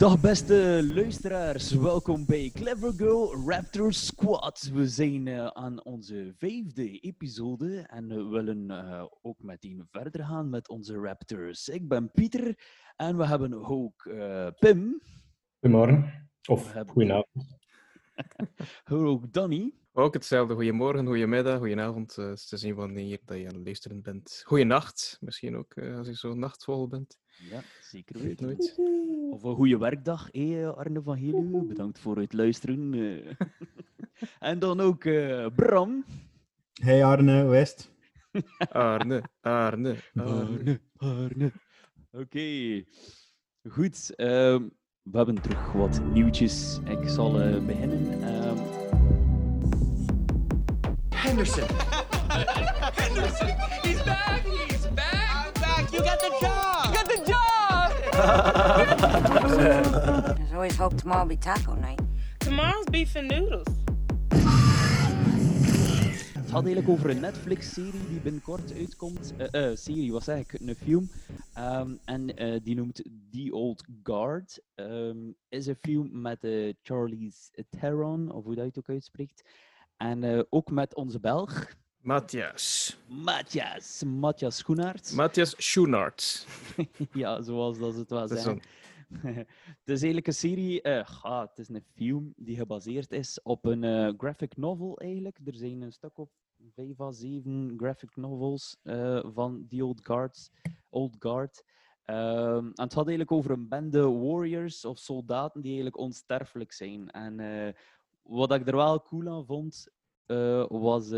Dag beste luisteraars, welkom bij Clever Girl Raptor Squad. We zijn eh, aan onze vijfde episode en we willen eh, ook meteen verder gaan met onze Raptors. Ik ben Pieter en we hebben ook eh, Pim, Goedemorgen. Of hebben- goedenavond. ook Danny Ook hetzelfde. Goedemorgen, goedemiddag, goedenavond. eh, te zien wanneer dat je aan het luisteren bent. Goeienacht, misschien ook als je zo nachtvol bent. Ja, zeker weten. nooit. Of een goede werkdag, hé, Arne van Helu. Bedankt voor het luisteren. eh. en dan ook eh, Bram. Hey Arne, het? Arne, Arne, Arne. Arne. Oké, goed. ehm, we hebben terug wat nieuwtjes. Ik zal eh, beginnen. Ehm, Henderson. Henderson! He's back! He's back! I'm back! You got the job! There's always hope tomorrow will be taco night. Tomorrow's beef and noodles. het gaat eigenlijk over een Netflix-serie die binnenkort uitkomt. Eh, eh, serie, wat zeg ik? Een film. Ehm, en eh, die noemt The Old Guard. Ehm, is een film met eh, Charlize Theron, of hoe dat je het ook uitspreekt. En eh, ook met onze Belg, Matthias. Matthias. Matthias Schoenaert. Matthias Schoenaert. ja, zoals dat het wel zeggen. het is eigenlijk een serie, ga, het is een film die gebaseerd is op een eh, graphic novel eigenlijk. Er zijn een stuk op vijf à zeven graphic novels eh, van The Old Guards, Old Guard. Ehm, en het gaat eigenlijk over een bende warriors of soldaten die eigenlijk onsterfelijk zijn. En wat ik er wel cool aan vond, was...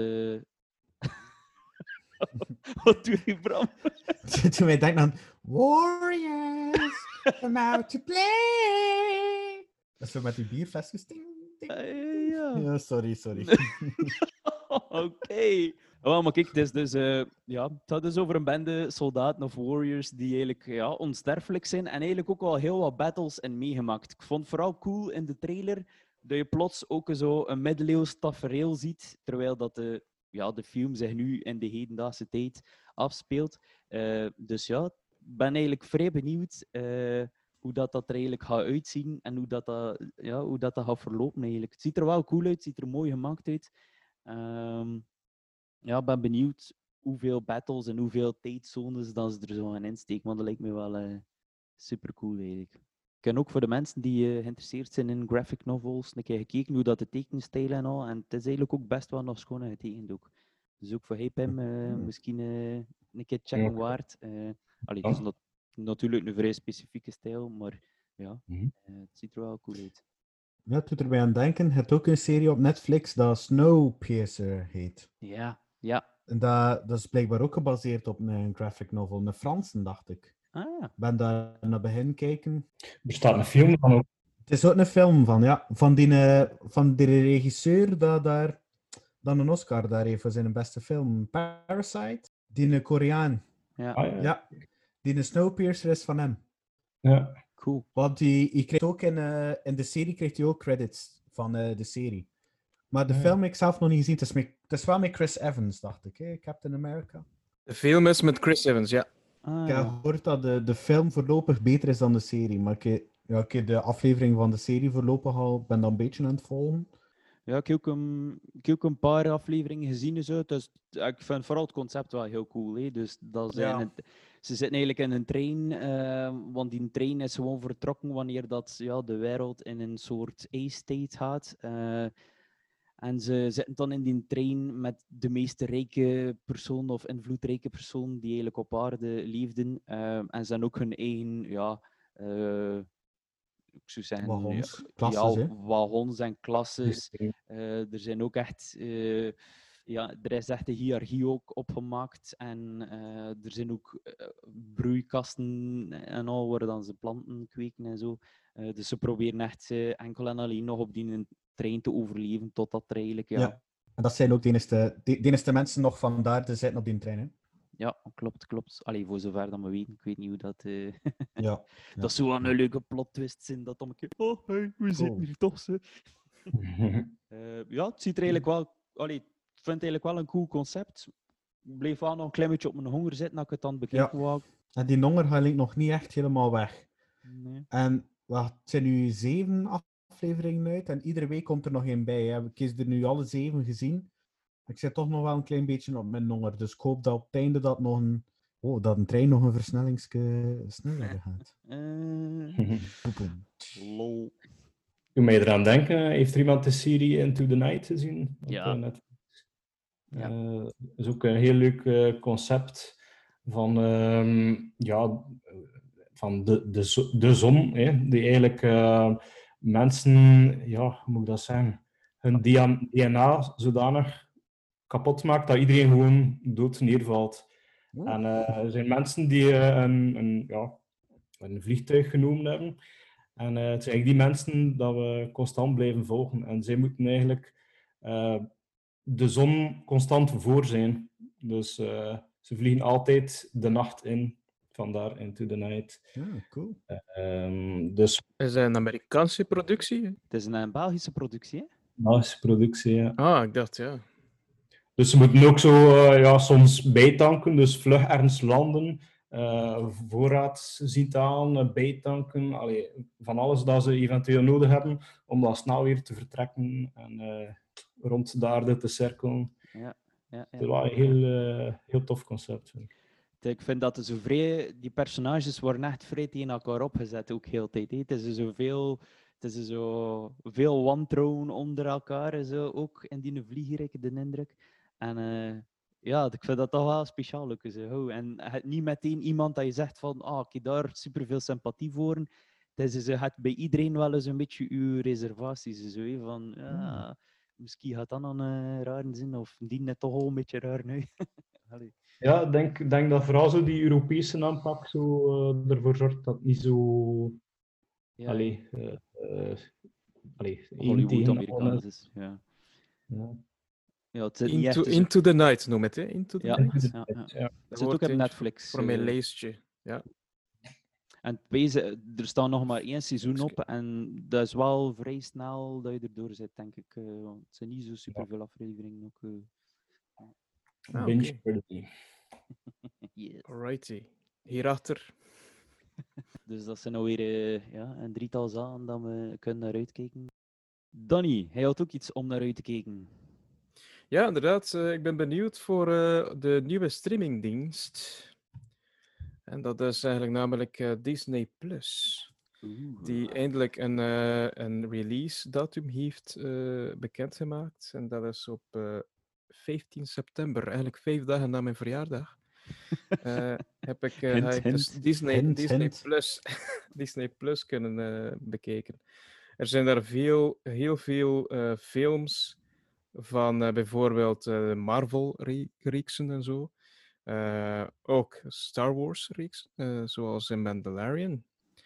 wat doe je, Bram? Toen wij denken aan Warriors, come out to play. Dat is zo met die bierflesjes. Ding, ding. Eh, ja. Ja, sorry, sorry. Oké. Wel, maar kijk, het is dus, eh, ja, het gaat dus over een bende soldaten of warriors die eigenlijk ja, onsterfelijk zijn en eigenlijk ook wel heel wat battles in meegemaakt. Ik vond het vooral cool in de trailer dat je plots ook zo een middeleeuws tafereel ziet, terwijl dat de, ja, de film zich nu in de hedendaagse tijd afspeelt. Eh, dus ja, ik ben eigenlijk vrij benieuwd eh, hoe dat, dat er eigenlijk gaat uitzien en hoe dat, dat, ja, hoe dat, dat gaat verlopen eigenlijk. Het ziet er wel cool uit, het ziet er mooi gemaakt uit. Ehm, ja, ben benieuwd hoeveel battles en hoeveel tijdzones dat ze er zo gaan insteken, want dat lijkt me wel eh, super cool eigenlijk. Ik heb ook voor de mensen die eh, geïnteresseerd zijn in graphic novels een keer gekeken hoe dat de tekenstijl en al. En het is eigenlijk ook best wel nog schoon getekend ook. Dus ook voor hey Pim, eh, misschien eh, een keer checken waard. Allee, het is nat- natuurlijk een vrij specifieke stijl, maar ja, eh, het ziet er wel cool uit. Ja, het doet erbij aan denken. Je hebt ook een serie op Netflix dat Snowpiercer heet. Ja, ja. En dat, dat is blijkbaar ook gebaseerd op een graphic novel. Een Fransen, dacht ik. Ah, Ik ben daar naar begin kijken. Er staat een film van ook. Het is ook een film van, ja. Van die, eh, van die regisseur dat daar dan een Oscar daar heeft voor zijn beste film. Parasite. Die een Koreaan. ja. Ah, ja. Ja. Die een Snowpiercer is van hem. ja. cool. Want die, krijgt ook in, eh, in de serie krijgt hij ook credits van eh, de serie. Maar de Ja. film heb ik zelf nog niet gezien. Het is, met, het is wel met Chris Evans, dacht ik. Hè? Captain America. De film is met Chris Evans, ja. Ah, Ik heb gehoord dat de, de film voorlopig beter is dan de serie. Maar ik, ja, heb de aflevering van de serie voorlopig al ben dan een beetje aan het volgen. Ja, ik heb ook een, ik heb ook een paar afleveringen gezien en zo. Dus ik vind vooral het concept wel heel cool. Hè? Dus dat zijn Ja. het- ze zitten eigenlijk in een trein, eh, want die trein is gewoon vertrokken wanneer dat, ja, de wereld in een soort A-state gaat. eh, en ze zitten dan in die trein met de meest rijke persoon of invloedrijke persoon die eigenlijk op aarde leefden. eh, en ze hebben ook hun eigen, ja, eh, ik zou zeggen, Wagons, ja, klasses, ja, hè? wagons en klasses. Eh, er zijn ook echt, eh, ja, er is echt een hiërarchie ook opgemaakt. En er zijn ook broeikasten en al waar dan ze planten kweken en zo. Dus ze proberen echt enkel en alleen nog op die trein te overleven totdat er eigenlijk ja, Ja. En dat zijn ook de enige, de, de enige mensen nog vandaar te zitten op die trein. Hè? Ja, klopt, klopt. Allee, voor zover dat we weten. Ik weet niet hoe dat... eh, Ja. dat zou wel een leuke plot twist zijn, dat dan een keer... Oh, hey, we zitten hier toch, ze. Eh, ja, het ziet er eigenlijk wel... Allee, ik vind het eigenlijk wel een cool concept. Ik bleef wel nog een klein beetje op mijn honger zitten, dat ik het dan bekeken wou. En die honger gaat nog niet echt helemaal weg. Nee. En wacht, het zijn nu zeven afleveringen uit en iedere week komt er nog één bij. Hè. Ik heb er nu alle zeven gezien. Ik zit toch nog wel een klein beetje op mijn honger. Dus ik hoop dat op het einde dat nog een, oh, dat een trein nog een versnellingske sneller gaat. Eh, lol. Doe mij eraan denken, heeft er iemand de serie Into the Night gezien? Op, Ja. Netflix? Ja. Eh, dat is ook een heel leuk eh, concept van, ehm, ja, eh, van de, de, de zon, hè, die eigenlijk eh, mensen, ja, hoe moet ik dat zeggen, hun DNA zodanig kapot maakt dat iedereen gewoon dood neervalt. Oeh. En eh, er zijn mensen die eh, een, een, ja, een vliegtuig genomen hebben. En eh, het zijn eigenlijk die mensen dat we constant blijven volgen. En zij moeten eigenlijk de zon constant voor zijn. Dus ze vliegen altijd de nacht in. Vandaar Into the Night. Ja, cool. Ehm, dus Is dat een Amerikaanse productie? Het is een, eh, Belgische productie, hè? Belgische productie, ja. Ah, ik dacht, ja. Dus ze moeten ook zo eh, ja, soms bijtanken, dus vlug ergens landen, eh, voorraad zien eh, bijtanken, allee, van alles dat ze eventueel nodig hebben om dan snel weer te vertrekken en eh, rond de aarde te cirkelen. Ja, ja, ja. Het is wel een heel, heel tof concept. vind ik. Ik vind dat er zo vrij, die personages worden echt vrij tegen elkaar opgezet, ook heel tijd. Het is zoveel, het is zo veel wantrouwen onder elkaar, en zo, ook in die vliegerik, de indruk. En eh, ja, ik vind dat toch wel speciaal. ook Zo. En het niet meteen iemand dat je zegt van, ah, ik heb daar superveel sympathie voor. Het is, je hebt bij iedereen wel eens een beetje uw reservaties. Zo, van, ja, misschien gaat dat dan een rare zin, of die net toch al een beetje raar nu. Allee. Ja, ik denk, denk dat vooral zo die Europese aanpak zo, eh, ervoor zorgt dat het niet zo... Ja. Allee, eh, eh, allee, één Hollywood tegen Amerikaans allen. is. Ja. Ja. Ja, het Into, into the Night noem het, hè? Into the Ja, Night. ja, ja. Ja. Het Dat zit ook op Netflix. Voor mijn lijstje. Ja. En wezen, er staat nog maar één seizoen op en dat is wel vrij snel dat je erdoor zit, denk ik. want het zijn niet zo superveel afleveringen. Ook, eh. Ah, Binge worthy. Yes. Alrighty. Hierachter. Dus dat zijn alweer eh, ja, een drietal zaken dat we kunnen naar uitkijken. Danny, hij had ook iets om naar uit te kijken. Ja, inderdaad. eh, ik ben benieuwd voor eh, de nieuwe streamingdienst. En dat is eigenlijk namelijk eh, Disney Plus. Die eindelijk een, eh, een release datum heeft eh, bekendgemaakt. En dat is op eh, 15 september, eigenlijk vijf dagen na mijn verjaardag. eh, heb ik eh, Hint, dus. Disney, Hint, Disney, hint. Plus, Disney Plus kunnen eh, bekeken. Er zijn daar veel, heel veel eh, films van eh, bijvoorbeeld eh, Marvel-reeksen en zo. Eh, ook Star Wars-reeks, eh, zoals in Mandalorian.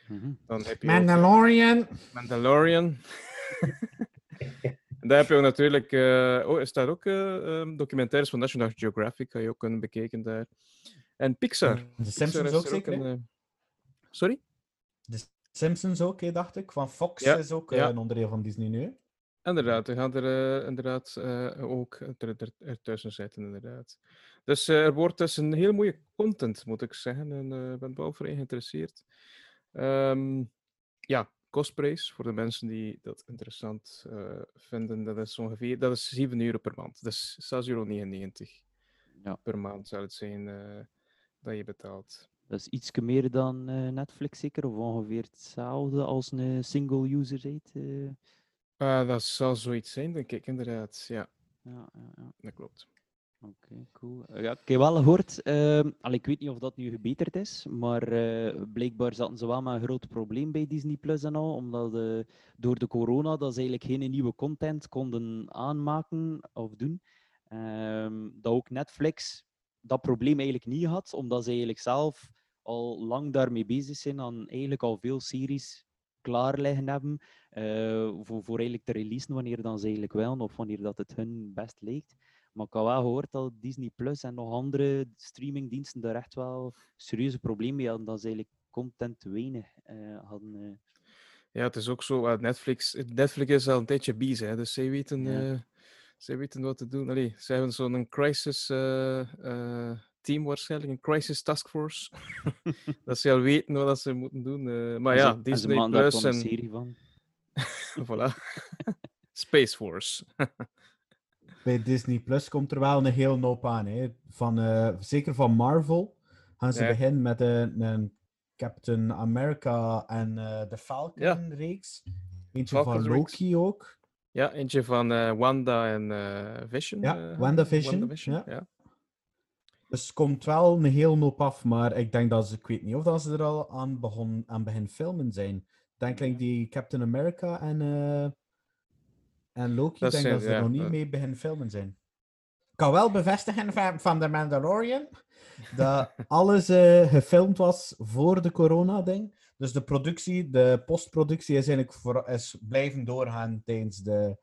Mhm. Dan heb je ook Mandalorian! Mandalorian. En daar heb je ook natuurlijk... eh, oh, er staat ook eh, ehm, documentaires van National Geographic, kan je ook kunnen bekeken daar. En Pixar. De Simpsons is ook er zeker, een, eh, Sorry? De Simpsons ook, hè, dacht ik. Van Fox Ja, is ook ja. een onderdeel van Disney nu. Inderdaad, we gaan er inderdaad ook er, er, er tussen zitten, inderdaad. Dus er wordt dus een heel mooie content, moet ik zeggen. En ik ben wel vrij geïnteresseerd. Ehm, ja, kostprijs voor de mensen die dat interessant eh, vinden. Dat is ongeveer dat is 7 euro per maand. Dus 6,99 euro Ja. per maand zou het zijn eh, dat je betaalt. Dat is iets meer dan eh, Netflix zeker, of ongeveer hetzelfde als een single user. Ah, dat zal zoiets zijn, denk ik, inderdaad. Ja, Ja, ja, ja. dat klopt. Oké, cool. Eh, ik heb wel gehoord, ehm, al, ik weet niet of dat nu gebeterd is, maar eh, blijkbaar zaten ze wel met een groot probleem bij Disney Plus en al, omdat eh, door de corona dat ze eigenlijk geen nieuwe content konden aanmaken of doen. Ehm, dat ook Netflix dat probleem eigenlijk niet had, omdat ze eigenlijk zelf al lang daarmee bezig zijn aan eigenlijk al veel series klaar liggen hebben eh, voor, voor eigenlijk te releasen wanneer dan ze eigenlijk willen of wanneer dat het hun best lijkt. Maar ik had wel gehoord dat Disney Plus en nog andere streamingdiensten daar echt wel serieuze problemen mee hadden, dat ze eigenlijk content te weinig eh, hadden. eh. Ja, het is ook zo. eh, Netflix, Netflix is al een tijdje bezig, hè, dus zij weten, Ja. zij weten wat te doen. Allee, ze hebben zo'n crisis team waarschijnlijk, een crisis taskforce. dat ze al weten wat ze moeten doen. maar En ja, en Disney daar Plus dan een en... serie van. voilà. Space Force. Bij Disney Plus komt er wel een heel hoop aan. Hè. Van, eh, zeker van Marvel gaan ze Ja. beginnen met een, een Captain America en eh, de Falcon-reeks. Eentje van. Loki ook. Ja, eentje van eh, Wanda en Vision. Ja, eh, WandaVision, WandaVision, ja. ja. Dus komt wel een heel hoop af, maar ik denk dat ze, ik weet niet of dat ze er al aan, begon, aan begin filmen zijn. Ik denk like, die Captain America en, en Loki, Dat ik denk zijn- dat ze er nog niet dat- mee begin filmen zijn. Ik kan wel bevestigen van, van The Mandalorian dat alles eh, gefilmd was voor de corona-ding. Dus de productie, de postproductie is eigenlijk voor, is blijven doorgaan tijdens de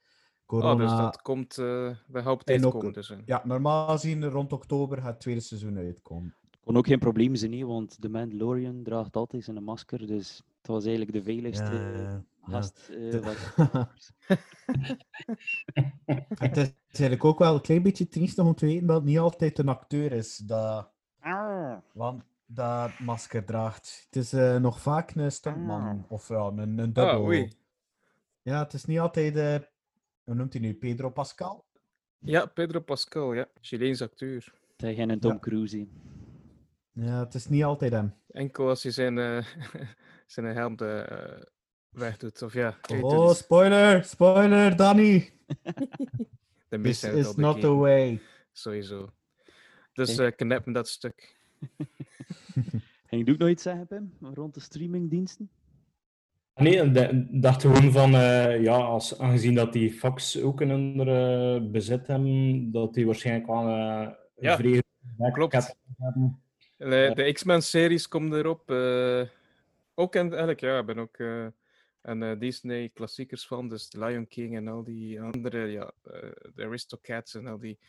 corona. Oh, dus dat komt, eh dat gaat op tijd En ook- komen. Dus, eh. Ja, normaal gezien rond oktober gaat het tweede seizoen uitkomen. kon ook geen probleem zijn, hè, want de Mandalorian draagt altijd zijn masker, dus het was eigenlijk de veiligste Ja, eh, ja. eh, De- wat- Het is eigenlijk ook wel een klein beetje triestig om te weten dat het niet altijd een acteur is dat, want dat masker draagt. Het is eh, nog vaak een stuntman of ja, een, een dubbel. Ah, oei. Ja, het is niet altijd, eh, hoe noemt hij nu, Pedro Pascal? Ja, Pedro Pascal, ja. Chileens acteur. Tegen een Tom Ja. Cruise. Ja, het is niet altijd hem. Enkel als hij zijn, eh zijn helm eh wegdoet. Of ja, Oh, spoiler, spoiler, Danny! de This is not the way. Sowieso. Dus eh knap me dat stuk. Ging je ook nog iets zeggen, Pim, rond de streamingdiensten? Nee, ik dacht gewoon van, eh, ja, als, aangezien dat die Fox ook een andere bezit hebben, dat die waarschijnlijk wel eh, een Ja, klopt. hebben. De, de X-Men-series komen erop. eh, ook en eigenlijk, ja, ik ben ook eh, een eh, Disney-klassiekers van, dus The Lion King en al die andere, ja, eh The Aristocats en al die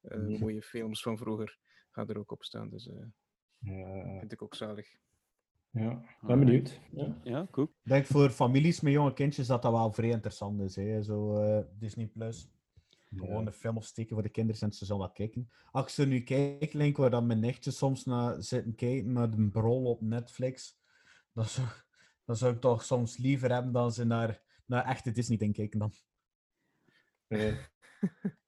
eh, Mhm. mooie films van vroeger gaan er ook op staan. Dus eh Ja, vind ik ook zalig. ja, ben benieuwd. Ja. Ja, cool. Ik denk voor families met jonge kindjes dat dat wel vrij interessant is. Hè? Zo eh, Disney Plus. Gewoon een film opsteken voor de kinderen en ze zullen dat kijken. Als ik zo nu kijk, Link, waar dan mijn nichtje soms naar zitten kijken naar de brol op Netflix, dan zou, dan zou ik toch soms liever hebben dan ze naar, naar echte Disney dingen kijken dan. Eh,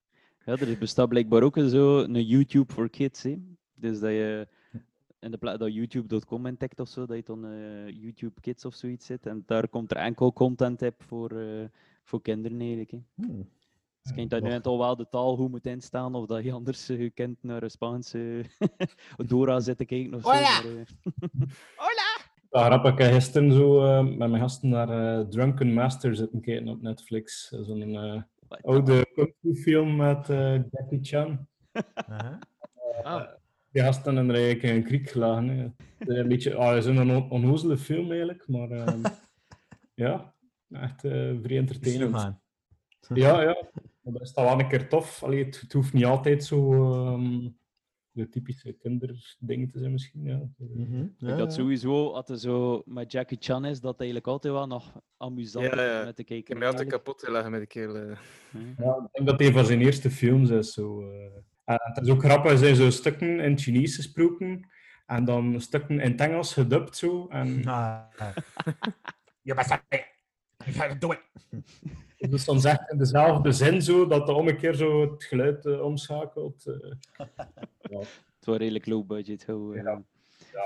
Ja, er bestaat blijkbaar ook een zo een YouTube voor kids. Hè? Dus dat je in de plaats dat YouTube.com intikt of zo, dat je dan eh, YouTube Kids of zoiets zit. En daar komt er enkel content op voor, eh, voor kinderen eigenlijk. Hè. Hmm. Dus ik denk dat je nu al wel de taal goed moet instaan, of dat je anders eh, gekend naar een Spaanse Dora zit te kijken of zo. Hola! maar, Ja, grappig. Ik heb gisteren zo eh, met mijn gasten naar eh, Drunken Master zitten kijken op Netflix. Zo'n eh, wat- oude kung fu film met Jackie Chan. Aha. Ah, Die gasten hebben er eigenlijk in een kriek gelagen. hè. Het is een beetje, ah, het is een on onnozele film eigenlijk, maar ehm, ja, echt eh vrij entertainend. Ja, ja, dat is dan wel een keer tof. Allee, het, het hoeft niet altijd zo ehm, de typische kinderding te zijn misschien. Ja. Mhm. Ik Ja, denk dat ja. sowieso, als het zo met Jackie Chan is, dat eigenlijk altijd wel nog amusant Ja, is met te ik kijken. heb me altijd kapot gelachen met de kerel. eh. Ja, ik denk dat een van zijn eerste films is. Zo, eh. En het is ook grappig, er zijn zo stukken in het Chinees gesproken en dan stukken in het Engels gedubt zo. En Ah. Je bent You gotta do it. Is dan echt in dezelfde zin zo, dat de ommekeer zo het geluid eh, omschakelt. eh. ja. Het was redelijk low budget. Hoe, Ja. eh.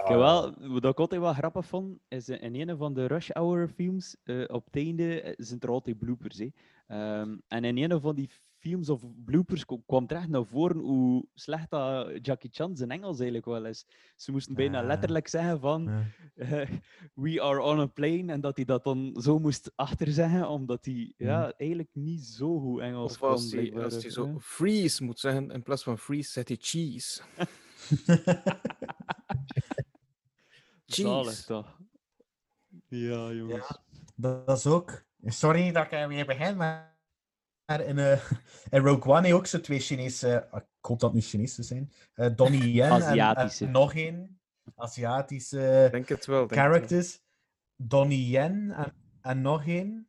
Ja, wel, wat ik altijd wel grappig vond, is in een van de Rush Hour films, eh, op het einde zijn er altijd bloopers. Hè. Ehm, en in een van die films of bloopers kwam het echt naar voren hoe slecht dat Jackie Chan zijn Engels eigenlijk wel is. Ze moesten bijna Ah. letterlijk zeggen van Ja. eh, we are on a plane en dat hij dat dan zo moest achterzeggen, omdat hij ja, eigenlijk niet zo goed Engels Of kon. als hij, blijkbaar, als hij zo ja. freeze moet zeggen, in plaats van freeze zet hij cheese. Zalig cheese. toch? Ja, jongens. dat, dat is ook... Sorry dat ik weer begin, maar in, eh, in Rogue One ook zo twee Chinese... ah, ik hoop dat het niet Chinese zijn. eh Donnie Yen en- Aziatische. en, nog een Aziatische Denk het wel. Denk het wel. characters. Donnie Yen en, en nog een.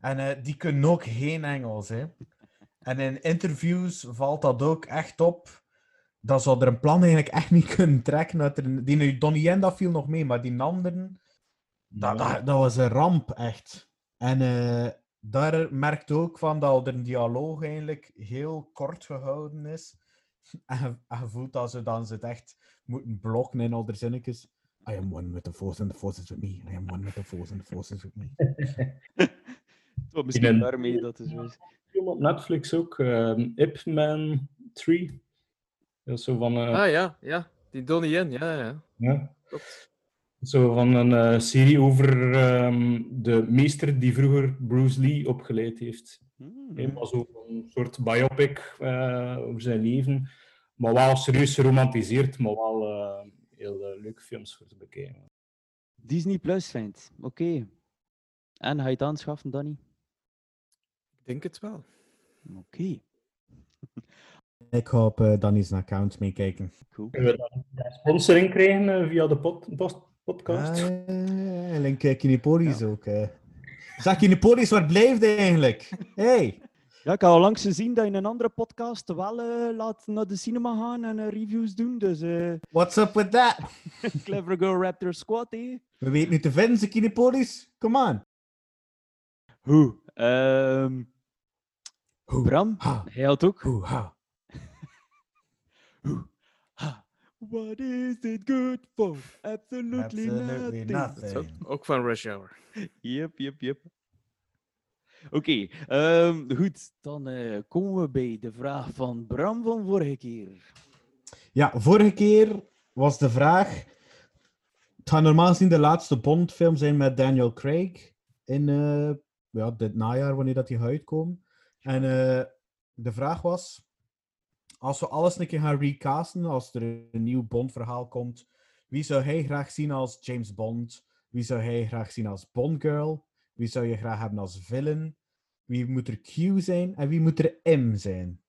En eh, die kunnen ook geen Engels. Hè. En in interviews valt dat ook echt op. Dat zou er een plan eigenlijk echt niet kunnen trekken. Dat er, die Donnie Yen, dat viel nog mee, maar die anderen... Dat, dat, dat was een ramp, echt. En eh, daar merkt ook van dat er een dialoog eigenlijk heel kort gehouden is. En je, voelt dat ze dan het echt moeten blokken in al de zinnetjes. I am one with the force and the force is with me. I am one with the force and the force is with me. Toch misschien een- daarmee dat is. film op Netflix ook, ehm Ip Man 3. Dat is zo van... eh, Ah ja, ja. Die Donnie Yen, ja, ja. ja. Klopt. Zo van een eh, serie over ehm, de meester die vroeger Bruce Lee opgeleid heeft. Hmm. Helemaal zo een soort biopic eh, over zijn leven. Maar wel serieus geromantiseerd, maar wel eh, heel leuke films voor te bekijken. Disney Plus vindt. Oké. En ga je het aanschaffen, Danny? Ik denk het wel. Oké. Ik ga op uh, Danny's account meekijken. Cool. Kunnen we dan sponsoring krijgen via de pod- post- podcast? Ah, en link uh, Kinepolis ook. eh. Zeg, Kinepolis, waar blijft hij eigenlijk? Hey! Ja, ik heb al langs gezien dat je in een andere podcast wel eh, laat naar de cinema gaan en eh, reviews doen. Dus eh, What's up with that? Clever Girl Raptor Squad, hé. We weten nu te vinden, ze Kinepolis. Come on. Hoe? Ehm Hoe? Bram, Ha. hij had ook. Hoe? Ha. What is it good for? Absolutely, Absolutely nothing. Ook van Rush Hour. Yep, yep, yep. Oké, ehm, goed. Dan eh, komen we bij de vraag van Bram van vorige keer. Ja, vorige keer was de vraag. Het gaat normaal gezien de laatste Bond-film zijn met Daniel Craig. In eh, ja, dit najaar, wanneer dat die gaat uitkomen. En eh, de vraag was: als we alles een keer gaan recasten, als er een nieuw Bond-verhaal komt, wie zou hij graag zien als James Bond? Wie zou hij graag zien als Bond-girl? Wie zou je graag hebben als villain? Wie moet er Q zijn en wie moet er M zijn?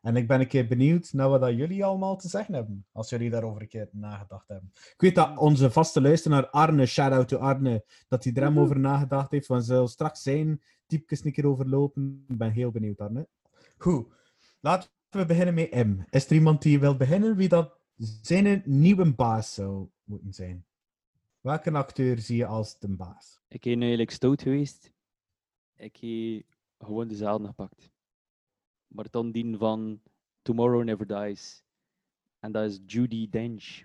En ik ben een keer benieuwd naar wat dat jullie allemaal te zeggen hebben, als jullie daarover een keer nagedacht hebben. Ik weet dat onze vaste luisteraar Arne, shout-out to Arne, dat hij er hem over nagedacht heeft, want ze zal straks zijn typjes een keer overlopen. Ik ben heel benieuwd, Arne. Goed, laten we beginnen met M. Is er iemand die wil beginnen wie dat zijn nieuwe baas zou moeten zijn? Welke acteur zie je als de baas? Ik ben eigenlijk stout geweest. Ik heb gewoon dezelfde gepakt. Maar dan die van Tomorrow Never Dies. En dat is Judy Dench.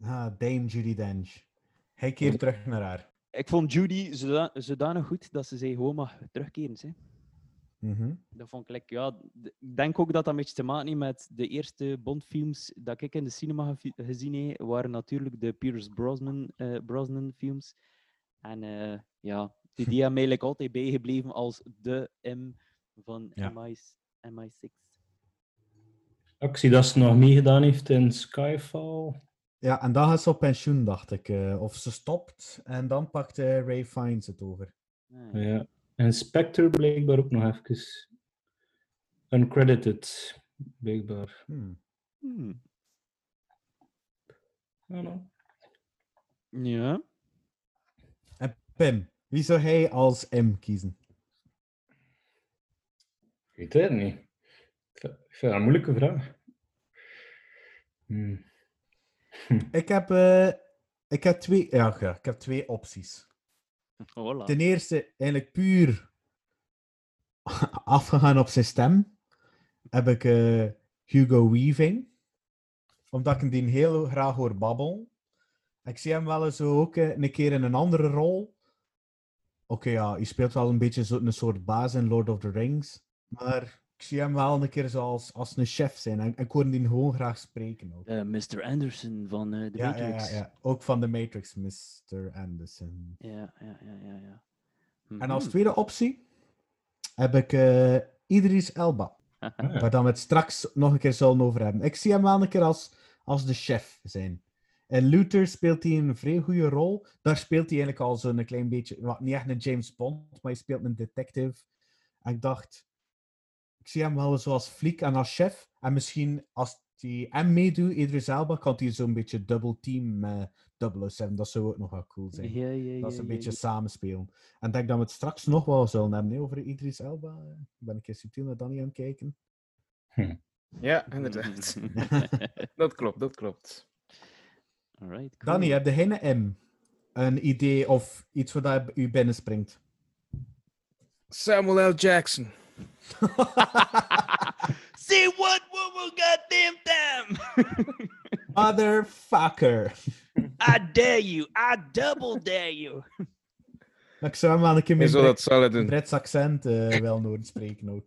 Ah, Dame Judy Dench. Hij keert terug naar haar. Ik vond Judy zoda- zodanig goed dat ze zei gewoon mag terugkeren. Hè. Mhm. Dat vond ik lekker. Ja, ik denk ook dat dat een beetje te maken heeft met de eerste Bond-films dat ik in de cinema gezien heb, waren natuurlijk de Pierce Brosnan, eh, Brosnan films. En eh, ja, die, die hebben mij eigenlijk altijd bijgebleven als de M van Ja. MI, MI6. Ik zie dat ze nog meegedaan heeft in Skyfall. Ja, en dan gaat ze op pensioen, dacht ik. eh, of ze stopt en dan pakt Ray Fiennes het over. Ah, Ja. En Spectre blijkbaar ook nog even. Uncredited, blijkbaar. Hmm. hmm. Ja. En Pim, wie zou hij als M kiezen? Ik weet het niet. Ik vind dat een moeilijke vraag. Hmm. Ik heb, eh, ik heb, twee, ja, ja, ik heb twee opties. Ten eerste, eigenlijk puur afgegaan op zijn stem, heb ik eh, Hugo Weaving. Omdat ik hem heel graag hoor babbelen. Ik zie hem wel eens ook eh, een keer in een andere rol. Oké, ja, hij speelt wel een beetje zo, een soort baas in Lord of the Rings. Maar ik zie hem wel een keer zoals als een chef zijn. En, en ik hoor die gewoon graag spreken ook. Eh, Mr. Anderson van eh The Ja, ja, Matrix. ja, ja, ook van The Matrix, Mr. Anderson. Ja, ja, ja, ja. ja. En als Mhm. tweede optie heb ik eh, Idris Elba. Waar dan we het straks nog een keer zullen over hebben. Ik zie hem wel een keer als, als de chef zijn. In Luther speelt hij een vrij goede rol. Daar speelt hij eigenlijk al zo'n klein beetje, niet echt een James Bond, maar hij speelt een detective. En ik dacht, ik zie hem wel zoals fliek en als chef. En misschien als hij hem meedoet, Idris Elba, kan hij zo'n beetje double team met 007. Dat zou ook nog wel cool zijn. Ja, ja, dat is een ja, beetje ja. samenspelen. En ik denk dat we het straks nog wel zullen hebben hè, over Idris Elba. Ben ik eens subtiel naar Danny aan het kijken. Ja, inderdaad. dat klopt, dat klopt. Alright, cool. Danny, heb jij een M? Een idee of iets wat daar u binnenspringt? Samuel L. Jackson. Say what, what, goddamn damn! Motherfucker. I dare you, I double dare you. Ik zou hem wel een keer met dat doen. Brits accent eh, wel nodig spreken ook.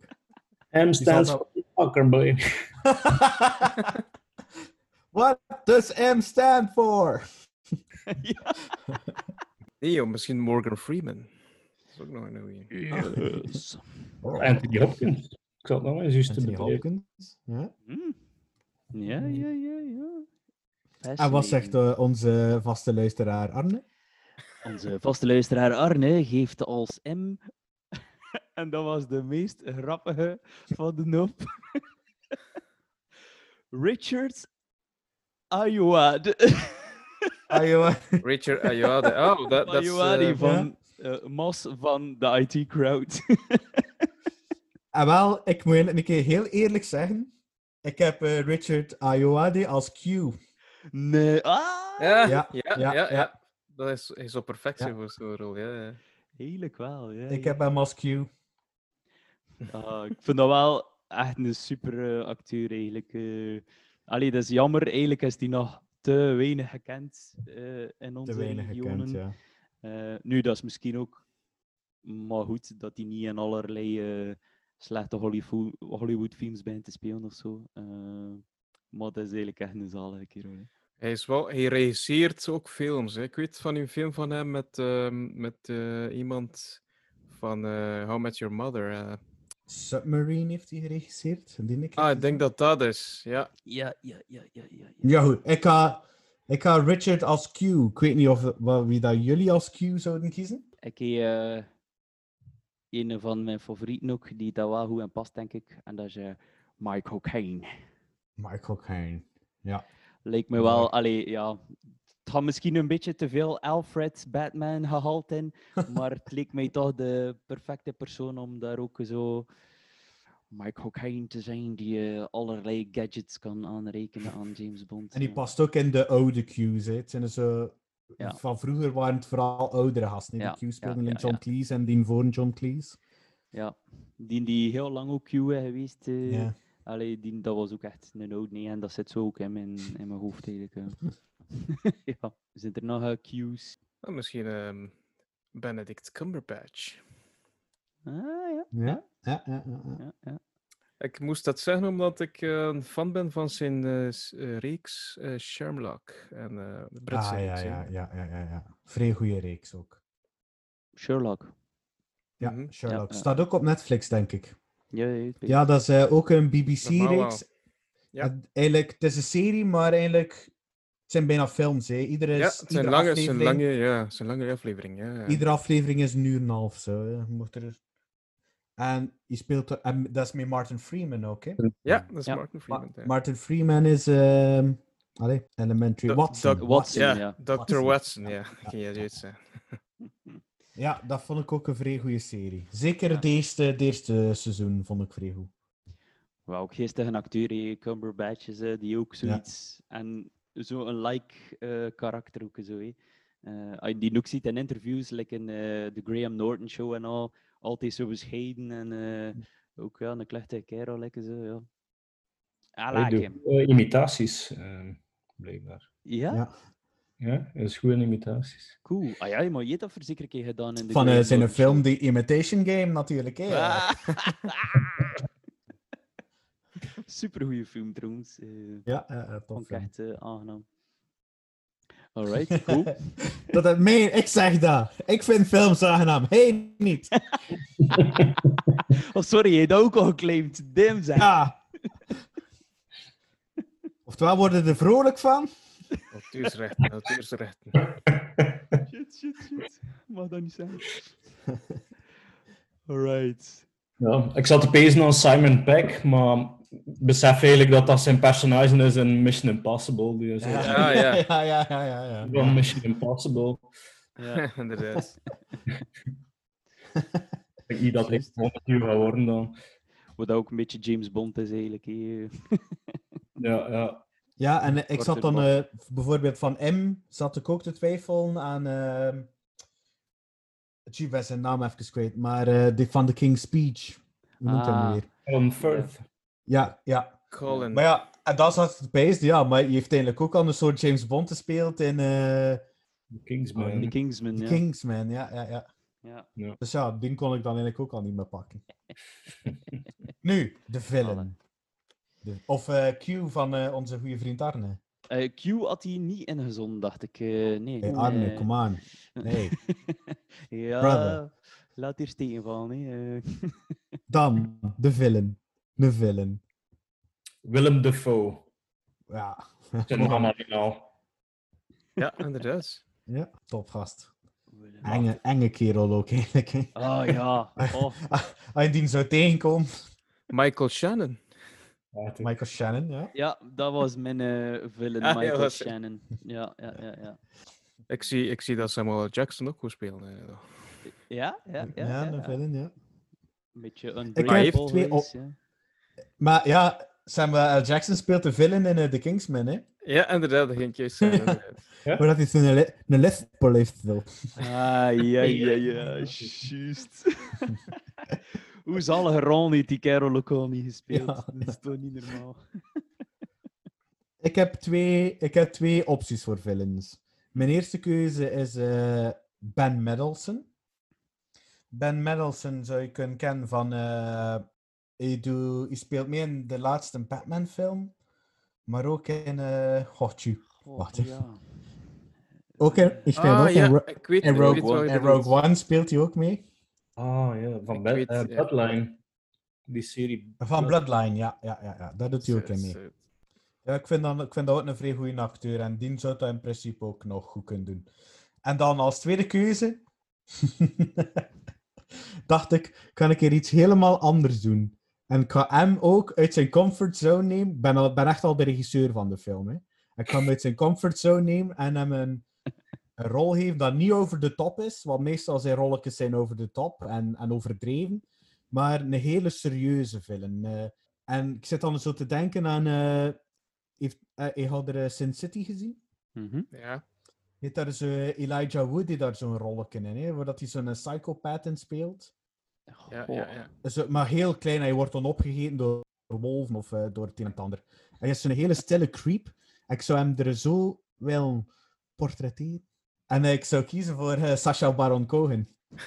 M stands for fucker, boy. What does M stand for? Nee, joh, misschien Morgan Freeman. Dat is ook nog een goeie. Yes. Anthony Hopkins. Ik zal het nog eens juist te Anthony bekijken. Hopkins. Ja. Hmm. Ja, ja, ja, ja. En wat zegt eh, onze vaste luisteraar Arne? Onze vaste luisteraar Arne geeft als M. en dat was de meest grappige van de nop. Richard Ayoade. Richard Ayoade. Oh, dat dat is... Eh, van eh, Mas van de IT Crowd. En wel, ik moet een keer heel eerlijk zeggen. Ik heb eh, Richard Ayoade als Q. nee. Ah! Ja, Ja, ja, ja, ja, ja. ja. Dat is, hij zou perfect zijn Ja. voor zo'n rol, ja. ja. Heerlijk wel, ja. Ik ja. heb hem als Q. Ah, ik vind dat wel echt een super eh, acteur eigenlijk. eh. allee, dat is jammer. Eigenlijk is die nog te weinig gekend eh, in onze Te weinig regionen. gekend, ja. Eh, nu, dat is misschien ook maar goed dat hij niet in allerlei eh, slechte Hollywood, Hollywood-films bent te spelen of zo. Eh, maar dat is eigenlijk echt een zalige kerel. hè. Hij, is wel, hij regisseert ook films. Hè. Ik weet van een film van hem met, ehm, met eh, iemand van eh, How Met Your Mother. eh. Submarine heeft hij geregisseerd. Die ik Ah, ik denk dat dat is. Ja. Ja, ja, ja, ja, ja. Ja, goed. Ik ga, ik ga Richard als Q. Ik weet niet of, wie dat jullie als Q zouden kiezen. Ik heb eh, een van mijn favorieten ook, die dat wel goed aan past, denk ik. En dat is Michael Caine. Michael Caine. Ja. Lijkt me wel, allee, ja. Het had misschien een beetje te veel Alfred Batman gehaald in, maar het leek mij toch de perfecte persoon om daar ook zo Caine te zijn, die eh, allerlei gadgets kan aanrekenen aan James Bond. En die ja. past ook in de oude Q's. Hè. Het zijn zo... Ja. Van vroeger waren het vooral oudere gasten. Ja, Die Q ja, speelden ja, in John ja. Cleese en die voor John Cleese. Ja, die die heel lang ook Q geweest. eh, Ja. Allee, die, dat was ook echt een oud nee, en dat zit zo ook in mijn, in mijn hoofd eigenlijk. eh. ja, zijn er nog eh, Q's? Ah, misschien ehm, Benedict Cumberbatch. Ah, ja. Ja, ja, ja. ja, ja. ja, ja. Ik moest dat zeggen omdat ik eh, een fan ben van zijn eh, eh, reeks eh, Sherlock. En eh, de Britse Ah, ja, ja, ja, ja, ja, ja. Vrij goede reeks ook. Sherlock. Ja, Mhm. Sherlock. ja. Staat ook op Netflix, denk ik. Ja, ja, dat is eh, ook een BBC-reeks. Ja. En Eigenlijk, het is een serie, maar eigenlijk het zijn bijna films. Hè. Iedere, Ja, is- het zijn iedere lange, zijn aflevering, lange, ja, zijn lange aflevering. Ja, ja. iedere aflevering is een uur en een half. Zo. Je mocht er... En je speelt... er- En dat is met Martin Freeman ook, hè? Ja, dat is Ja. Martin Ma- Freeman. ja. Martin Freeman is... ehm allee, Elementary. Do- Watson. Doc- Watson, ja. Dr. Watson. Ja. Dat vond ik ook een vrij goede serie. Zeker Ja. de, eerste, de eerste seizoen vond ik vrij goed. Wel ook geestig een acteur, Cumberbatch, is, eh, die ook zoiets... En zo'n like eh, karakter ook zo, hè. Eh, je die ook ziet in interviews, like in eh, de Graham Norton show en al, altijd zo bescheiden en eh, ook ja, een klechte kerel, lekker zo, ja. I like doet him. eh, imitaties, ehm, blijkbaar. Ja? Ja. Ja, hij is goed in imitaties. Cool. Ah ja, maar je hebt dat voor zeker een keer gedaan in de Van eh, zijn Norton film. The Imitation Game, natuurlijk. Hè. Ah. Super goede film trouwens. Ja, tof. vond ik echt eh, aangenaam. Alright, cool. dat het meen, ik zeg dat. Ik vind films aangenaam. Hij niet. oh, sorry, je hebt ook al geclaimd. Dim zeg. Ja. Oftewel worden er vrolijk van. Natuurlijk Auteursrechten, auteursrechten. Shit, shit, shit. Mag dat niet zijn. Alright. Ja, ik zat te pezen aan Simon Peck, maar besef eigenlijk dat dat zijn personage is in Mission Impossible. Die is Ja, ja. ja, ja, ja, ja, ja. Van Mission Impossible. Ja. Inderdaad. Ik denk niet dat hij het gaat worden dan. Wat ook een beetje James Bond is eigenlijk. Ja, ja. Ja, en ik zat dan eh, bijvoorbeeld van M, zat ik ook te twijfelen aan. Uh, zijn naam even kwijt, maar eh, die van The King's Speech. Hoe noemt hem Ah. weer? Colin Firth. Ja, ja. Colin. Maar ja, en dat zat het bij, ja, maar je heeft uiteindelijk ook al een soort James Bond gespeeld in eh Kingsman. The Kingsman, The ja. Kingsman, ja, ja, ja. ja. Dus ja, die kon ik dan eigenlijk ook al niet meer pakken. nu, de villain. De, of eh, Q van eh, onze goede vriend Arne. Eh, Q had hij niet ingezonden, dacht ik. Eh, nee. Hey, Arne, nee. come on. Nee. ja, Brother. laat hier tegenvallen. Eh. Dan, de villain. De villain. Willem Dafoe. Ja. Zijn naam alleen al. Ja, inderdaad. Ja, topgast. Enge, enge kerel ook eigenlijk. hè. Ah ja. Oh. Als je die zo tegenkomt. Michael Shannon. Michael Shannon, ja. Ja, dat was mijn eh villain, Ah, ja, Michael was het. Shannon. Ja, ja, ja, ja. Ik zie, ik zie dat Samuel. Jackson ook goed spelen. eh, Ja, ja, ja. Ja, ja, de ja. villain, ja. Een beetje Ik heb twee op... ja. Maar ja, Samuel L. Jackson speelt de villain in eh, The Kingsman, hè. Ja, inderdaad, dat ging ik juist zeggen. inderdaad. Maar dat is een, li- een heeft, zo. Ah, ja, ja, ja, juist. Hoe zal rol niet die niet gespeeld? Ja, Dat is toch niet normaal? Ik heb, twee, ik heb twee opties voor villains. Mijn eerste keuze is eh, Ben Mendelsohn. Ben Mendelsohn zou je kunnen kennen van... eh hij, doe, hij speelt mee in de laatste Batman-film. Maar ook in... eh goh, tjoe, Goh, wacht even. ja. Ook in, ik speel Ah, ook ja, in, ik weet- in ik Rogue, je in. Rogue One speelt hij ook mee. Ah ja, van Bad- weet, eh, ja. Bloodline. Die serie. Van Bloodline, ja, ja, ja, ja. Daar doet hij ook in mee. Ja, ik vind, dat, ik vind dat ook een vrij goede acteur en die zou dat in principe ook nog goed kunnen doen. En dan als tweede keuze dacht ik, kan ik er iets helemaal anders doen. En ik ga hem ook uit zijn comfortzone nemen. Ik ben, al- ben echt al de regisseur van de film. Hè. Ik ga hem uit zijn comfortzone nemen en hem een, een rol geven dat niet over de top is. Want meestal zijn rolletjes zijn over de top en, en overdreven. Maar een hele serieuze film. Eh, en ik zit dan zo te denken aan... eh heeft, eh, je had er Sin City gezien? Mhm. Ja. Heeft daar zo Elijah Wood die daar zo'n rolletje in, hè, waar dat hij zo'n psychopath in speelt. Ja, ja, ja. Maar heel klein, hij wordt dan opgegeten door wolven of eh, door het een en het ander. Hij is zo'n hele stille creep. Ik zou hem er zo willen portretteren. En ik zou kiezen voor eh, Sacha Baron Cohen.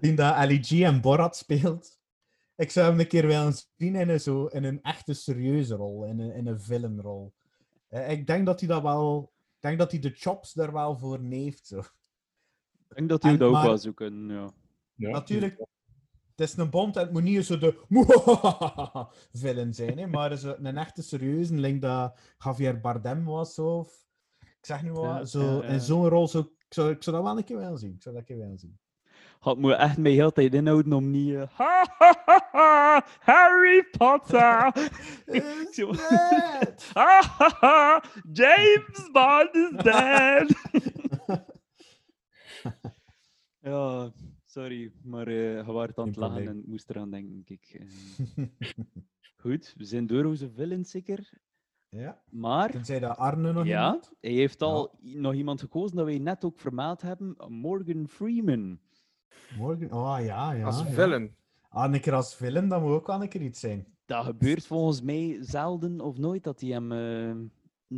die dat Ali G en Borat speelt. Ik zou hem een keer willen zien in een, zo, in een echte serieuze rol, in een, in een villainrol. Eh, ik denk dat hij dat wel... Ik denk dat hij de chops daar wel voor heeft. Zo. Ik denk dat hij dat ook maar- wel zoeken, ja. Ja. Natuurlijk, het is een bond en het moet niet zo de villain zijn, hè, maar zo een echte serieuze, link dat Javier Bardem was, of ik zeg nu wat, Ja, zo, ja, ja. in zo'n rol, zo, ik, zou, ik zou dat wel een keer willen zien. Ik zou dat een keer willen zien. Had me echt mij heel de tijd inhouden om niet... ha, ha, ha, ha, Harry Potter! Zo- Ha, ha, ha, James Bond is dead! ja, sorry, maar eh je waart aan het lachen probleem. en ik moest eraan denken. Kijk, eh. Goed, we zijn door onze villains zeker. Ja, Maar... tenzij dat Arne nog Ja, iemand? hij heeft al nog iemand gekozen dat wij net ook vermeld hebben. Morgan Freeman. Morgen, oh ja, ja. Als ja. villain. Ah, een keer als villain, dat moet ook wel een keer iets zijn. Dat gebeurt volgens mij zelden of nooit dat hij hem eh,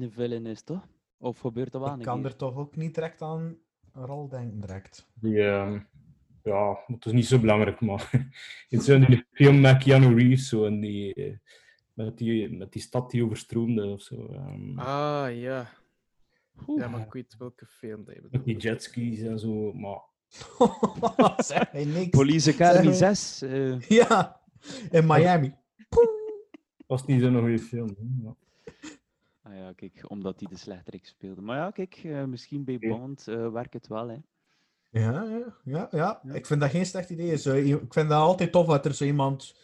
een villain is, toch? Of gebeurt dat wel Ik een kan keer? er toch ook niet direct aan een rol denken, direct. Die, ehm, ja, het is niet zo belangrijk, maar in zo'n film met Keanu Reeves, zo, en die, eh, met, die, met die stad die overstroomde of zo. ehm, Ah, ja. Ja, maar ik weet welke film dat je met bedoelt. die jetskis en zo, maar zeg hij niks. Police Academy Zeg- 6. eh, Ja, in Miami. was niet zo'n goede film. hè, Ah ja, kijk, omdat hij de slechterik speelde. Maar ja, kijk, eh, misschien bij Bond eh, werkt het wel, hè. Ja, ja, ja, ja. Ik vind dat geen slecht idee. Zo, i- ik vind dat altijd tof dat er zo iemand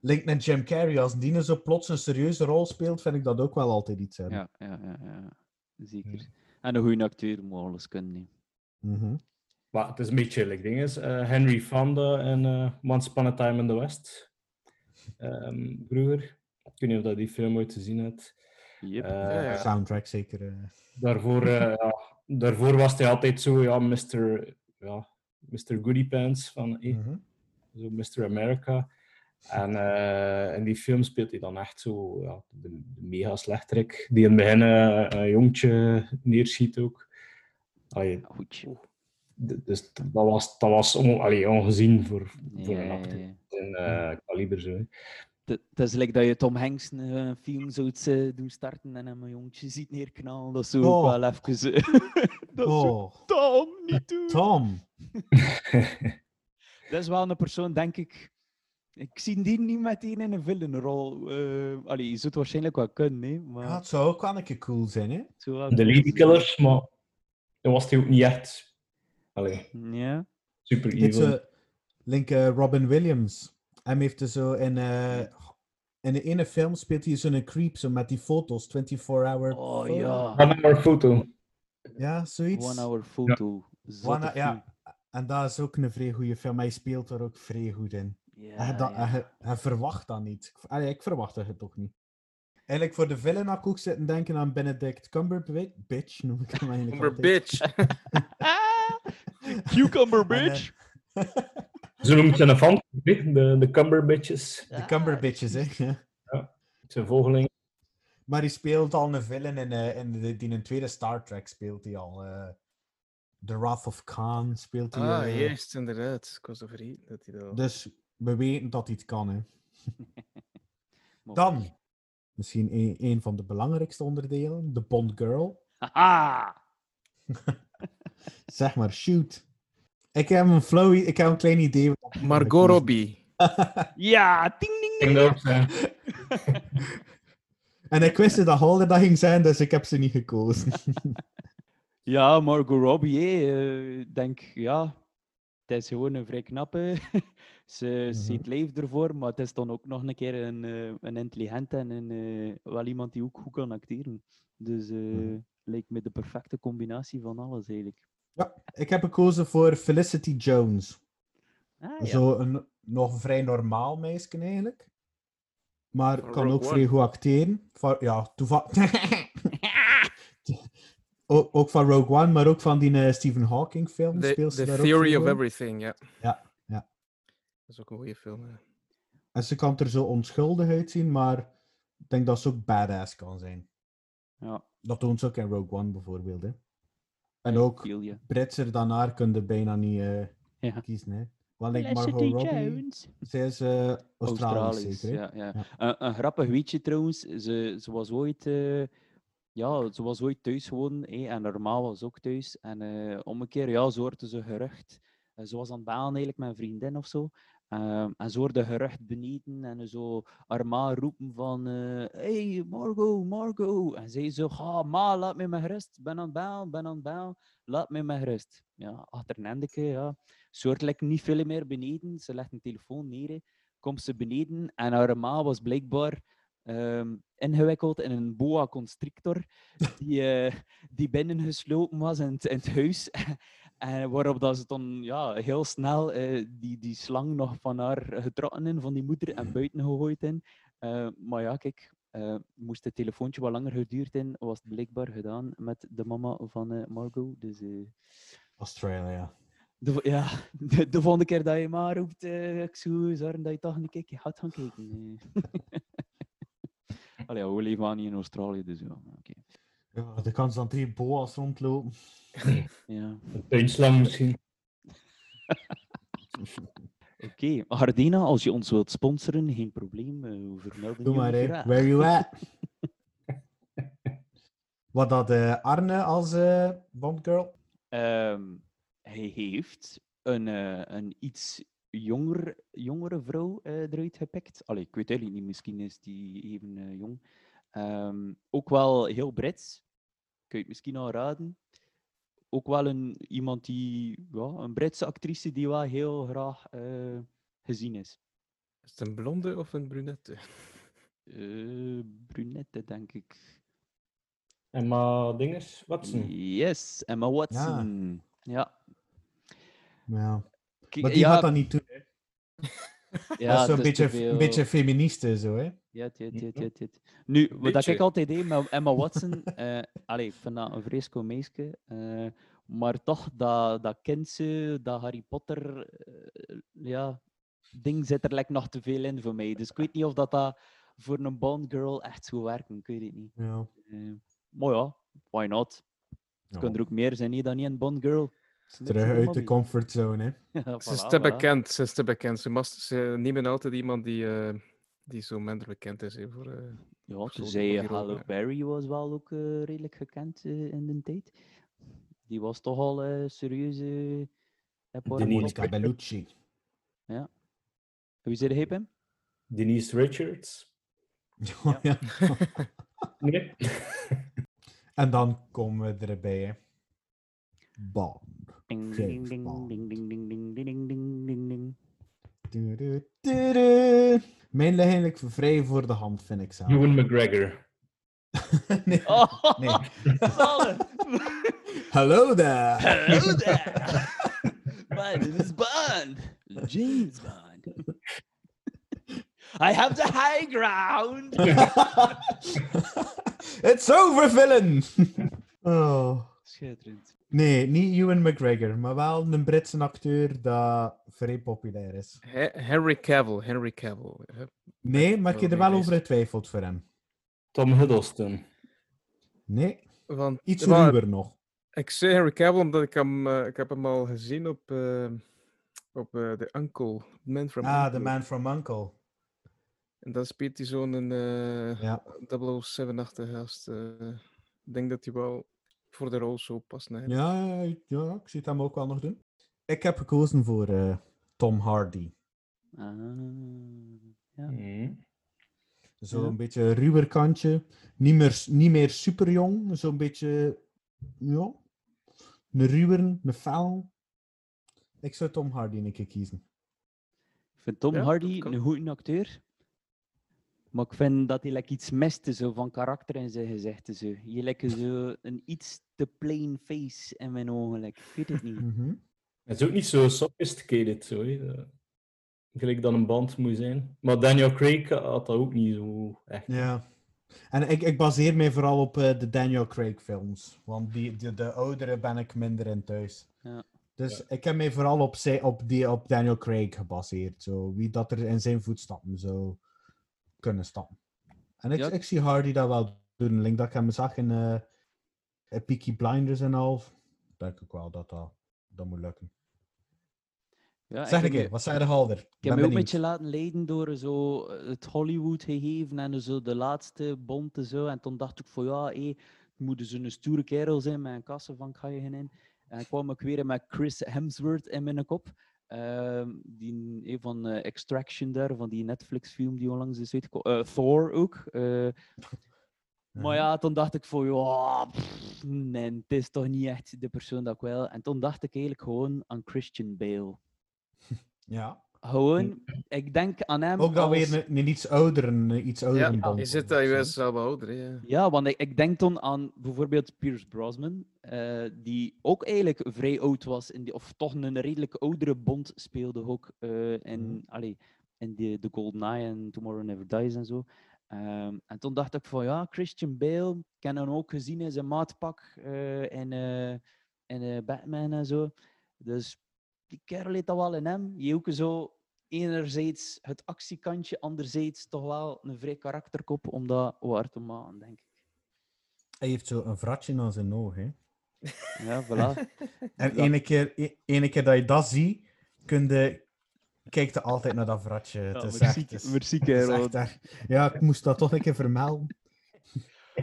linkt naar Jim Carrey. Als die zo plots een serieuze rol speelt, vind ik dat ook wel altijd iets hebben. Ja, ja, ja, ja. zeker. En een goede acteur moet alles kunnen. Mhm. Maar het is een beetje like ding is. eh, Henry Fonda in eh Once Upon a Time in the West. Ehm, vroeger. Ik weet niet of dat die film ooit gezien hebt. Yep. Eh, Ja, ja. Soundtrack zeker. eh. Daarvoor, eh, ja, daarvoor was hij altijd zo, ja, Mr. Ja, Mr. Goody Pants van eh, Mhm. zo Mr. America. En eh, in die film speelt hij dan echt zo ja, de, de mega slechterik, die in het begin een jongetje neerschiet ook. Allee, dus dat was, dat was on, allee, ongezien voor, voor Ja, een acteur in eh kaliber. Zo. hè. Het het is like dat je Tom Hanks een eh, film zou eh, doen starten en hem een jongetje ziet neerknallen. Dat zou ook Oh. wel even... eh, dat zou Oh, Tom niet doen. Tom. Dat is wel een persoon, denk ik... Ik zie die niet meteen in een villenrol. eh allee, je zou het waarschijnlijk wel kunnen, hè, maar... Ja, het zou ook wel een keer cool zijn, hè? De Lady maar dan was hij ook niet echt allee, Ja. super Dit evil. link eh, Robin Williams. Hem heeft er zo in, eh, in de ene film speelt hij zo'n creep zo met die foto's, 24 hour. Oh photo. ja. One hour foto. Ja, zoiets. One Hour Photo. One- ja, film. en dat is ook een vrij goede film. Hij speelt er ook vrij goed in. Ja, hij, dat, ja. hij, hij verwacht dat niet. Ik- Allee, ik verwacht het toch niet. Eigenlijk voor de villain had ik ook zitten denken aan Benedict Cumberbatch. Bitch noem ik hem eigenlijk Cumber altijd. bitch. Cucumber eh, bitch! Zo noemt zijn fan, de, de Cumberbitches. De Cumberbitches, hè. Ja. Zijn volgeling. Maar hij speelt al een villain in, eh, in, de, die in een tweede Star Trek speelt hij al. eh The Wrath of Khan speelt hij. Ah, eh, juist, inderdaad. Ik was dat hij dat... Dus we weten dat hij het kan. Hè. Dan, misschien een, een van de belangrijkste onderdelen, de Bond Girl. Haha! Zeg maar, shoot. Ik heb een flow, ik heb een klein idee. Margot. Robbie. Ja, ding ding ding! En ik wist dat Holder dat ging zijn, dus ik heb ze niet gekozen. Ja, Margot Robbie, eh, ik denk, ja, het is gewoon een vrij knappe. ze Mhm. ziet leeft ervoor, maar het is dan ook nog een keer een, eh, een intelligente en een, eh, wel iemand die ook goed kan acteren. Dus eh Mhm. lijkt me de perfecte combinatie van alles eigenlijk. Ja, ik heb gekozen voor Felicity Jones. Ah, ja. Zo een nog vrij normaal meisje eigenlijk. Maar kan Rogue ook vrij goed acteren. Van, ja, toevallig. ook, ook van Rogue One, maar ook van die eh, Stephen Hawking film. The, speelt ze the Theory of. Everything, ja. Ja, ja. Dat is ook een goede film. ja. En ze kan er zo onschuldig uitzien, maar ik denk dat ze ook badass kan zijn. ja. Dat toont ze ook in Rogue One bijvoorbeeld. Hè. En ook. Britser dan haar kun je bijna niet eh, Ja. kiezen. Hè. Want Felicity Margot Robbie, Jones. zij is eh Australisch, Australisch, zeker. Hè? ja. ja. Ja. Een, een grappig weetje trouwens, ze, ze was ooit... eh, ja, ze was ooit thuis gewoon hè, en normaal was ook thuis. En eh om een keer, ja, ze hoorde ze gerucht. Eh, ze was aan het bellen eigenlijk met een vriendin of zo. Ehm, en ze hoorde gerucht beneden en zo haar ma roepen van eh, Hey Margot, Margot. En zij zo, ga ma, laat me met rust. Ben aan het ben aan het bellen. Laat me met rust. Ja, achter een endeke, ja. Soortelijk niet veel meer beneden. Ze legt een telefoon neer. Komt ze beneden en haar ma was blijkbaar ehm, ingewikkeld in een boa constrictor die, eh, die binnengeslopen was in het, in het huis. En waarop dat ze dan ja, heel snel eh, die, die slang nog van haar getrokken in, van die moeder, en buiten gegooid in. Eh, maar ja, kijk, eh, moest het telefoontje wat langer geduurd in, was het blijkbaar gedaan met de mama van Margot. Dus Australia. de, ja, de, de volgende keer dat je maar roept, ik zou zorgen dat je toch een keertje gaat gaan kijken. Allee, ja, we leven aan in Australië, dus ja. oké. Ja, de kans dat drie boa's rondlopen. Ja. Een tuinslang misschien. Oké, Hardena, als je ons wilt sponsoren, geen probleem. eh, we vermelden Doe maar, hè. graag. Where you at? Wat dat eh, Arne als eh Bondgirl? Ehm, hij heeft een, eh, een iets jonger, jongere vrouw eh, eruit gepikt. Allee, ik weet eigenlijk niet, misschien is die even jong. Ehm, ook wel heel Brits. Kun je het misschien al raden. Ook wel een, iemand die, ja, een Britse actrice die wel heel graag eh, gezien is. Is het een blonde of een brunette? Eh, brunette, denk ik. Emma Dingers, Watson. Yes, Emma Watson. Ja. Ja. Maar die ja, gaat dat niet doen. Hè. Ja, dat is zo'n beetje, veel- beetje feministe zo, hè? Ja, ja, ja, ja, ja. Nu, wat Beetje. ik altijd deed met Emma Watson, eh allee, ik vind dat een vreselijk meisje, eh, maar toch, dat, dat kindje, dat Harry Potter, eh, ja, ding zit er like, nog te veel in voor mij. Dus ik weet niet of dat, dat voor een Bond girl echt zou werken, ik weet het niet. Ja. Eh, maar ja, why not? Het kan er ook meer zijn niet dan niet een Bond girl. Terug uit de comfortzone, hè? Ja, Ze is te voilà. bekend, ze is te bekend. Ze, mast, ze nemen altijd iemand die, eh, die zo minder bekend is. hè, voor, eh, Ja, voor zo'n zei rol, Halle. Berry was wel ook eh, redelijk gekend in de tijd. Die was toch al eh serieuze... eh, porno- Monica Bellucci. Ja. Wie zei de hem? Denise Richards. Ja. Nee. En dan komen we erbij, hè. Bond. Ding, James ding, ding, Bond. ding, ding, ding, ding, ding, ding, ding, ding. Du-du, du-du. Mijn ligt eigenlijk vrij voor de hand, vind ik zelf. Ewan McGregor. nee. Oh, Nee. Hello there! Hello there! My name is Bond. James Bond. I have the high ground. It's over, villain! oh. Schitterend. Nee, niet Ewan McGregor, maar wel een Britse acteur dat vrij populair is. He- Henry Cavill, Henry Cavill. Nee, maar ik heb er wel over getwijfeld voor hem. Tom Hiddleston. Nee, Want, iets maar ruwer nog. Ik zei Henry Cavill omdat ik hem, eh, ik heb hem al gezien op, eh, op eh, The Uncle, Man from Ah, Uncle. The Man from Uncle. En dan speelt hij zo'n eh Ja. 007-achtige gast. eh. ik denk dat hij wel voor de rol zo past. Nee. Ja, ja, ik zie het hem ook wel nog doen. Ik heb gekozen voor eh, Tom Hardy. Ah, ja. Hmm. Zo'n Ja. beetje ruwer kantje. Niet meer, niet meer super jong. Zo'n beetje. Ja. Een ruwer, een fel. Ik zou Tom Hardy een keer kiezen. Ik vind Tom Ja, Hardy kan. een goede acteur. Maar ik vind dat hij like, iets miste zo, van karakter in zijn gezichten. Zo. Je lijkt zo een iets te plain face in mijn ogen. like. Ik weet het niet. Mhm. Het is ook niet zo sophisticated, zo. hè. Dat- Gelijk dat een band moet zijn. Maar Daniel Craig had dat ook niet zo echt. Ja. En ik, ik baseer mij vooral op eh, de Daniel Craig films. Want die, die, de oudere ben ik minder in thuis. Ja. Dus ik heb mij vooral op, zij, op, die, op Daniel Craig gebaseerd. Zo, wie dat er in zijn voetstappen zou kunnen stappen. En ik, Ja. ik zie Hardy dat wel doen. Link dat ik hem zag in eh, eh, Peaky Blinders en al. Denk ik wel dat dat, dat moet lukken. Ja, zeg ik een keer, wat zei de Halder? Ik heb me ook een beetje laten leiden door zo eh, het Hollywood gegeven en zo de laatste bonte zo. En toen dacht ik van ja, hé, het moet dus een stoere kerel zijn met een kassen van ga je in. En ik kwam ook weer met Chris Hemsworth in mijn kop. Ehm, die een van eh, Extraction daar, van die Netflix-film die onlangs is uitgekomen. Eh, Thor ook. Maar ja, toen dacht ik van ja, pff, nee, het is toch niet echt de persoon dat ik wil. En toen dacht ik eigenlijk gewoon aan Christian Bale. Ja. Gewoon, ik denk aan hem. Ook dan als- weer een, een iets oudere, een iets oudere Ja, je of daar zo. juist zelf ouder. hè, Ja. Ja, want ik, ik denk dan aan bijvoorbeeld Pierce Brosnan, eh, die ook eigenlijk vrij oud was, in die, of toch een redelijk oudere Bond speelde ook eh, in, allee, in de, de GoldenEye en Tomorrow Never Dies en zo. Ehm, en toen dacht ik van ja, Christian Bale, ik heb hem ook gezien in zijn maatpak eh in, eh, in eh, Batman en zo. Dus die kerel heeft dat wel in hem. Je ook zo enerzijds het actiekantje, anderzijds toch wel een vrij karakterkop om dat waar te maken, denk ik. Hij heeft zo een vratje aan zijn oog, hè. Ja, voilà. En ene keer, e- ene keer dat je dat ziet, kun je... Kijk er altijd naar dat vratje. het is merci, echt, het is- merci, het is kerel. echt Ja, ik moest dat toch een keer vermelden.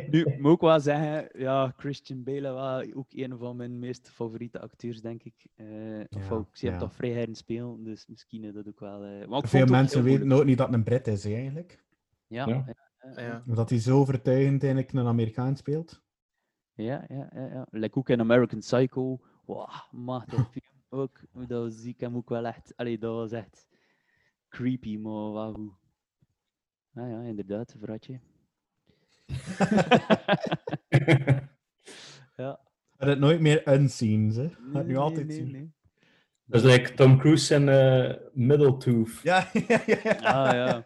Nu, ik moet ook wel zeggen, ja, Christian Bale was ook een van mijn meest favoriete acteurs, denk ik. Eh of Ja, ook, ik hem ja. toch vrij heren spelen, dus misschien is dat ook wel... eh, maar ik Veel mensen weten ook niet dat het een Brit is, eigenlijk. Ja, Ja. ja. Ja. Omdat hij zo overtuigend eigenlijk een Amerikaan speelt. Ja, ja, ja. ja. Like ook in American Psycho. Wow, machtig film. Ook, hoe dat zie ik hem ook wel echt. Allee, dat was echt creepy, maar wel goed. Ah ja, inderdaad, vratje. ja. Maar het nooit meer unseen, ze. Gaat Nee, nu nee, altijd nee, zien. nee. Dat is like Tom Cruise en eh Middletooth. Ja, ja, ja. Ah ja.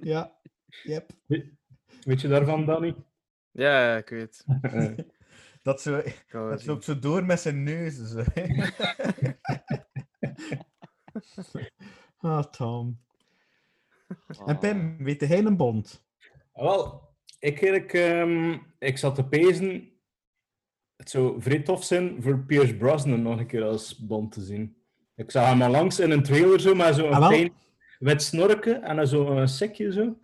Ja, yep. We- Weet je daarvan, Danny? Ja, ik weet. Dat, zo, dat loopt zo door met zijn neus. Zo. ah, Tom. En Pim, weet hij een bond? Ah, Wel, ik, eigenlijk, ehm, ik zat te pezen. Het zou vrij tof zijn voor Pierce Brosnan nog een keer als Bond te zien. Ik zag hem al langs in een trailer zo, met zo'n Ah, wit snorken en dan zo'n sekje zo.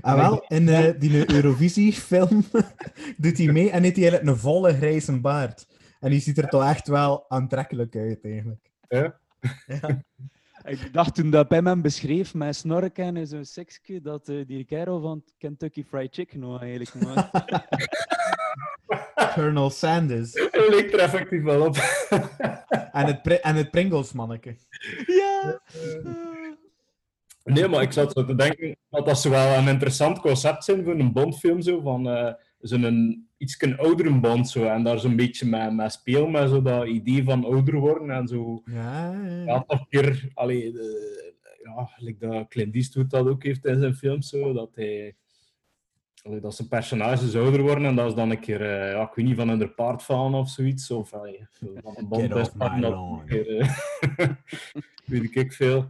Ah, wel, in eh, die Eurovisie-film doet hij mee en heeft hij eigenlijk een volle grijze baard. En die ziet er toch echt wel aantrekkelijk uit, eigenlijk. Ja. Ja. Ik dacht toen dat Pim hem beschreef met snorken en zo'n seksje, dat eh, die kerel van Kentucky Fried Chicken was eigenlijk. Maar... Colonel Sanders. Leek er effectief wel op. En het, en het Pringles-manneke. ja! Nee, maar ik zat zo te denken dat dat zo wel een interessant concept zijn voor een Bondfilm. Zo, van eh, zo'n iets oudere Bond. Zo, en daar zo'n beetje mee, mee spelen, met zo dat idee van ouder worden. En zo, Ja, ja, ja. toch keer... Allee, de- ja, like dat Clint Eastwood dat ook heeft in zijn films. Zo, dat hij... allee, dat zijn personages ouder worden en dat is dan een keer, eh, ja, ik weet niet, van een paard vallen of zoiets. Of allee, van een bond Get off best my dat lawn. een keer, eh, weet ik veel.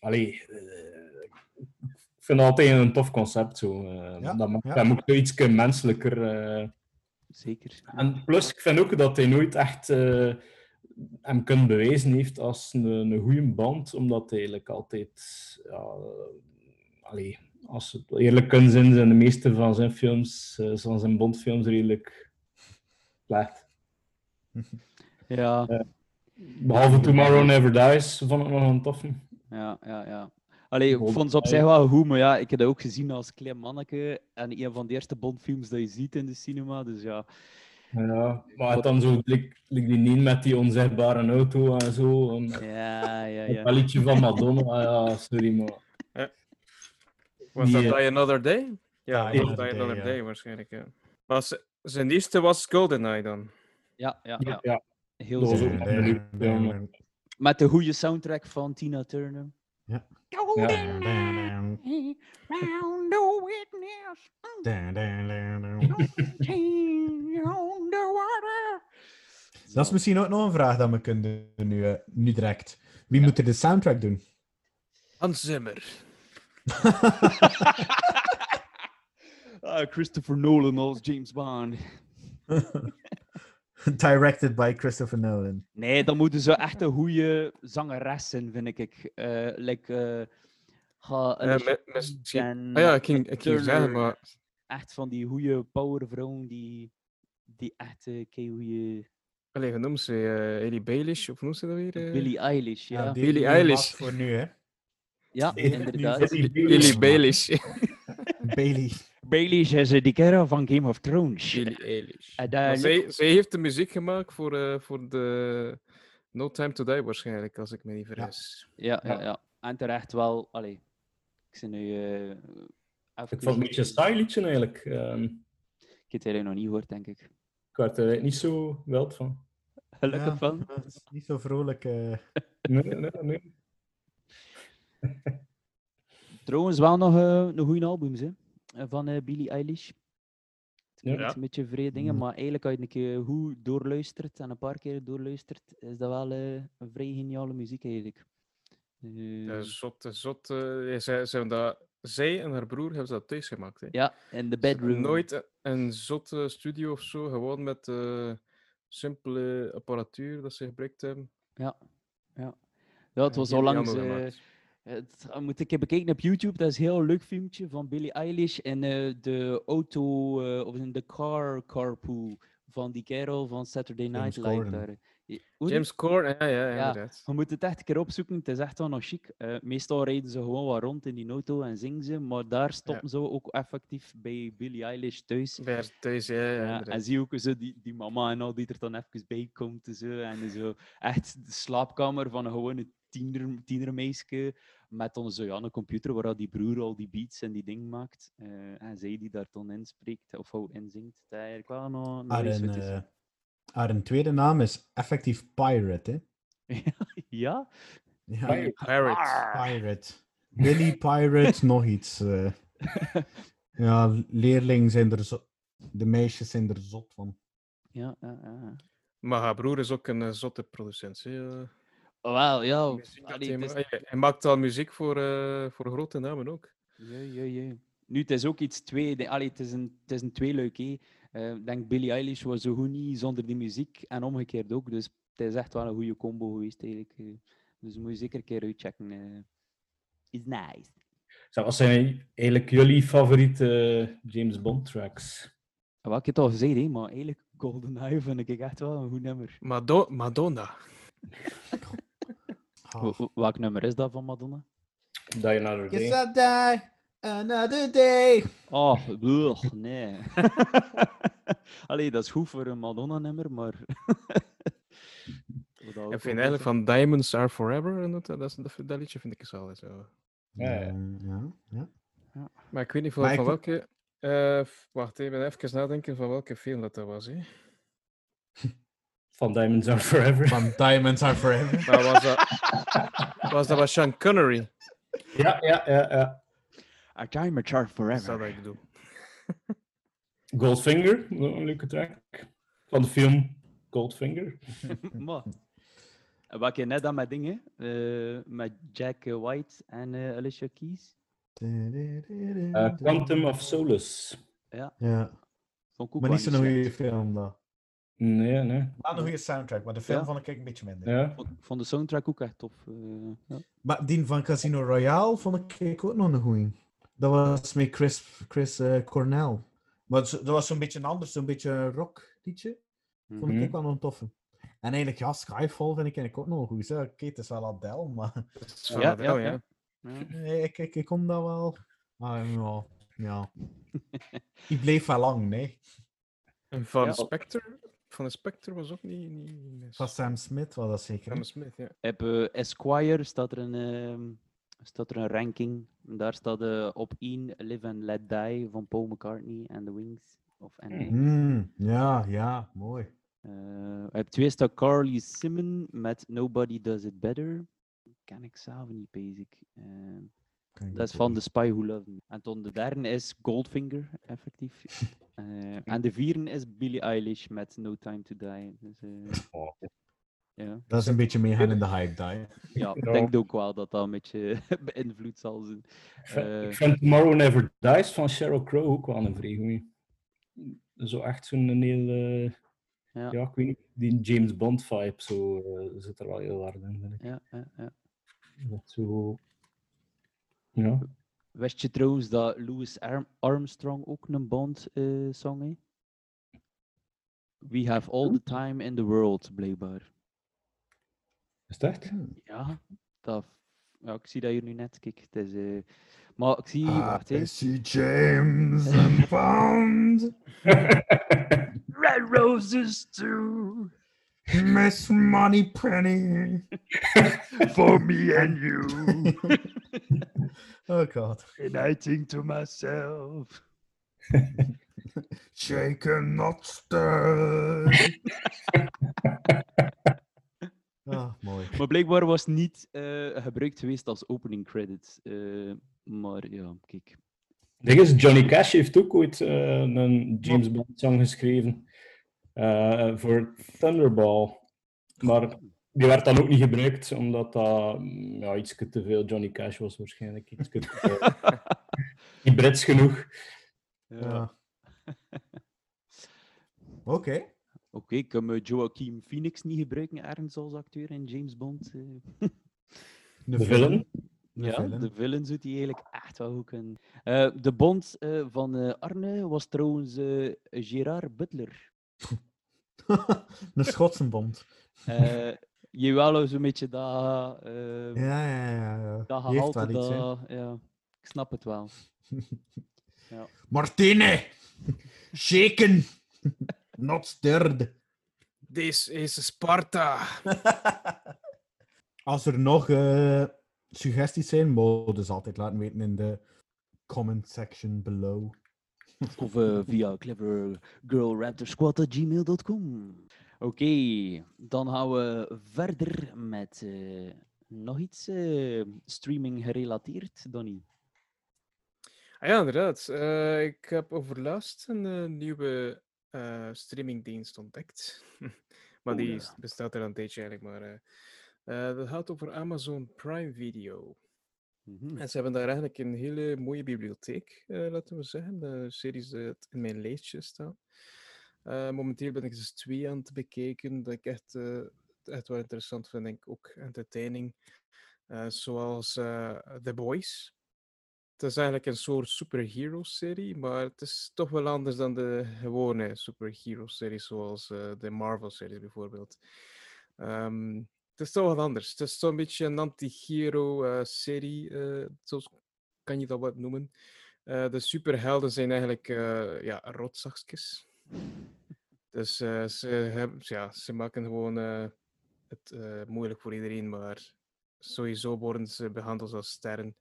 Allee, eh, ik vind het altijd een tof concept. Zo. eh, Ja, dat maakt ja. hem ook zoiets menselijker. eh. Zeker. En plus, ik vind ook dat hij nooit echt eh, hem kunnen bewijzen heeft als een, een goede band, omdat hij eigenlijk altijd... Ja, allee, als we het eerlijk kunnen zijn, zijn de meeste van zijn films, van zijn Bondfilms, redelijk slecht. Ja, Behalve Tomorrow Never Dies, vond ik nog een toffe. Ja, ja, ja. Allee, ik vond ze op zich wel goed, maar ja, ik heb dat ook gezien als klein manneke en een van de eerste Bondfilms dat je ziet in de cinema, dus ja. Ja, maar het dan zo, like die niet met die onzichtbare auto en zo. En, Ja, ja, Het ja. belletje van Madonna, ja, sorry, maar... Was dat Die, eh, Die Another Day? Ja, Die was Another Die Day, Another. Day waarschijnlijk, ja. Maar zijn eerste was GoldenEye dan. Ja, ja, Ja, ja. ja. Heel Dat Met de goede soundtrack van Tina Turner. Ja. Round the witness, underwater. Dat is misschien ook nog een vraag dat we kunnen doen nu, eh, nu direct. Wie moet er de soundtrack doen? Hans Zimmer. Ah, Christopher Nolan als James Bond. Directed by Christopher Nolan. Nee, dan moeten ze echt een goede zangeres zijn, vind ik. Eh like, eh, ga Eh, misschien- en Ah ja, ik ging, ik ging zeggen, maar Echt van die goede powervrouwen die, die echt uh, goede... Allee, hoe noemt ze? eh Ellie Baelish, of hoe noemt ze dat weer? eh? Billie Eilish, ja. Ja, die Billie Eilish. voor nu, hè? Ja, inderdaad. Billie Baelish. Bailey. Baelish is eh, die kerel van Game of Thrones. Daar zij, zij heeft de muziek gemaakt voor, eh, voor de No Time to Die waarschijnlijk, als ik me niet vergis. Ja, ja, ja. En terecht wel. Allee, ik zit nu. eh even Ik vond het een beetje een saai liedje eigenlijk. Ehm, Ik heb het eigenlijk nog niet gehoord, denk ik. ik werd er niet zo wild van. Gelukkig Ja, van. is niet zo vrolijk. eh. Nee, nee, nee. Trouwens, wel nog eh, een goede albums hè? Eh, van eh, Billie Eilish. Het Ja. klinkt een beetje vreemd dingen, Mm. maar eigenlijk als je een keer goed doorluistert en een paar keer doorluistert, is dat wel eh, een vrij geniale muziek eigenlijk. Eh, Ja, zot, zot. eh, zij, zij, hebben dat, zij en haar broer hebben ze dat thuis gemaakt. Hè. ja, in de Ze bedroom. Nooit een- een zotte studio of zo, gewoon met eh, simpele apparatuur dat ze gebruikt hebben. Ja, ja. ja het was al langs. Het eh, moet ik heb bekeken op YouTube. Dat is een heel leuk filmpje van Billie Eilish in eh, de auto eh, of in de car carpool van die kerel van Saturday Night Live. James Corden, ja, ja, Ja, inderdaad. je moet het echt een keer opzoeken. Het is echt wel nog chic. Eh, meestal rijden ze gewoon wat rond in die auto en zingen ze. Maar daar stoppen ze ook effectief bij Billie Eilish thuis. Bij haar thuis, ja, ja, Ja, en zie ook zo die, die mama en al die er dan even bij komt. en Zo, en zo echt de slaapkamer van een gewone tiener, tienermeisje. Met dan zo, ja, een computer waar die broer al die beats en die ding maakt. Eh, en zij die daar dan in spreekt of hou inzingt. Dat eigenlijk wel nog, nog Haar, iets een, wat is. eh, haar een tweede naam is effectief Pirate, hè? ja? Ja, Pirate. Pirate. Billy Pirate, nog iets. eh. ja, leerlingen zijn er zo... De meisjes zijn er zot van. Ja, ja, ja. Maar haar broer is ook een zotte producent. hè, Wel, ja. Allee, hij, is- maakt al muziek voor, eh, voor grote namen ook. Ja, ja, ja. Nu, het is ook iets twee. Allee, het is een, het is een tweeluik. hè. Eh, Ik denk Billie Eilish was zo goed niet zonder die muziek en omgekeerd ook. Dus het is echt wel een goede combo geweest eigenlijk. eh. Dus moet je zeker een keer uitchecken. Is nice. Zo, Wat zijn eigenlijk jullie favoriete James Bond tracks? Wat ik het al gezegd, hè, maar eigenlijk GoldenEye vind ik echt wel een goed nummer. Mado Madonna. Welk nummer is dat van Madonna? Die Another Yes, Day. I die another day. Oh, nee. Allee, dat is goed voor een Madonna-nummer, maar... Ik vind eigenlijk van Diamonds Are Forever, en dat, dat, is- dat, dat liedje vind ik eens altijd zo. Ja, ja. ja, ja. Maar ik weet niet van, van ik- welke... eh, wacht, ik ben even nadenken van welke film dat, dat was. Hè. Van Diamonds Are Forever. Van Diamonds Are Forever. Maar was dat... was dat was Sean Connery? Ja, ja, ja, ja. A Char Dat is dat Forever. wat ik bedoel. Goldfinger, een leuke track. Van de film Goldfinger. wat je net aan met dingen, eh, met Jack White en eh, Alicia Keys. Eh, Quantum of Solace. Ja, Ja, ook maar niet zo'n goede film, dat. Nee, nee. Wel een goede soundtrack, maar de film Ja. vond ik een beetje minder. Ja. Vond, vond de soundtrack ook echt tof. eh, ja. Maar die van Casino Royale vond ik ook nog een goeie. Dat was met Chris, Chris eh, Cornell. Maar dat was zo'n beetje anders, zo'n beetje een rock liedje. Vond Mhm. ik wel een toffe. En eigenlijk, ja, Skyfall vind ik eigenlijk ook nog goed. Oké, het is wel Adele, maar Dat is van Ja, Adele, ja, nee, ik, ik, ik kon dat wel. Maar ja, ja. Die bleef wel lang, nee. En van Ja. Spectre? Van de Spectre was ook niet... niet. Van Sam Smith was dat zeker. Sam Smith, ja. Op eh, Esquire staat er een, ehm, staat er een ranking. Daar staat eh, op 1 Live and Let Die van Paul McCartney en The Wings. Of NA. Hmm, ja, ja, mooi. Eh, op 2 staat Carly Simon met Nobody Does It Better. Ken ik zelf niet, basic. Dat is van. The Spy Who Loved Me. En dan de derde is Goldfinger, effectief. Eh, en de vierde is Billie Eilish met No Time to Die. Dus, eh, Oh. ja, Dat is een beetje meegaan in de hype, die. ja, ik denk ook wel dat dat een beetje beïnvloed zal zijn. Ik vind- Eh, Ik vind Tomorrow Never Dies van Sheryl Crow ook wel een vrij goeie. Zo echt zo'n eh, Ja. ja. ik weet niet, die James Bond vibe zo, zit er wel heel hard in, vind ik. ja, ja, ja. Dat zo... Ja. Wist je trouwens dat Louis Arm- Armstrong ook een Bond-song heeft? We have all the time in the world, blijkbaar. Is het echt? Ja, dat, ja, ik zie dat hier nu net. Kijk, het is, eh, maar ik zie, Ah, wacht James and Bond, Red roses too, Miss Money Penny. for me and you. oh god. And I think to myself. Shaken, not stirred. ah, mooi. Maar blijkbaar was het niet eh, gebruikt geweest als opening credits. eh, maar ja, kijk. Ding is, Johnny Cash heeft ook ooit eh, een James Bond song geschreven eh, voor Thunderball. Maar die werd dan ook niet gebruikt, omdat dat mm, ja, iets te veel Johnny Cash was waarschijnlijk. Iets te veel. niet Brits genoeg. Ja. Oké. Oké, kan me Joaquin Phoenix niet gebruiken ergens als acteur in James Bond? eh? De villain. De ja, villain. de villain zou die eigenlijk echt wel goed kunnen. Eh, de Bond eh, van eh, Arne was trouwens eh, Gerard Butler. een Schotsenbond. Eh jawel, zo'n beetje dat... eh Ja, ja, ja. ja. Dat gehalte, wel iets, dat... Ja, ik snap het wel. Ja. Martine! Shaken! Not stirred. This is Sparta. Als er nog eh, suggesties zijn, mogen dus altijd laten weten in de comment section below. Of eh, via clevergirlraptorsquad.gmail.com. Oké, dan gaan we verder met eh, nog iets eh, streaming gerelateerd, Donny. Ah ja, inderdaad. Eh, ik heb overlaatst een nieuwe eh, streamingdienst ontdekt. maar Oh, die bestaat er al een tijdje eigenlijk. Maar eh, eh, dat gaat over Amazon Prime Video. Mhm. En ze hebben daar eigenlijk een hele mooie bibliotheek, eh, laten we zeggen. De series die in mijn lijstje staan. Eh, momenteel ben ik dus twee aan het bekijken, dat ik echt, eh, echt wel interessant vind. Denk ik ook entertaining. Eh, zoals eh, The Boys. Het is eigenlijk een soort superhero-serie, maar het is toch wel anders dan de gewone superhero-series, zoals eh, de Marvel-series bijvoorbeeld. Ehm, het is toch wat anders. Het is een beetje een anti-hero-serie, eh, zo kan je dat wat noemen. Eh, de superhelden zijn eigenlijk eh ja, rotzakjes. Dus eh, ze, hebben, ja, ze maken gewoon eh, het eh, moeilijk voor iedereen, maar sowieso worden ze behandeld als sterren.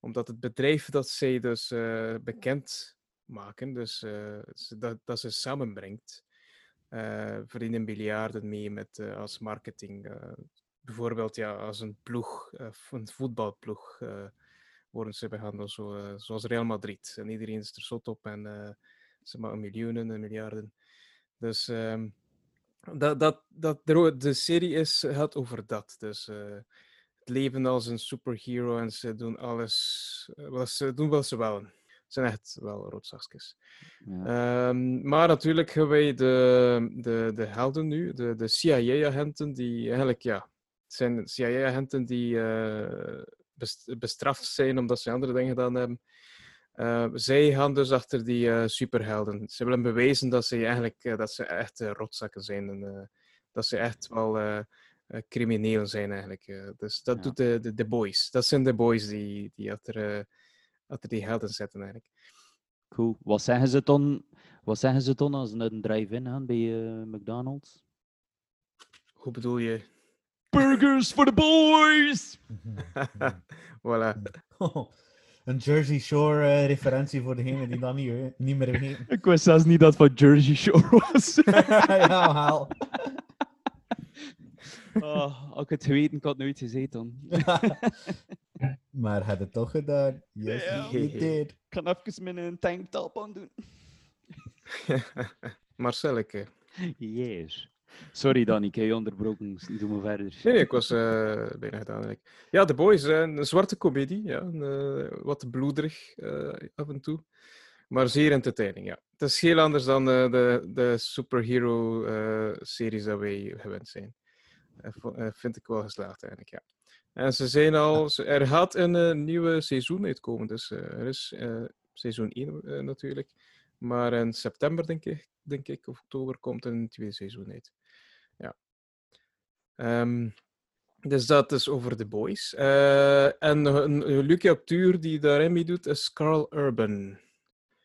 Omdat het bedrijf dat zij dus eh, bekend maken, dus eh, dat, dat ze samenbrengt, eh verdienen miljarden mee met, eh, als marketing. eh. bijvoorbeeld ja, als een ploeg, eh, een voetbalploeg, eh, worden ze behandeld zo, eh, zoals Real Madrid. En iedereen is er zot op en eh, ze maken miljoenen en miljarden. Dus ehm, dat, dat, dat, de, serie is, gaat over dat. Dus eh, het leven als een superhero en ze doen alles, eh, wat ze doen wat ze willen. Zijn echt wel rotzakjes. Ehm, maar natuurlijk hebben wij de, de, de helden nu, de, de CIA-agenten, die eigenlijk, ja, het zijn CIA-agenten die eh, best- bestraft zijn omdat ze andere dingen gedaan hebben. Eh, zij gaan dus achter die eh, superhelden. Ze willen bewijzen dat ze eigenlijk eh, dat ze echt rotzakken zijn en dat ze echt wel criminelen zijn eigenlijk. dus dat doet de, de, de boys. Dat zijn de boys die, die achter, achter die helden zitten eigenlijk. Cool. Wat zeggen ze dan, wat zeggen ze dan als ze naar een drive-in gaan bij eh, McDonald's? Hoe bedoel je? Burgers for the boys! voilà. een Jersey Shore eh, referentie voor degene die dat niet, we- niet meer weten. Ik wist zelfs niet dat het van Jersey Shore was. ja, haal. Oh, als ik het geweten, ik had nooit gezeten dan. Maar had het toch gedaan? Yes, Ja. you did. Ik kan even mijn een tanktop aan doen. Marcelleke. Yes. Sorry Danny, ik heb je onderbroken. Doe me verder. Nee, nee, ik was eh, bijna gedaan. eigenlijk. Ja, The Boys, eh, een zwarte komedie. Ja, een, eh, wat bloederig eh, af en toe. Maar zeer entertaining, ja. Het is heel anders dan eh, de, de superhero-series dat wij gewend zijn. Eh, eh, vind ik wel geslaagd eigenlijk, ja. En ze zijn al... Er gaat een eh, nieuwe seizoen uitkomen, dus er is seizoen 1 natuurlijk. Maar in september, denk ik, denk ik, of oktober, komt een tweede seizoen uit. Ja. Ehm, dus dat is over The Boys. En een, een leuke acteur die daarin mee doet is Carl Urban.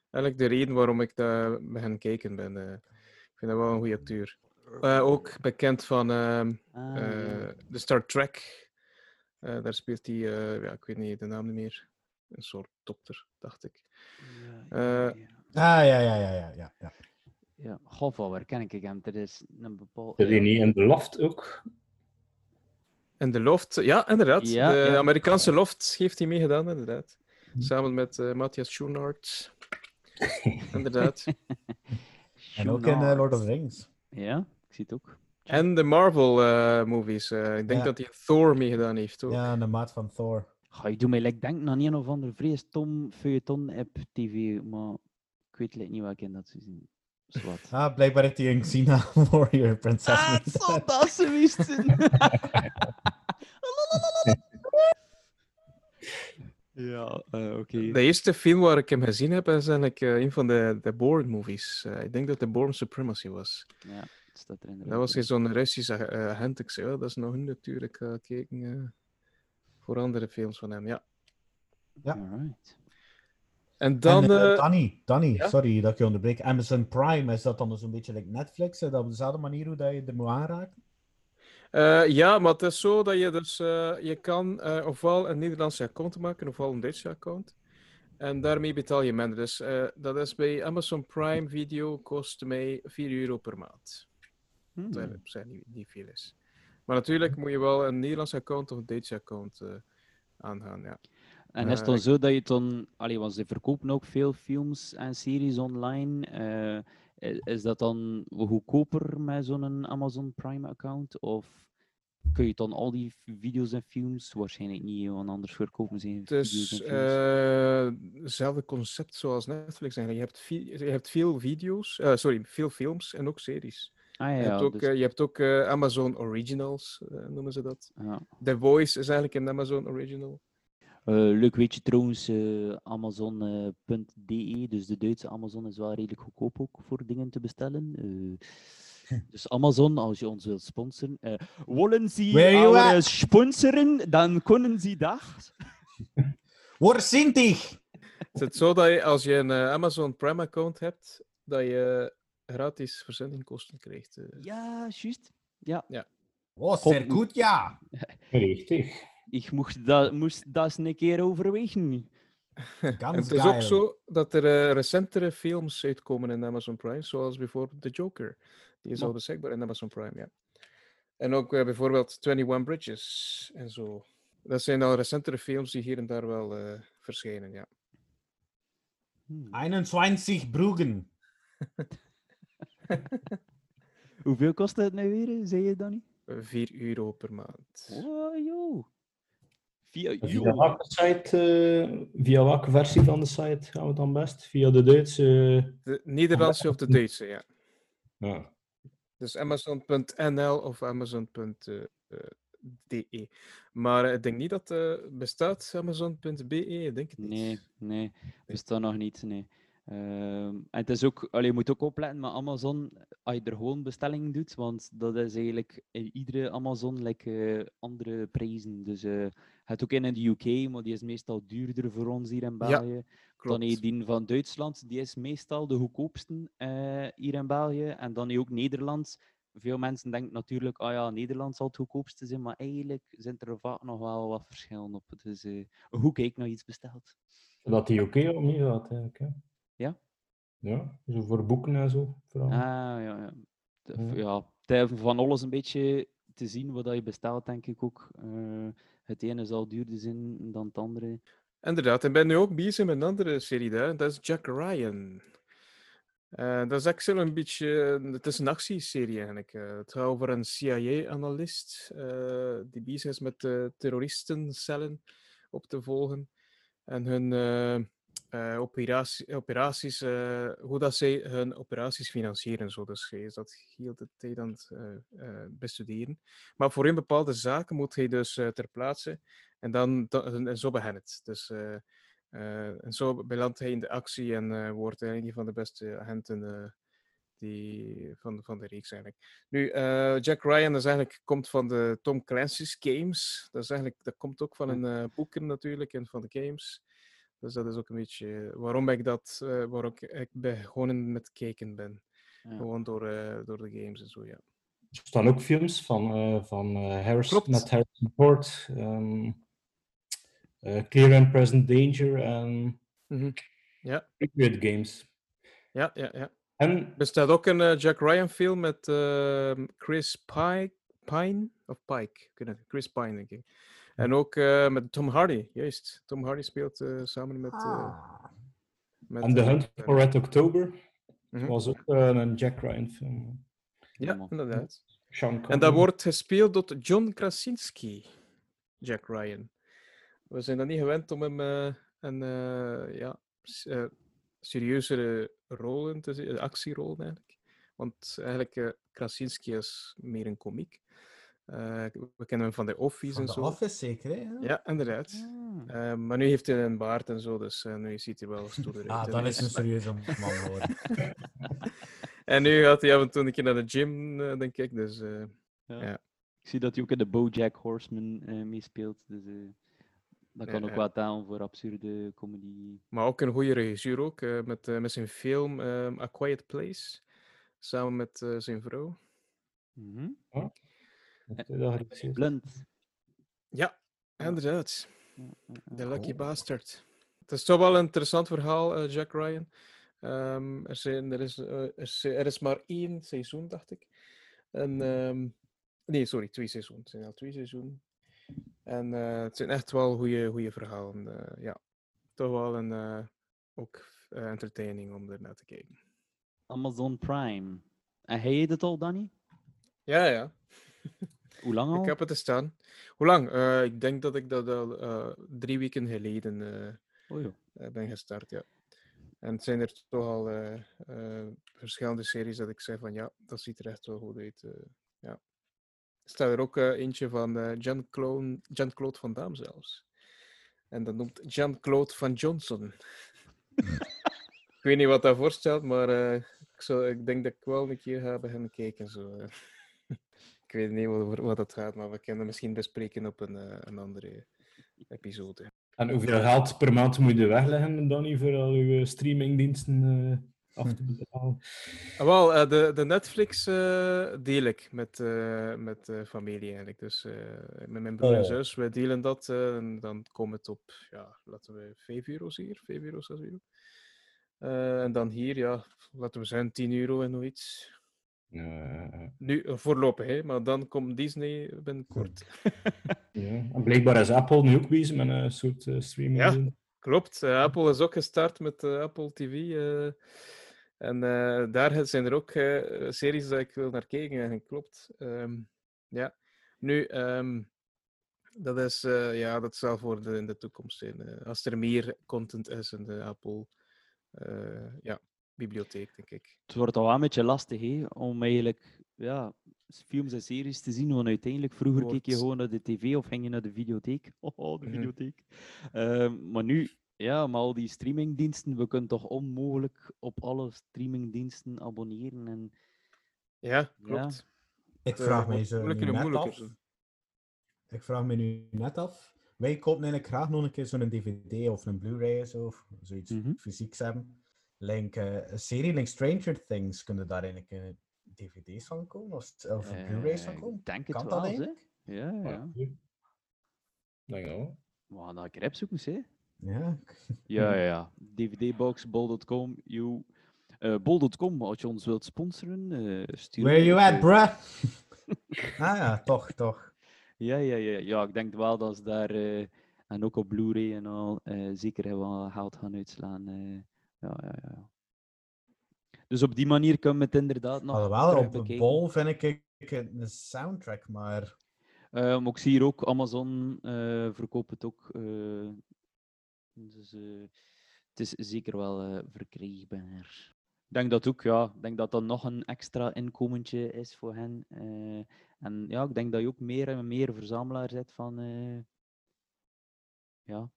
Eigenlijk de reden waarom ik daar ben gaan kijken ben. ik vind dat wel een goede acteur. Eh, ook bekend van ehm, Ah, eh, ja. de Star Trek. Eh, daar speelt hij, eh, ja, ik weet niet de naam niet meer. Een soort dokter, dacht ik. Eh, Ah, ja, ja, ja, ja, ja. ja. Ja, goh, waar ken ik hem? Er is een bepaald... Zit hij niet in de loft ook? En de Loft, ja, inderdaad. Ja, de ja. Amerikaanse Loft heeft hij meegedaan, inderdaad. Samen met eh, Matthias Schoenaert. inderdaad. En ook in eh, Lord of the Rings. Ja, ik zie het ook. En de Marvel-movies. ik denk Ja. dat hij Thor meegedaan heeft ook. Ja, de maat van Thor. Ga je doet mij like, denken aan een of ander vrees tom feuilleton app tv, maar ik weet like, niet welke dat ze zien. Zwat. Ah, blijkbaar heeft hij een Xena Warrior Princess Ah, het meegedaan. zal dat ze wisten. ja, eh, oké. De eerste film waar ik hem gezien heb, is eigenlijk eh, een van de, de Bourne-movies. Eh, ik denk dat de Bourne Supremacy was. Ja. Staat er Dat was geen zo'n Russische eh, agent. Ik zei, ja, dat is nog een natuurlijk. ga kijken eh, voor andere films van hem, ja. Ja. Alright. En dan... en, eh, eh, Danny, Danny ja? sorry dat ik je onderbreek. Amazon Prime, is dat dan zo'n beetje like Netflix? Is dat op dezelfde manier hoe dat je er moet aanraken? Eh, ja, maar het is zo dat je dus eh, je kan eh, ofwel een Nederlandse account maken, ofwel een Duitse account. En daarmee betaal je minder. Dus eh, dat is bij Amazon Prime Video kost mij 4 euro per maand. Hmm. Op zich niet, niet veel is. Maar natuurlijk moet je wel een Nederlandse account of een Duitse account eh, aangaan. Ja. En is het Eh, dan ik- zo dat je dan... Allee, want ze verkopen ook veel films en series online. eh, is dat dan goedkoper met zo'n Amazon Prime-account? Of kun je dan al die video's en films... Waarschijnlijk niet, want anders verkopen ze geen Het video's is en films. eh, hetzelfde concept zoals Netflix. Eigenlijk. Je, hebt je hebt veel video's, eh, sorry, veel films en ook series. Ah ja, je, hebt ja, ook, dus- eh, je hebt ook eh, Amazon Originals, eh, noemen ze dat. Ja. The Voice is eigenlijk een Amazon Original. Eh, leuk weet je trouwens, Amazon.de, dus de Duitse Amazon is wel redelijk goedkoop ook voor dingen te bestellen. Eh, dus Amazon, als je ons wilt sponsoren, eh willen ze sponsoren, dan kunnen ze dat. Waar zijn die? Het is zo dat je, als je een Amazon Prime account hebt, dat je gratis verzendingkosten krijgt. eh. Ja, juist. Ja. Ja. Oh, zeer goed, ja. Richtig. Ik moest dat, moest dat eens een keer overwegen. En het is ook zo dat er eh, recentere films uitkomen in Amazon Prime, zoals bijvoorbeeld The Joker. Die is al beschikbaar in Amazon Prime, ja. En ook eh, bijvoorbeeld 21 Bridges en zo. Dat zijn al recentere films die hier en daar wel eh, verschijnen, ja. 21 broegen. Hoeveel kost het nu weer, zei je Danny? 4 euro per maand. Oh, joh. Via, Via welke site, eh, via welke versie van de site gaan we dan best? Via de Duitse... De Nederlandse of de Duitse, ja. Ja. Dus Amazon.nl of Amazon.de. Maar eh, ik denk niet dat eh bestaat Amazon.be, ik denk het niet. Nee, nee, bestaat nog niet. Nee. Ehm, en het is ook, allee, je moet ook opletten met Amazon, als je er gewoon bestellingen doet, want dat is eigenlijk in iedere Amazon like, eh, andere prijzen. Dus eh het ook in in de UK, maar die is meestal duurder voor ons hier in Ja, België. Dan klopt. heb je die van Duitsland, die is meestal de goedkoopste eh, hier in België. En dan heb je ook Nederland. Veel mensen denken natuurlijk, ah ja, Nederland zal het goedkoopste zijn, maar eigenlijk zijn er vaak nog wel wat verschillen op. Dus hoe kijk naar iets besteld? Dat die oké of niet gaat, eigenlijk. Hè? Ja? Ja, zo voor boeken en zo. Vooral. Ah, ja, ja. De- Ja. van alles een beetje te zien wat dat je bestelt, denk ik ook. Eh, het ene zal duurder zijn dan het andere. Inderdaad, ik ben nu ook bezig met een andere serie daar, dat is Jack Ryan. Eh, dat is eigenlijk een beetje, het is een actieserie eigenlijk. eh. het gaat over een CIA-analyst eh, die bezig is met uh, terroristencellen op te volgen en hun eh, operatie- operaties, eh, hoe dat zij hun operaties financieren. Zo. Dus hij is dat heel de tijd aan het eh, bestuderen. Maar voor een bepaalde zaken moet hij dus ter plaatse en dan, dan en zo begint het. Dus, en zo belandt hij in de actie en wordt hij een van de beste agenten die, van, van de reeks eigenlijk. Nu, Jack Ryan is eigenlijk, komt van de Tom Clancy's games. Dat, is eigenlijk, dat komt ook van een eh, boeken natuurlijk en van de games. Dus dat is ook een beetje waarom ik dat, eh waarom ik, ik begonnen met kijken ben. Ja. Gewoon door, eh, door de games en zo, ja. Er staan ook films van, eh van eh, Harrison, Klopt. met Harrison Ford. ehm, eh, Clear and Present Danger en Mhm. Ja. Games. Ja, ja, ja. En Er bestaat ook een Jack Ryan film met ehm, Chris Pike, Pine of Pike, Chris Pine denk ik. En ook eh, met Tom Hardy, juist. Tom Hardy speelt eh, samen met. eh, met en The Hunt for Red October Mhm. was ook een Jack Ryan film. Ja, inderdaad. Sean En dat wordt gespeeld door John Krasinski, Jack Ryan. We zijn dan niet gewend om hem eh, een eh, ja, s- eh, serieuzere rollen te zien, actierollen eigenlijk. Want eigenlijk, eh, Krasinski is meer een komiek. Eh, we kennen hem van The Office Van en The zo. Office zeker, hè? Ja, inderdaad. Eh, maar nu heeft hij een baard en zo, dus eh, nu ziet hij wel stoer uit. Ah, dan hij is het een serieuze man geworden. En nu gaat hij af en toe een keer naar de gym, denk ik. Dus eh, Ja. ja. Ik zie dat hij ook in de BoJack Horseman eh, meespeelt. Dus eh, dat kan ook wel tellen voor absurde comedy. Maar ook een goede regisseur ook, eh, met, met zijn film ehm, A Quiet Place, samen met eh, zijn vrouw. Geregisseerd? Blunt. Ja, inderdaad. The Lucky Bastard. Het is toch wel een interessant verhaal, eh, Jack Ryan. Ehm, er, zijn, er, is, eh, er, is, er is maar één seizoen, dacht ik. En, ehm, nee, sorry, twee seizoenen. Het zijn al twee seizoenen. En eh, het zijn echt wel goede verhalen. eh, ja, toch wel een, eh, ook eh, entertaining om er naar te kijken. Amazon Prime. En hij het al, Danny? Ja, ja. Hoe lang al? Ik heb het te staan. Hoe lang? Eh, ik denk dat ik dat al eh, drie weken geleden eh, Oh, ben gestart, ja. En het zijn er toch al verschillende series dat ik zeg van ja, dat ziet er echt wel goed uit. ja. Er staat er ook eentje van Jean-Claude Jean Van Damme zelfs. En dat noemt Jean-Claude Van Johnson. ik weet niet wat dat voorstelt, maar eh, ik, zou, ik denk dat ik wel een keer ga beginnen kijken. Zo. Ik weet niet wat, wat dat gaat, maar we kunnen het misschien bespreken op een, eh, een andere episode. En hoeveel geld per maand moet je wegleggen, Danny, voor al uw streamingdiensten eh, af te betalen? Ah, Wel, eh, de, de Netflix eh, deel ik met, eh, met de familie eigenlijk. Dus eh, met mijn broer en Oh. zus, wij delen dat. eh, en dan komt het op, ja, laten we 5 euro's hier, 5 euro, 6 euro. Eh, en dan hier, ja, laten we zeggen 10 euro en zoiets. Nu, eh, voorlopig, hè, maar dan komt Disney binnenkort. Ja. En blijkbaar is Apple nu ook bezig met een soort eh, streaming. Ja. Klopt, eh, Apple is ook gestart met Apple TV. en daar zijn er ook series dat ik wil naar kijken. En klopt. Ehm, ja. Nu, ehm, dat is, ja, dat zal voor de, in de toekomst zijn. als er meer content is in de Apple ja, bibliotheek, denk ik. Het wordt al wel een beetje lastig hè, om eigenlijk ja, films en series te zien. Want uiteindelijk, vroeger keek je gewoon naar de tv of ging je naar de videotheek. Oh, de Mhm. videotheek. Ehm, maar nu, ja, met al die streamingdiensten, we kunnen toch onmogelijk op alle streamingdiensten abonneren. En, Ja, klopt. Ik Het, vraag eh, mij wordt zo net af. Ik vraag me nu net af. Wij kopen eigenlijk graag nog een keer zo'n DVD of een Blu-ray of zo, of zoiets Mhm. fysieks hebben. Link, eh, een serie like Stranger Things, kunnen daar eigenlijk eh, DVD's van komen? Of, of eh, Blu-rays van komen? Ik denk het Kan wel, dat hè. eigenlijk? Ja, ja. Nou ja. We gaan dat een keer opzoeken, hè. Ja. Ja, ja, ja. DVDbox, bol.com, you. Eh, bol.com, als je ons wilt sponsoren, eh stuur Where you at, bruh? ah ja, toch, toch. Ja, ja, ja, ja, ik denk wel dat ze daar, eh, en ook op Blu-ray en al, eh, zeker wel geld gaan uitslaan. Ja, ja, ja. Dus op die manier kunnen we het inderdaad nog Alhoewel, op de bol vind ik een soundtrack, maar... Eh, maar ik zie hier ook, Amazon eh verkoopt het ook. eh, dus het is zeker wel verkrijgbaar. Ik denk dat ook, ja. Ik denk dat dat nog een extra inkomentje is voor hen. en ja, ik denk dat je ook meer en meer verzamelaar zet van, ja,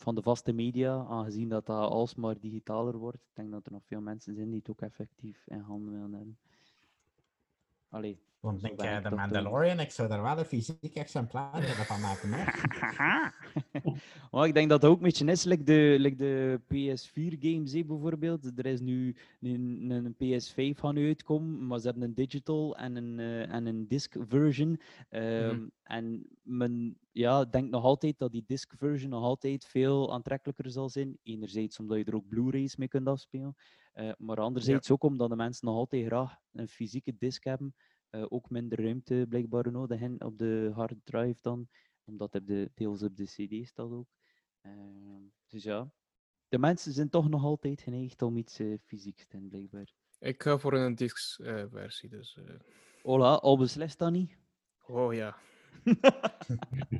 van de vaste media, aangezien dat dat alsmaar digitaler wordt. Ik denk dat er nog veel mensen zijn die het ook effectief in handen willen hebben. Allee, Want ik, ik de. Mandalorian, ik zou daar wel een fysiek exemplaar van maken. Maar ik denk dat dat ook een beetje is, like de, like de PS4-games hè, bijvoorbeeld. Er is nu een, een PS5 gaan nu uitkomen, maar ze hebben een digital en een, eh, en een disc version. Ehm, En men ja, denkt nog altijd dat die disc version nog altijd veel aantrekkelijker zal zijn. Enerzijds omdat je er ook Blu-rays mee kunt afspelen, eh, maar anderzijds ook omdat de mensen nog altijd graag een fysieke disc hebben. Eh, ook minder ruimte blijkbaar nodig hebben op de hard drive dan omdat het de, deels op de CD staat ook. Ehm, dus ja, de mensen zijn toch nog altijd geneigd om iets eh, fysieks te hebben, blijkbaar. Ik ga voor een disc-versie, dus... eh, Hola, al beslist dat niet? oh ja.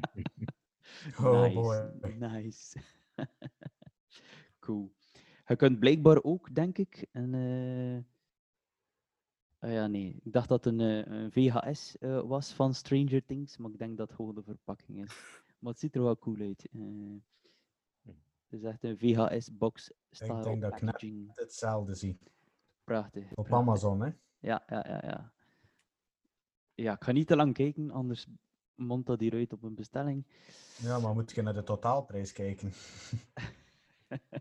Oh nice, boy. nice. cool. Je kunt blijkbaar ook, denk ik, een... ah ja, nee. Ik dacht dat het een, eh, een VHS eh, was van Stranger Things, maar ik denk dat het gewoon de verpakking is. Maar het ziet er wel cool uit. eh. het is echt een VHS-box Ik style denk dat ik net packaging. hetzelfde zie. prachtig. Op prachtig. Amazon, hè? Ja, ja, ja, ja. Ja, ik ga niet te lang kijken, anders mondt dat hieruit op een bestelling. Ja, maar moet je naar de totaalprijs kijken.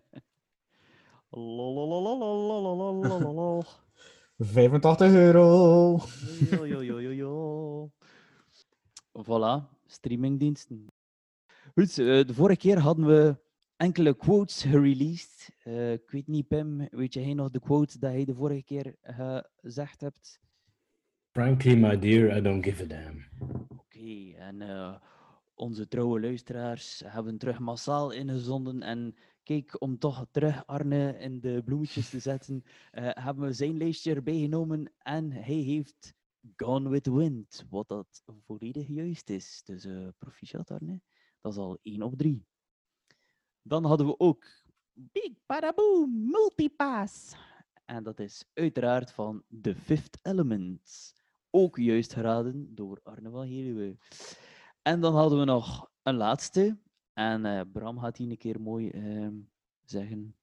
85 euro. Jo, jo, jo, jo, jo. Voilà, streamingdiensten. Goed, eh, de vorige keer hadden we enkele quotes gereleased. Eh, ik weet niet, Pim, weet jij nog de quote dat hij de vorige keer gezegd hebt? Frankly, my dear, I don't give a damn. Oké, en eh, onze trouwe luisteraars hebben terug massaal ingezonden. En kijk, om toch terug Arne in de bloemetjes te zetten, eh, hebben we zijn lijstje erbij genomen. En hij heeft Gone with the Wind, wat dat volledig juist is. Dus eh proficiat Arne, dat is al 1 op 3. Dan hadden we ook Big Badaboom Multipass. En dat is uiteraard van The Fifth Element. Ook juist geraden door Arne van Heluwe. En dan hadden we nog een laatste. En eh, Bram gaat die een keer mooi ehm, zeggen.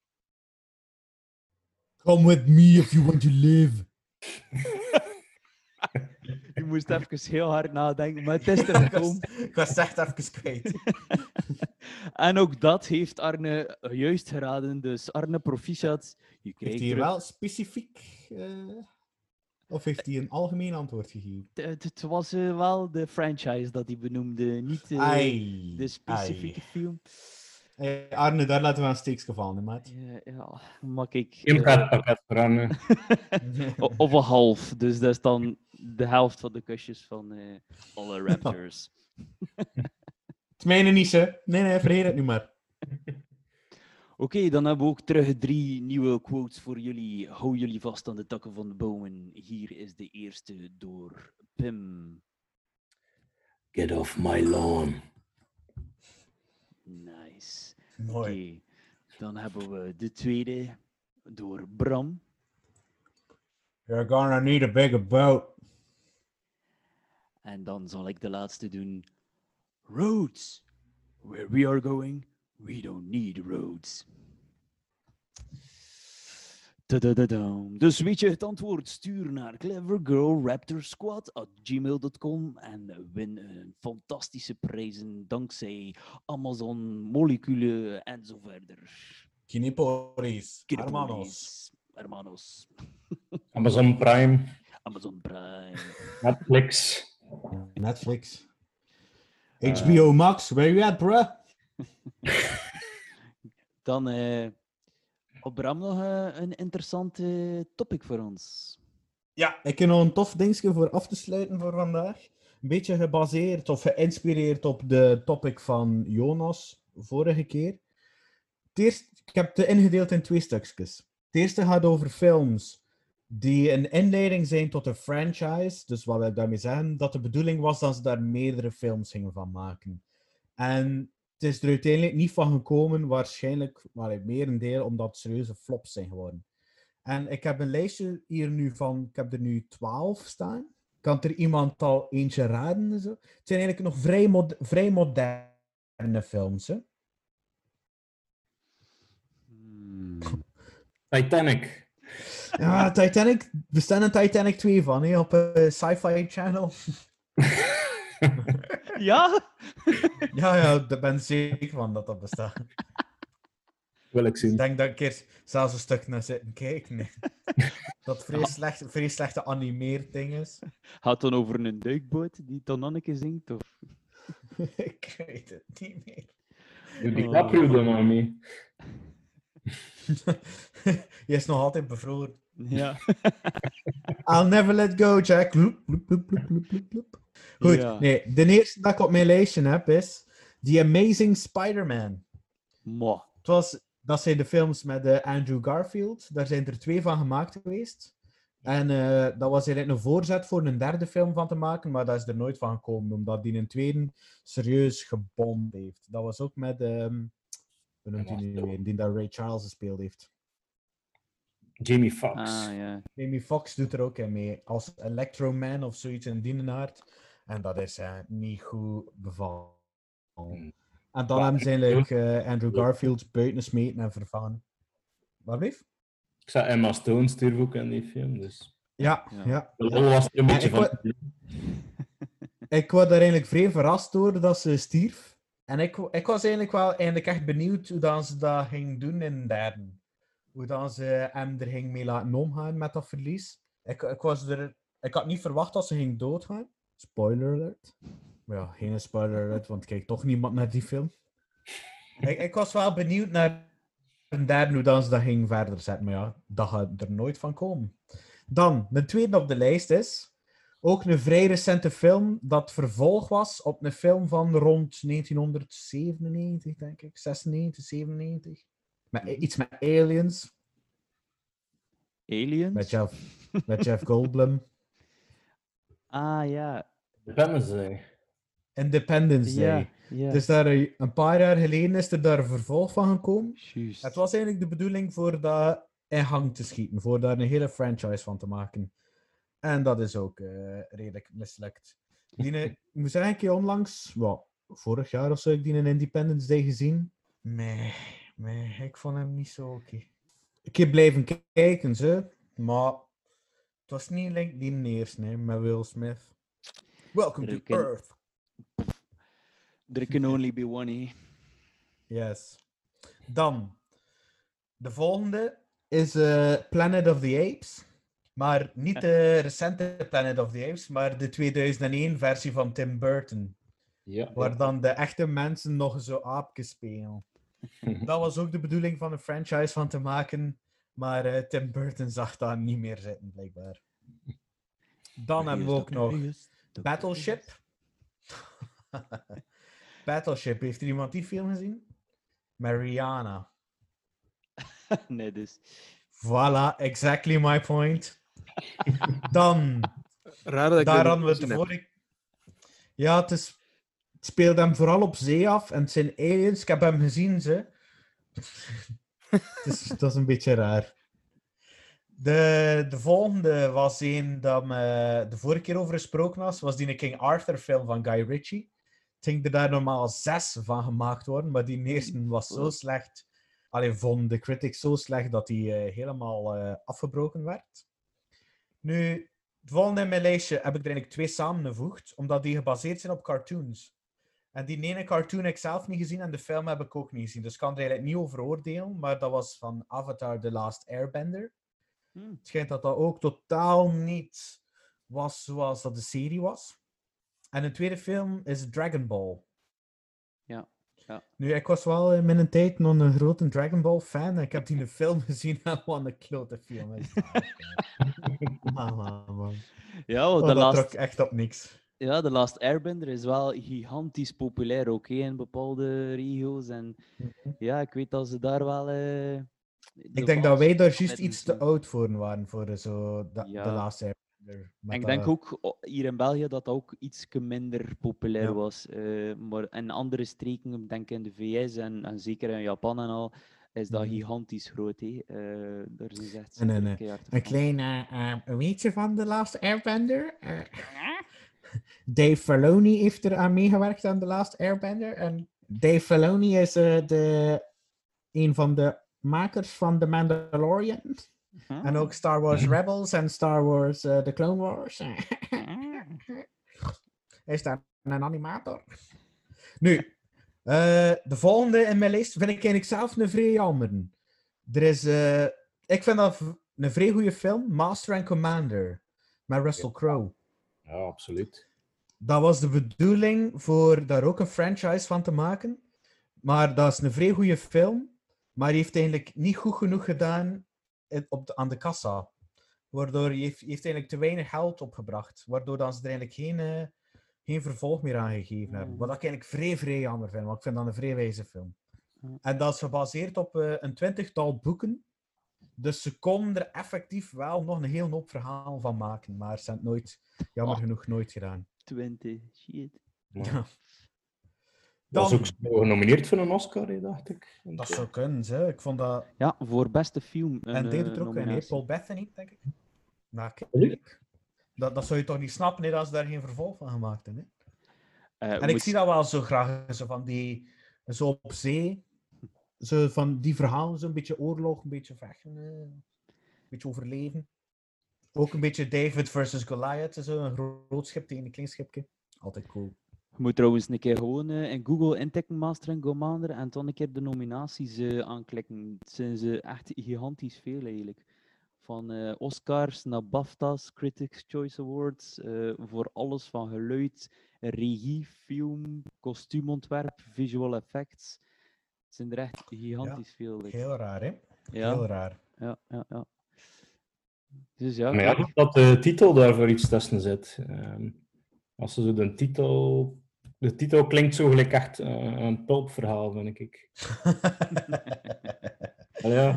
Come with me if you want to live. Je moest even heel hard nadenken, maar het is er gekomen. ik was het echt even kwijt. En ook dat heeft Arne juist geraden. Dus Arne, proficiat. Je Heeft krijgt hij terug- wel specifiek... eh, of heeft hij een algemeen antwoord gegeven? Het, was eh, wel de franchise dat hij benoemde, niet eh, Ai, de specifieke ai. film. Eh, Arne, daar laten we een steekje vallen, hè, maat. Ja, ja, maar kijk. Voor Arne. of een half, dus dat is dan de helft van de kusjes van eh, alle Raptors. Het is mijne niet, hè. Nee, nee, vergeet het nu maar. Oké, dan hebben we ook terug drie nieuwe quotes voor jullie. Hou jullie vast aan de takken van de bomen. Hier is de eerste door Pim. Get off my lawn. Nice. Mooi. Oké, dan hebben we de tweede door Bram. You're gonna need a bigger boat. En dan zal ik de laatste doen. Roads. Where we are going, we don't need roads. Dus weet je het antwoord? Stuur naar clevergirlraptorsquad.gmail.com en win een fantastische prijzen dankzij Amazon, moleculen en zo verder. Kiniporis. Hermanos. Hermanos. Amazon Prime, Amazon Prime. Netflix. Netflix. HBO Max, where you at, bruh? Dan eh op Bram nog eh, een interessante topic voor ons. Ja. Ik heb nog een tof dingetje voor af te sluiten voor vandaag. Een beetje gebaseerd of geïnspireerd op de topic van Jonas vorige keer. Het eerst, ik heb het ingedeeld in twee stukjes. Het eerste gaat over films die een inleiding zijn tot een franchise. Dus wat wij daarmee zeggen, dat de bedoeling was dat ze daar meerdere films gingen van maken. En het is er uiteindelijk niet van gekomen, waarschijnlijk, maar het merendeel, omdat het serieuze flops zijn geworden. En ik heb een lijstje hier nu van, ik heb er nu 12 staan. Kan er iemand al eentje raden? en Zo? Het zijn eigenlijk nog vrij, mod- vrij moderne films. Hè? Titanic. Ja, Titanic. Er staan een Titanic 2 van hè, op eh, Sci-Fi Channel. Ja? ja, ja, daar ben ik zeker van dat dat bestaat. Wil ik zien. Ik denk dat ik er zelfs een stuk naar zitten kijken. hè. Dat vrij slecht, vrij slechte animeerd ding is. Gaat het dan over een duikboot die Tonanneke zingt? Of? ik weet het niet meer. Doe DiCaprio dan maar mee. Je is nog altijd bevroren. Ja. I'll never let go, Jack. Loep, loep, loep, Goed, Ja. nee, de eerste dat ik op mijn lijstje heb is The Amazing Spider-Man. Het was, dat zijn de films met eh, Andrew Garfield. Daar zijn er twee van gemaakt geweest. En eh, dat was eigenlijk een voorzet voor een derde film van te maken, maar dat is er nooit van gekomen, omdat die een tweede serieus gebomd heeft. Dat was ook met, ehm hoe noemt hij nu weer, die daar Ray Charles gespeeld heeft. Jamie Foxx. Ah, ja. Jamie Foxx doet er ook in mee, als Electro Man of zoiets in die aard. En dat is eh, niet goed bevallen. En dan hebben ze eigenlijk Andrew Garfield buiten smeten en vervangen. Wat blieft? Ik zag Emma Stone stierf ook in die film, dus... Ja, Ja. ja. De lol was er een Ja, beetje ik van. wa- Ik was daar eigenlijk vrij verrast door dat ze stierf. En ik, ik was eigenlijk wel eigenlijk echt benieuwd hoe dan ze dat ging doen in de derde. Hoe dan ze hem er ging mee laten omgaan met dat verlies. Ik, ik, was er, ik had niet verwacht dat ze ging doodgaan. Spoiler alert. Maar ja, geen spoiler alert, want kijkt toch niemand naar die film. ik, ik was wel benieuwd naar een derde hoe dan ze dat ging verder zetten. Maar ja, dat gaat er nooit van komen. Dan, de tweede op de lijst is ook een vrij recente film dat vervolg was op een film van rond 1997, denk ik. 96, 97. Met, iets met aliens, Aliens? met Jeff, met Jeff Goldblum. Ah, ja. Independence Day. Independence Day. Ja, ja. Dus daar, een een paar jaar geleden is er daar een vervolg van gekomen. Juist. Het was eigenlijk de bedoeling voor dat in gang te schieten, voor daar een hele franchise van te maken. En dat is ook eh, redelijk mislukt. Die, eh, ik moet zeggen, ik heb onlangs, wel, vorig jaar of zo, heb ik die een Independence Day gezien. Nee, nee, ik vond hem niet zo oké. Ik heb blijven kijken, ze, maar het was niet like die eerste, nee, met Will Smith. Welcome to. Earth. There can only be one, eh? Yes. Dan, de volgende is eh, Planet of the Apes. Maar niet de recente Planet of the Apes, maar de 2001 versie van Tim Burton. Ja. Waar dan de echte mensen nog zo aapjes spelen. Dat was ook de bedoeling van een franchise van te maken. Maar eh, Tim Burton zag daar niet meer zitten, blijkbaar. Dan hebben we ook nog Battleship. Battleship, heeft er iemand die film gezien? Mariana. nee, dus. Voilà, exactly my point. Dan, Raar dat ik daar dat hadden we het vorige... Ja, het, is... het speelt hem vooral op zee af en het zijn aliens. Ik heb hem gezien, ze. dat is een beetje raar. De, de volgende was een dat me de vorige keer over gesproken was, was die King Arthur film van Guy Ritchie. Ik denk er daar normaal zes van gemaakt worden, maar die eerste was zo slecht. Alleen vond de critics zo slecht dat die eh, helemaal eh, afgebroken werd. Nu, het volgende in mijn lijstje heb ik er eigenlijk twee samengevoegd, omdat die gebaseerd zijn op cartoons. En die ene cartoon heb ik zelf niet gezien en de film heb ik ook niet gezien. Dus ik kan er eigenlijk niet over oordelen, maar dat was van Avatar The Last Airbender. Hmm. Het schijnt dat dat ook totaal niet was zoals dat de serie was. En een tweede film is Dragon Ball. Ja. ja. Nu, ik was wel in mijn tijd nog een grote Dragon Ball fan. En ik heb die in de film gezien en wat een klote film is. dat. man, man, man. Ja, Oh, dat last, trok echt op niks. Ja, The Last Airbender is wel gigantisch populair ook hè, in bepaalde regio's. En ja, ik weet dat ze daar wel. eh, Ik denk dat wij daar juist iets te oud voor waren, voor eh, zo de, Ja. de laatste Airbender. En ik dat- denk ook hier in België dat dat ook iets minder populair Ja. was. eh, maar in andere streken, ik denk in de VS en, en zeker in Japan en al, is dat Mhm. gigantisch groot. hè. Eh, daar is echt En een, eh, een van. klein weetje van The Last Airbender. Dave Filoni heeft er aan meegewerkt aan The Last Airbender. En Dave Filoni is eh, de, een van de makers van The Mandalorian. En ook Star Wars Rebels en Star Wars eh, The Clone Wars. is daar een animator? Nu, eh, de volgende in mijn lijst vind ik eigenlijk zelf een vrij jammer. Er is, eh, ik vind dat een vrij goede film, Master and Commander, met Russell Crowe. Ja, absoluut. Dat was de bedoeling voor daar ook een franchise van te maken. Maar dat is een vrij goede film. Maar die heeft eigenlijk niet goed genoeg gedaan op de, aan de kassa. Waardoor hij heeft, heeft eigenlijk te weinig geld opgebracht. Waardoor dan ze er eigenlijk geen, eh, geen vervolg meer aan gegeven hebben. Wat ik eigenlijk vrij, vrij jammer vind. Want ik vind dat een vrij wijze film. En dat is gebaseerd op eh, een twintigtal boeken. Dus ze konden er effectief wel nog een heel hoop verhaal van maken. Maar ze hebben het nooit, jammer Oh. genoeg, nooit gedaan. 20, shit. Ja. Was Dan- ook zo genomineerd voor een Oscar, hè, dacht ik. Dat zou kunnen, hè. Ik vond dat... Ja, voor beste film. En een, deed eh, het ook in, Bethany, denk ik. Nou, kijk. Dat, dat zou je toch niet snappen, hè, dat ze daar geen vervolg van gemaakt hebben, hè? Eh, En ik moet- zie dat wel zo graag, zo van die... Zo op zee. Zo van die verhalen, zo'n beetje oorlog, een beetje vechten. eh. beetje overleven. Ook een beetje David versus Goliath, zo een groot schip tegen een klein schipje. Altijd cool. Je moet trouwens een keer gewoon eh, in Google intikken Master and Commander en dan een keer de nominaties eh, aanklikken. Het zijn ze echt gigantisch veel eigenlijk. Van eh, Oscars naar BAFTA's, Critics' Choice Awards, voor alles van geluid, regie, film, kostuumontwerp, visual effects. Het zijn er echt gigantisch veel. like. Heel raar, hè? Ja. Heel raar. Ja, ja, ja. Dus ja, Maar ja, dat de titel daarvoor iets tussen zit. Ehm, als ze zo de titel... De titel klinkt zo gelijk echt eh, een pulpverhaal, vind ik. Ja,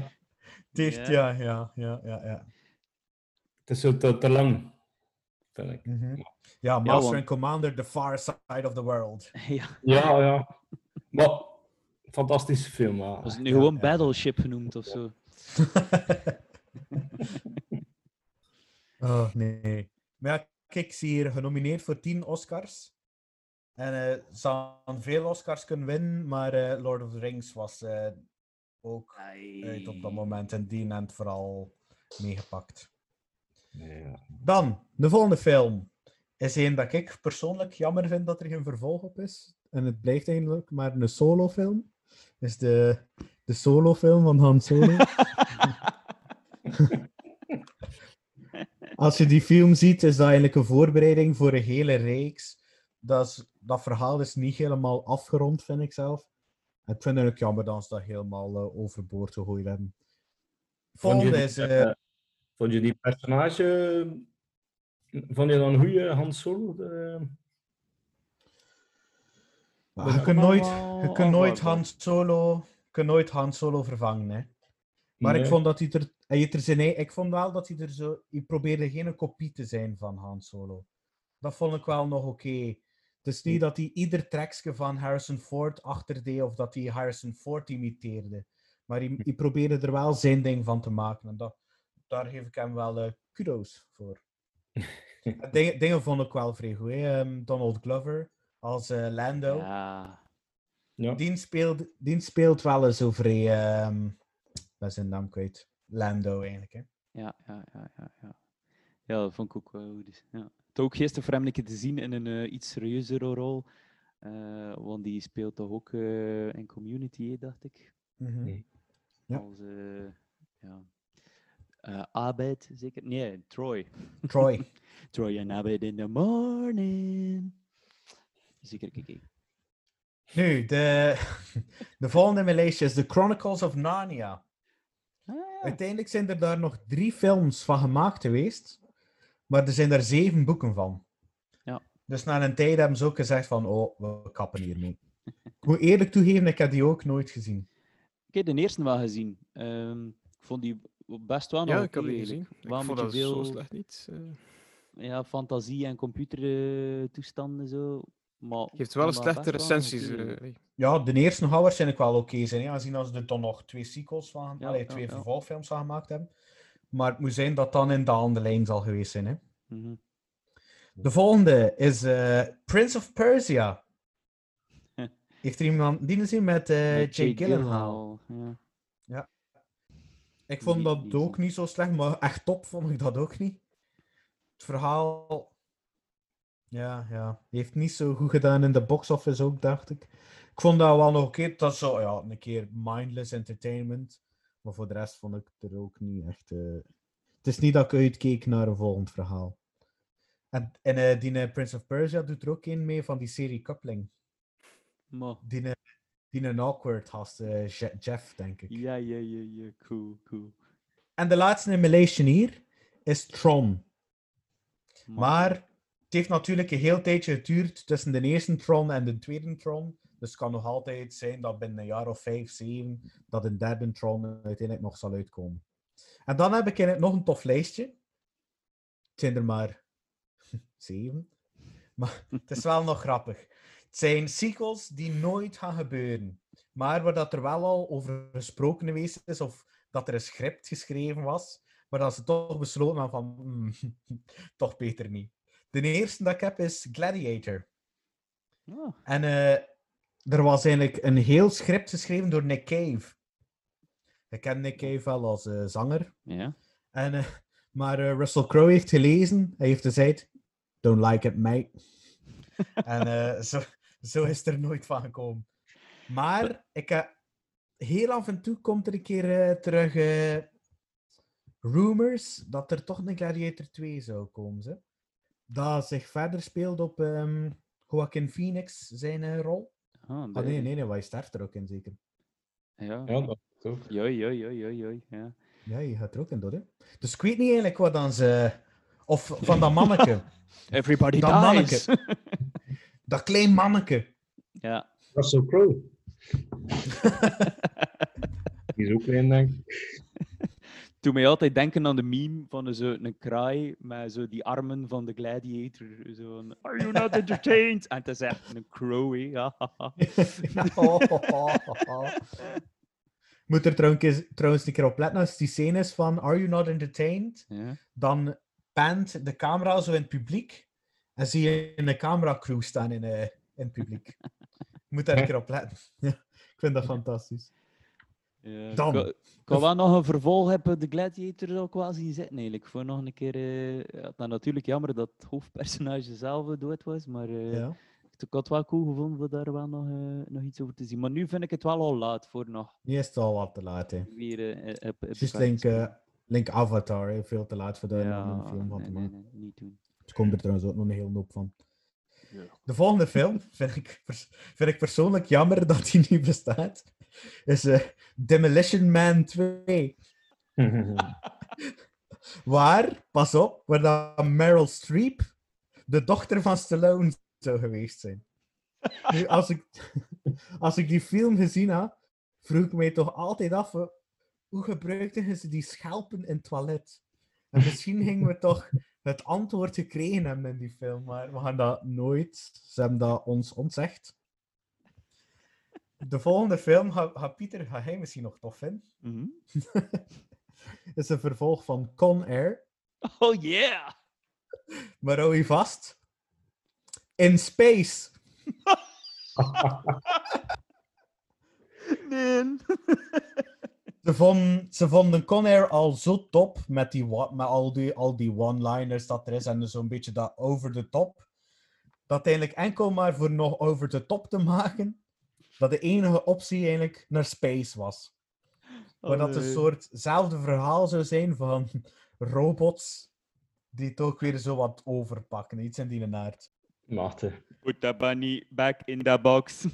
Het heeft, ja, ja, ja, ja. ja. het is zo te, te lang, vind ik. Mhm. Ja, Master want- and Commander, The Far Side of the World. ja. Ja, ja. Maar, fantastische film. Was het nu gewoon Battleship genoemd of zo? Oh, nee. Maar ja, kijk, zie hier genomineerd voor 10 Oscars. En eh ze hadden veel Oscars kunnen winnen, maar eh, Lord of the Rings was eh, ook uit op dat moment. En die heeft vooral meegepakt. Ja. Dan, de volgende film. Is een dat ik persoonlijk jammer vind dat er geen vervolg op is. En het blijft eigenlijk maar een solofilm. Is de, de solofilm van Han Solo. Als je die film ziet, is dat eigenlijk een voorbereiding voor een hele reeks. Dat, is, dat verhaal is niet helemaal afgerond, vind ik zelf. En ik vind het ook jammer dat ze dat helemaal eh, overboord gegooid hebben. Je, Volgende is... eh, vond je die personage... Vond je dan een goede Han Solo? De... Maar je kunt nooit, je kunt nooit. Han Solo, je kunt nooit Han Solo vervangen, hè. Maar ik vond dat hij er, hij er zijn, ik vond wel dat hij er zo, hij probeerde geen kopie te zijn van Han Solo. Dat vond ik wel nog oké. Het is niet dat hij ieder trackje van Harrison Ford achterdeed of dat hij Harrison Ford imiteerde. Maar hij, hij probeerde er wel zijn ding van te maken. En dat, daar geef ik hem wel eh, kudos voor. En dingen, dingen vond ik wel vrij goed. Ehm, Donald Glover als eh, Lando. Ja. Ja. Die, speelt, die speelt wel eens zo vrij. Is zijn naam kwijt? Lando eigenlijk. Hè? Ja, ja, ja, ja, ja. Ja, dat vond ik ook wel goed. dus, Ja. Het is ook gisteren voor hem een keer te zien in een eh, iets serieuzere rol. eh, want die speelt toch ook eh, in Community, dacht ik. Mhm. Ja. Als, ja. eh, Abed, zeker? Nee, Troy. Troy. Troy en Abed in the morning. Zeker, kijk. kijk. Nu, de, de volgende in mijn lijstje is The Chronicles of Narnia. Ah, Uiteindelijk zijn er daar nog drie films van gemaakt geweest. Maar er zijn er zeven boeken van. Ja. Dus na een tijd hebben ze ook gezegd van, oh, we kappen hiermee. ik moet eerlijk toegeven, ik heb die ook nooit gezien. Ik heb de eerste wel gezien. Ehm, ik vond die best wel nog Ja, ik heb die gezien. Ik een vond beetje dat zo veel slecht niet. eh. ja, fantasie en computertoestanden zo. Maar Geeft wel een slechte nog recensies. eh. Ja, de eerste gaat waarschijnlijk wel oké zijn. Hè? Aangezien als ze er dan nog twee sequels van, Ja, allee, twee ja. vervolgfilms van gemaakt hebben. Maar het moet zijn dat dan in de andere lijn zal geweest zijn. Hè? Mhm. De volgende is eh, Prince of Persia. Heeft er iemand die gezien met eh Met Jake Gyllenhaal? Ja. Ja. Ik vond dat niet ook niet zo slecht, maar echt top vond ik dat ook niet. Het verhaal... Ja, ja. Heeft niet zo goed gedaan in de box office ook, dacht ik. Ik vond dat wel nog oké. Dat zo, ja, een keer mindless entertainment. Maar voor de rest vond ik het er ook niet echt... eh, Het is niet dat ik uitkeek naar een volgend verhaal. En, en eh, die eh, Prince of Persia doet er ook een mee van die serie Coupling. Maar, Die, die een awkward gast, Je- Jeff, denk ik. ja, ja, ja, ja, cool, cool. En de laatste in lijstje hier is Tron. Maar heeft natuurlijk een heel tijdje geduurd tussen de eerste Tron en de tweede Tron. Dus het kan nog altijd zijn dat binnen een jaar of vijf, zeven, dat een derde Tron uiteindelijk nog zal uitkomen. En dan heb ik nog een tof lijstje. Het zijn er maar zeven. Maar het is wel nog grappig. Het zijn sequels die nooit gaan gebeuren. Maar waar dat er wel al over gesproken geweest is, of dat er een script geschreven was, maar dat ze toch besloten hadden van, "Hmm, toch beter niet. De eerste dat ik heb is Gladiator. Ah, En eh, er was eigenlijk een heel script geschreven door Nick Cave. Ik ken Nick Cave wel als eh, zanger. En, eh, maar Russell Crowe heeft gelezen. Hij heeft gezegd: Don't like it, mate. en zo, zo is het er nooit van gekomen. Maar ik, heel af en toe komt er een keer terug rumors dat er toch een Gladiator 2 zou komen. Ze. Dat zich verder speelt op ehm Joaquin Phoenix zijn eh, rol. Ah, Ah, nee, nee, nee, hij sterft er ook in zeker. Ja. Ja, dat ook. Joi, joi, joi, joi, joi, ja. Ja, je gaat er ook in door, hè. Dus ik weet niet eigenlijk wat dan ze... Of van dat manneke. Everybody dat dies. manneke. Dat klein manneke. Ja. Russell Crowe. Die is ook klein, denk ik. Toen mij altijd denken aan de meme van zo een kraai met zo die armen van de gladiator. Zo Are you not entertained? En het is echt een crow. Moet er trouwens, trouwens een keer op letten als die scène is van Are you not entertained? Dan pant de camera zo in het publiek en zie je een cameracrew staan in, eh, in het publiek. Moet daar een keer op letten. Ik vind dat fantastisch. Ja, Dan. Ik ik wou wel nog een vervolg hebben, de Gladiator zou quasi zitten eigenlijk. Voor nog een keer... eh ja, natuurlijk jammer dat het hoofdpersonage zelf dood was, maar eh, Ja. ik had het wel cool gevonden om daar wel nog, eh, nog iets over te zien. Maar nu vind ik het wel al laat voor nog Nu is het al wat te laat, hè. weer... op- op Just elkaar te link, Avatar, hè. veel te laat voor Ja, een film van nee, te nee, maken. nee, niet doen. Er komt er trouwens ook nog een hele hoop van. De volgende film vind ik, vind ik persoonlijk jammer dat die niet bestaat. Is eh, Demolition Man 2. Waar, pas op, waar dat Meryl Streep de dochter van Stallone zou geweest zijn. Nu, als ik, als ik die film gezien had, vroeg ik mij toch altijd af, eh, hoe gebruikten ze die schelpen in het toilet? En misschien gingen we toch het antwoord gekregen hebben in die film, maar we gaan dat nooit. Ze hebben dat ons ontzegd. De volgende film, gaat ga Pieter, ga hij misschien nog tof vinden, Mhm. is een vervolg van Con Air. Oh yeah! Maar hou je vast. In Space. Nee. Ze vonden, ze vonden Con Air al zo top met, die, met al die, al die one-liners dat er is en zo'n beetje dat over de top. Dat eigenlijk enkel maar voor nog over de top te maken, dat de enige optie eigenlijk naar space was. Maar dat een nee. soortzelfde verhaal zou zijn van robots die het ook weer zo wat overpakken. Iets in die aard. Maarten. Put that bunny back in the box.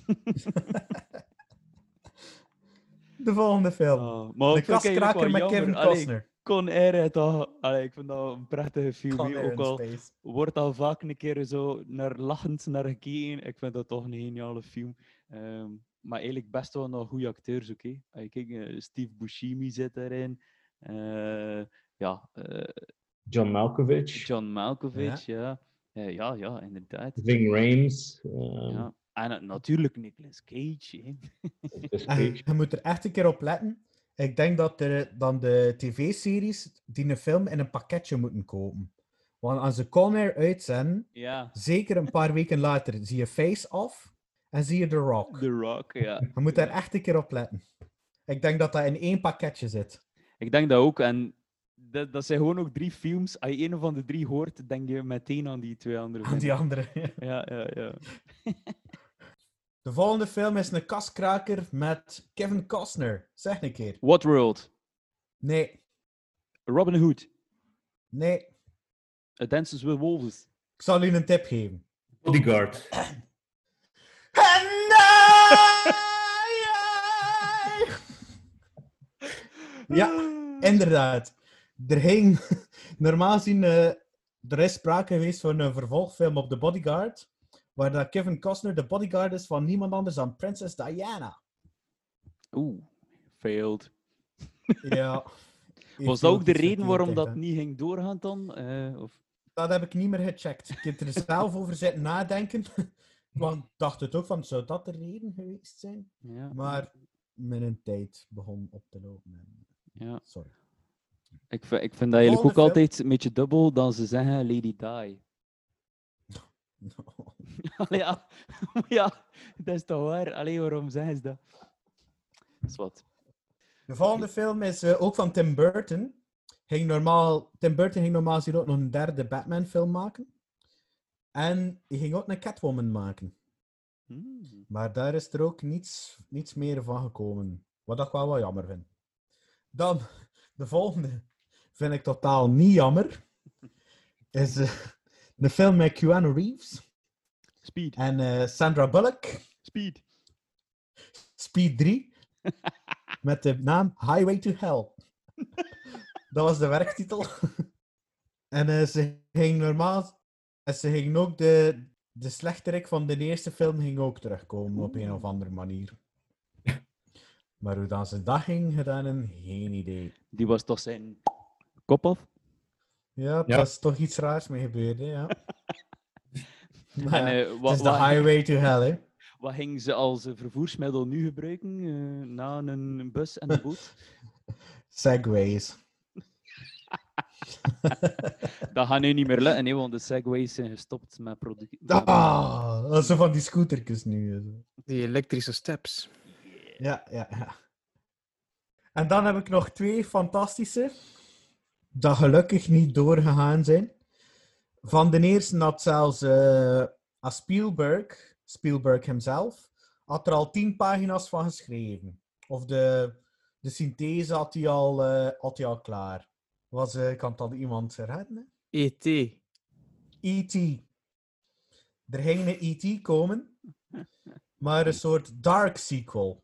De volgende film. Oh, maar de het kaskraker wel met Kevin Costner. Con Air, toch, allee, ik vind dat een prettige film. Con hè. Air Ook in al Space. wordt al vaak een keer zo naar lachend naar gekeken. Ik vind dat toch een geniale film. Ehm, maar eigenlijk best wel nog goede acteurs. Als je kijkt, eh, Steve Buscemi zit erin. Eh, ja, eh, John Malkovich. John Malkovich, ja. Eh, ja, ja, inderdaad. Ving Rhames. ehm, Ja. En natuurlijk Nicolas Cage. Nicolas En Cage. je moet er echt een keer op letten. Ik denk dat er dan de tv-series die een film in een pakketje moeten kopen. Want als ze Con Air uitzenden, Ja, zeker een paar weken later, zie je Face Off en zie je The Rock. The Rock, ja. Je moet daar echt een keer op letten. Ik denk dat dat in één pakketje zit. Ik denk dat ook. En dat, dat zijn gewoon ook drie films. Als je een van de drie hoort, denk je meteen aan die twee andere. Aan die andere. Ja, ja, ja. De volgende film is een kaskraker met Kevin Costner. Zeg een keer. What World? Nee, Robin Hood. nee. A Dances with Wolves. Ik zal u een tip geven. Bodyguard. Ja, inderdaad. Er ging, normaal gezien, eh, er is sprake geweest van een vervolgfilm op The Bodyguard, waar dat Kevin Costner de bodyguard is van niemand anders dan Princess Diana. Oeh, failed. Ja. Was dat ook de reden waarom dat niet ging doorgaan dan? Eh, of... Dat heb ik niet meer gecheckt. Ik heb er zelf over zitten nadenken. Want ik dacht het ook van, zou dat de reden geweest zijn? Ja, Maar mijn tijd begon op te lopen. en- ja. Sorry. Ik, vind, ik vind dat eigenlijk ook film. altijd een beetje dubbel dan ze zeggen Lady Die. Allee, ja, ja, dat is toch waar? Allee, waarom zeggen ze dat? Dat is wat. De volgende film is eh, ook van Tim Burton. ging normaal, Tim Burton ging normaal gezien ook nog een derde Batman-film maken. En hij ging ook een Catwoman maken. Hmm. Maar daar is er ook niets, niets meer van gekomen. Wat ik wel wel jammer vind. Dan, de volgende vind ik totaal niet jammer. Is eh, de film met Keanu Reeves Speed. en eh, Sandra Bullock. Speed. Speed 3. met de naam Highway to Hell. Dat was de werktitel. en eh, ze ging normaal... En ze ging ook de, de slechterik van de eerste film ging ook terugkomen op een of andere manier. Maar hoe dan ze dat ging gedaan, geen idee. Die was toch zijn kop af? Ja, Ja. dat is toch iets raars mee gebeurd, hè, ja. Maar En, eh, het is de highway to hell, hè. Wat ging ze als vervoersmiddel nu gebruiken? eh, na een bus en een boot? Segways. dat gaat nu niet meer lukken, want de segways zijn gestopt met productie. Ah, dat zijn van die scootertjes nu. Die elektrische steps. Ja, ja, ja. En dan heb ik nog twee fantastische, dat gelukkig niet doorgegaan zijn. Van de eerste had zelfs als Spielberg, Spielberg hemzelf, had er al tien pagina's van geschreven. Of de, de synthese had hij al, eh, had hij al klaar. Was, eh, kan het al iemand hè? E.T. E.T. Er ging een E.T. komen, maar een soort dark sequel.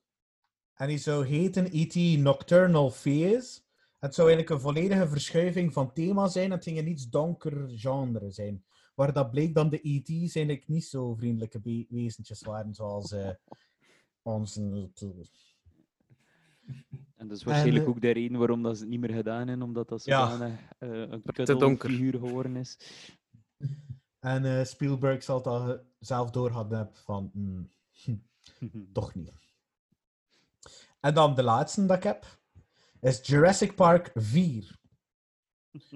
En die zou heten E.T. Nocturnal Phase. Het zou eigenlijk een volledige verschuiving van thema zijn. Het ging een iets donker genre zijn. Waar dat bleek dan de E.T.'s eigenlijk niet zo vriendelijke be- wezentjes waren zoals eh onze... En dat is waarschijnlijk eh, ook de reden waarom dat ze het niet meer gedaan hebben, omdat dat Ja. eh een Te donker. figuur geworden is. En eh, Spielberg zal dat zelf door hadden hebben van... hmm, toch niet. En dan de laatste dat ik heb, is Jurassic Park 4.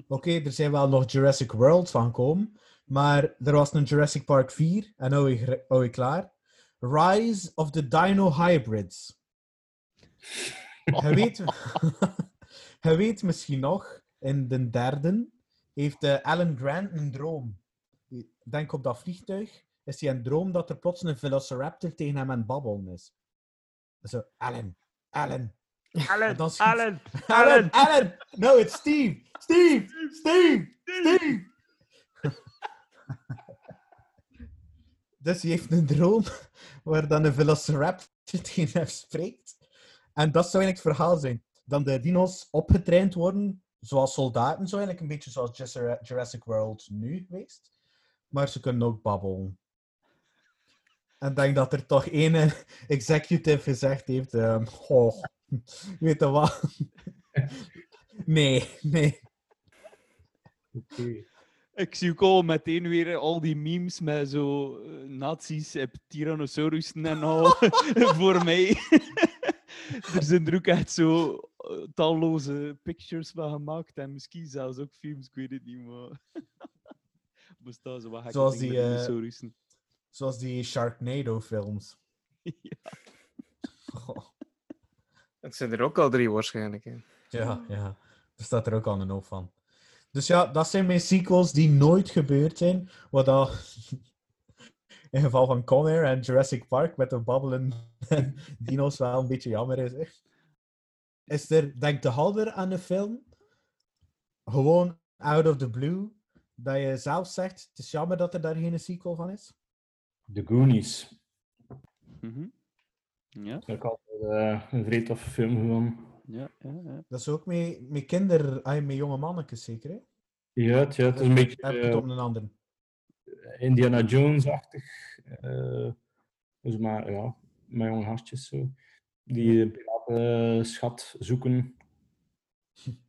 Oké, er zijn wel nog Jurassic World van gekomen, maar er was een Jurassic Park 4, en nou ik, ik klaar. Rise of the Dino Hybrids. Je weet, je weet misschien nog, in de derde heeft eh, Alan Grant een droom. Denk op dat vliegtuig is hij een droom dat er plots een velociraptor tegen hem aan het babbelen is. Zo, Alan, Alan. Schiet- Alan, Alan, Alan! No, it's Steve! Steve! Steve! Steve! dus hij heeft een droom waar dan een velociraptor tegen hem spreekt. En dat zou eigenlijk het verhaal zijn. Dan de dino's opgetraind worden, zoals soldaten, zo eigenlijk een beetje zoals Jura- Jurassic World nu geweest. Maar ze kunnen ook babbelen. En ik denk dat er toch één executive gezegd heeft: "Goh, weet je wat? nee, nee. Ik zie ook al meteen weer al die memes met zo eh, nazi's en tyrannosaurussen en al voor mij. er zijn er ook echt zo eh, talloze pictures van gemaakt en misschien zelfs ook films, ik weet het niet, maar... Bestaan zo wat gekke Zoals die, eh. Zoals die Sharknado-films. Het zijn er ook al drie waarschijnlijk. Hè. Ja, ja. Er staat er ook al een hoop van. Dus ja, dat zijn mijn sequels die nooit gebeurd zijn. Wat dat in geval van Conair en Jurassic Park met de babbelen dino's wel een beetje jammer is. Hè. Is er, denk de houder aan de film, gewoon out of the blue, dat je zelf zegt, het is jammer dat er daar geen sequel van is? The Goonies. Mhm. Ja, Dat is ook altijd eh, een vrij toffe film gewoon. ja, ja, ja. Dat is ook met, met kinderen, met jonge mannetjes zeker, hè? Ja, het, ja, het is een beetje Heb ik het eh, een ander. Indiana Jones-achtig. eh, dus maar ja, met jonge gastjes zo. Die een piratenschat zoeken.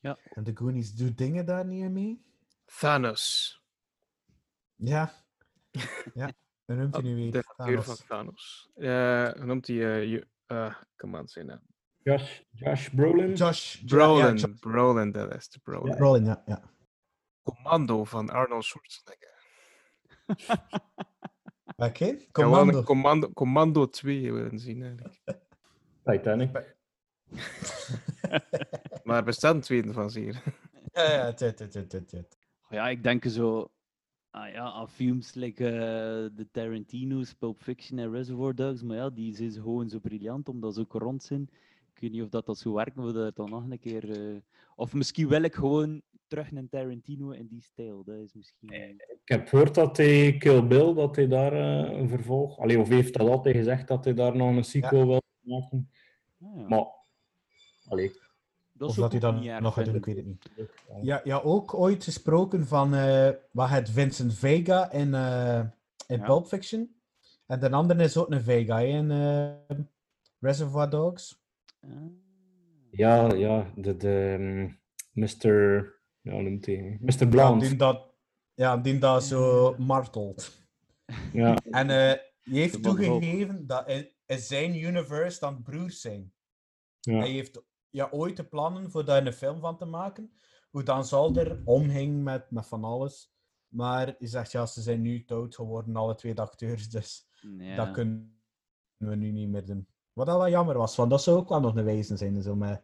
En de Goonies doet dingen daar niet mee? Thanos. Ja. Ja, hoe noemt hij nu weer? De figuur van Thanos. Thanos. Eh, hoe noemt hij... eh, je- eh, come on, zijn naam. Josh, Josh Brolin. Josh. Ja, Brolin. Josh Brolin, dat is de Brolin. Brolin, ja. ja. Commando van Arnold Schwarzenegger. Oké, wel Commando. commando, commando 2 willen zien eigenlijk. Titanic. Maar bestaat een tweede fase hier? Ja, ja, tut, tut, tut, tut. Ja, ik denk zo. Ah ja, aan films like eh, de Tarantino's, Pulp Fiction en Reservoir Dogs, maar ja, die zijn gewoon zo briljant omdat ze ook rond zijn. Ik weet niet of dat, dat zo werkt, maar dat dan nog een keer. eh, Of misschien wil ik gewoon terug naar Tarantino in die stijl. Dat is misschien. eh, Ik heb gehoord dat hij Kill Bill, dat hij daar een vervolg... Allee, of heeft dat altijd gezegd dat hij daar nog een sequel wil maken. ah ja. Maar... Allee, dat Of dat hij dan nog gaat doen, ik weet het niet. Ja, ja, ook ooit gesproken van eh wat het Vincent Vega in, eh in Ja. Pulp Fiction. En de andere is ook een Vega in eh, Reservoir Dogs. Ah. ja, ja, de, de Mr... Ja, hoe noemt hij? Mr. Ja, Blonde. die dat, ja, die dat zo martelt. Ja, En eh die heeft toegegeven dat in, in zijn universe dan broers zijn. ja. Hij heeft ja, ooit de plannen voor daar een film van te maken. Hoe dan zal er omging met, met van alles. Maar hij zegt, ja, ze zijn nu dood geworden, alle twee de acteurs. Dus Ja. dat kunnen we nu niet meer doen. Wat dat wel jammer was, want dat zou ook wel nog een wezen zijn. Zo met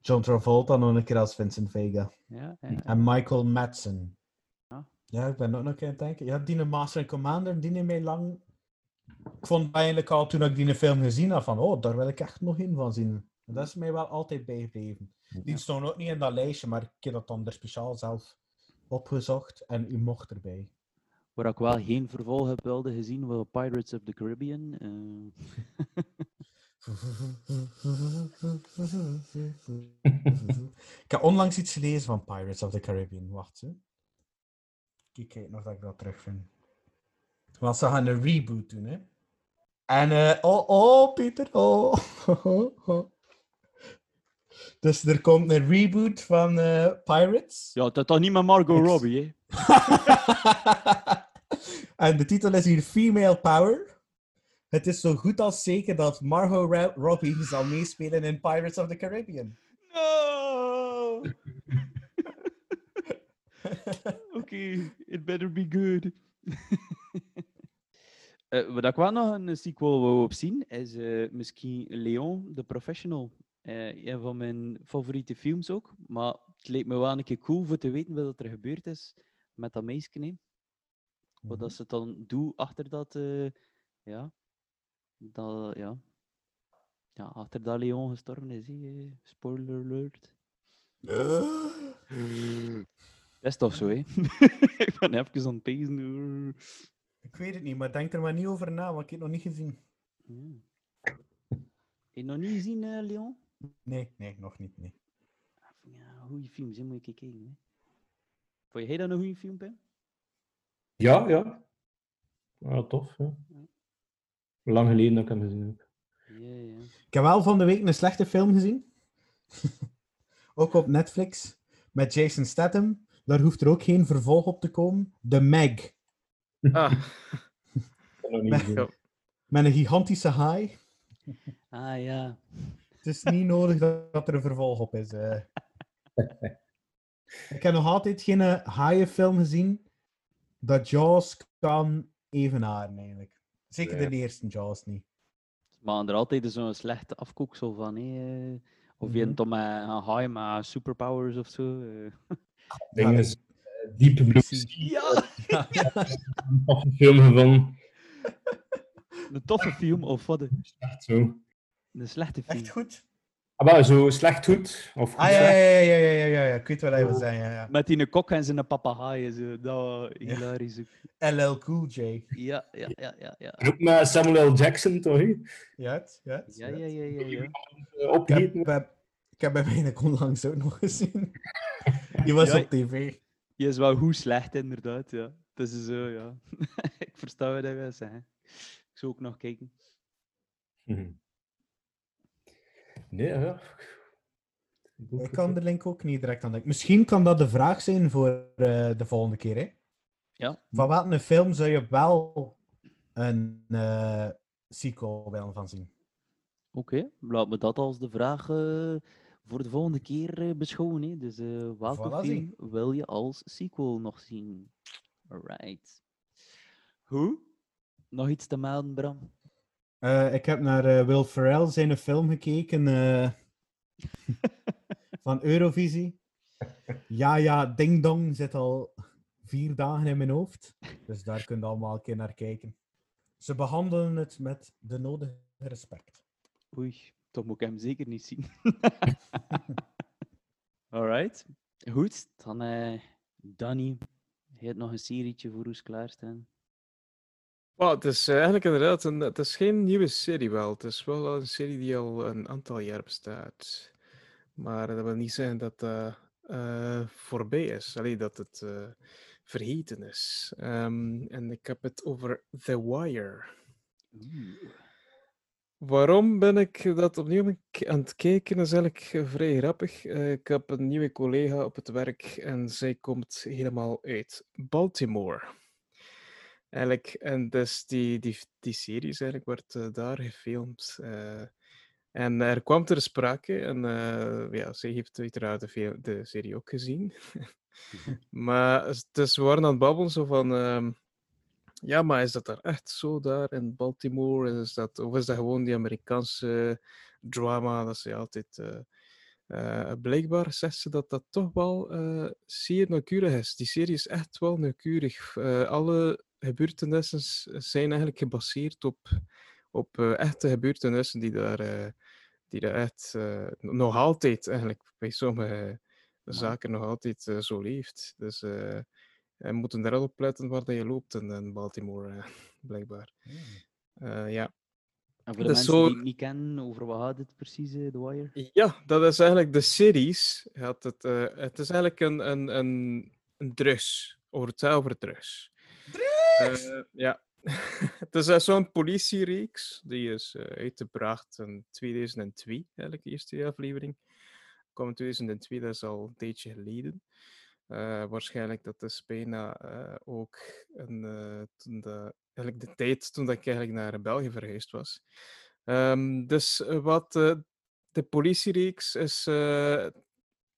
John Travolta nog een keer als Vincent Vega. Ja, ja. En Michael Madsen. Ja. Ja, ik ben ook nog aan het denken. Ja, die Master and Commander, die neemt mij lang... Ik vond eigenlijk al toen ik die film gezien had van, oh, daar wil ik echt nog in van zien. Dat is mij wel altijd bijgebleven. Die stond ook niet in dat lijstje, maar ik heb dat dan er speciaal zelf opgezocht en u mocht erbij. Waar ik wel geen vervolg heb wilde gezien, was Pirates of the Caribbean. eh. ik heb onlangs iets gelezen van Pirates of the Caribbean. Wacht, hè. Ik kijk nog dat ik dat terugvind. Want ze gaan een reboot doen, hè. En, eh, oh, oh, Pieter, oh. Dus er komt een reboot van eh, Pirates. Ja, dat is toch niet met Margot Robbie, hè? en de titel is hier Female Power. Het is zo goed als zeker dat Margot Ra- Robbie zal meespelen in Pirates of the Caribbean. No! Oké, it better be good. Eh, wat ik wel nog een sequel wou op zien, is eh, misschien Leon, The Professional. Eh, een van mijn favoriete films ook. Maar het leek me wel een keer cool voor te weten wat er gebeurd is met dat meisje. hè. Wat dat ze dan doen achter dat... eh, ja, dat, ja. Ja, achter dat Leon gestorven is. eh, Spoiler alert. Dat is toch zo, hè? ik ben even aan het pezen. Ik weet het niet, maar denk er maar niet over na, want ik heb het nog niet gezien. Ja. Heb je nog niet gezien, eh, Leon? Nee, nee, nog niet. Nee. Ja, goede films, hè, moet je kijken. Hè. Vond jij dat een goede film, Pim? ja, ja. Ja, tof, ja. Lang geleden dat ik hem gezien heb. Ja, ja. Ik heb wel van de week een slechte film gezien. ook op Netflix. Met Jason Statham. Daar hoeft er ook geen vervolg op te komen. The Meg. Ah, Ik Met, met een gigantische haai. Ah, ja. Het is niet nodig dat, er een vervolg op is. eh. ik heb nog altijd geen eh, haaienfilm gezien dat Jaws kan evenaren, eigenlijk. Zeker de eerste Jaws niet. Maar er altijd zo'n slechte afkoeksel van, eh, Of je Mhm. het dan met een haai met superpowers of zo. eh. Ding is Deep Blue Sea. Ja! Een toffe film gevonden. Een toffe film, of wat? Echt zo. Een slechte film. Echt goed? Ah, maar zo slecht goed. Of goed Ah ja, ja, slecht. ja, ja, ja, ja, ja, ja. Ik weet wat hij wil zeggen. Ja, ja. Met die kok en zijn papegaaien. Zo. Dat was hilarisch. ook. LL Cool J. Ja, ja, ja, ja. Ja, En ook met Samuel L. Jackson, toch? Ja, het, ja, ja, ja, ja, ja. ja, ja. Eh, Ik heb, heb- ik heb hem eigenlijk onlangs ook nog gezien. Die was Ja, op tv. Je is wel goed slecht, inderdaad. Ja. Het is zo, ja. ik versta wat hij wil zeggen. Ik zou ook nog kijken. Mhm. Nee, ja. Ik kan de link ook niet direct aan denken. Misschien kan dat de vraag zijn voor eh, de volgende keer. Hè? Ja. Van welke film zou je wel een eh, sequel willen van zien? Oké, laat me dat als de vraag eh, voor de volgende keer beschouwen. Hè. Dus eh welke Voilà, film wil je als sequel nog zien? Alright. Hoe? Nog iets te melden, Bram? Eh, ik heb naar eh, Will Ferrell zijn film gekeken. eh, van Eurovisie. Ja, ja, Ding Dong zit al vier dagen in mijn hoofd. Dus daar kun je allemaal een keer naar kijken. Ze behandelen het met de nodige respect. Oei, toch moet ik hem zeker niet zien. Alright. Goed, dan Danny. Je hebt nog een serietje voor ons klaarstaan. Het is eh, eigenlijk inderdaad een, het is geen nieuwe serie wel. Het is wel een serie die al een aantal jaar bestaat. Maar dat wil niet zeggen dat dat eh, voorbij is. Alleen dat het eh, vergeten is. Ehm, en ik heb het over The Wire. Waarom ben ik dat opnieuw aan het kijken? Dat is eigenlijk vrij grappig. Ik heb een nieuwe collega op het werk en zij komt helemaal uit Baltimore. Eigenlijk, en dus die, die, die series eigenlijk wordt eh, daar gefilmd. eh, en er kwam ter sprake, en eh, ja, zij heeft uiteraard de, de serie ook gezien. maar dus we waren aan het babbelen zo van, ehm, ja, maar is dat daar echt zo daar in Baltimore? Is dat, of is dat gewoon die Amerikaanse drama dat ze altijd... eh, blijkbaar zegt ze dat dat toch wel eh, zeer nauwkeurig is. Die serie is echt wel nauwkeurig. Eh, alle gebeurtenissen zijn eigenlijk gebaseerd op, op echte gebeurtenissen die daar, die daar echt nog altijd eigenlijk bij sommige zaken nog altijd zo leeft. Dus eh je moet er wel op letten waar dat je loopt in, in Baltimore, blijkbaar. Eh, ja. En voor de Dat mensen is zo- die het niet kennen, over wat gaat het precies, eh, The Wire? Ja, dat is eigenlijk de series. Het, eh, het is eigenlijk een, een, een, een drugs. Over het over drugs. Eh, ja. het is eh, zo'n politiereeks. Die is eh, uitgebracht in 2002, eigenlijk de eerste aflevering. Kwam in 2002, dat is al een tijdje geleden. Eh, waarschijnlijk dat is bijna eh, ook een, toen de, eigenlijk de tijd toen ik eigenlijk naar België verhuisd was. Ehm, dus wat de politiereeks is.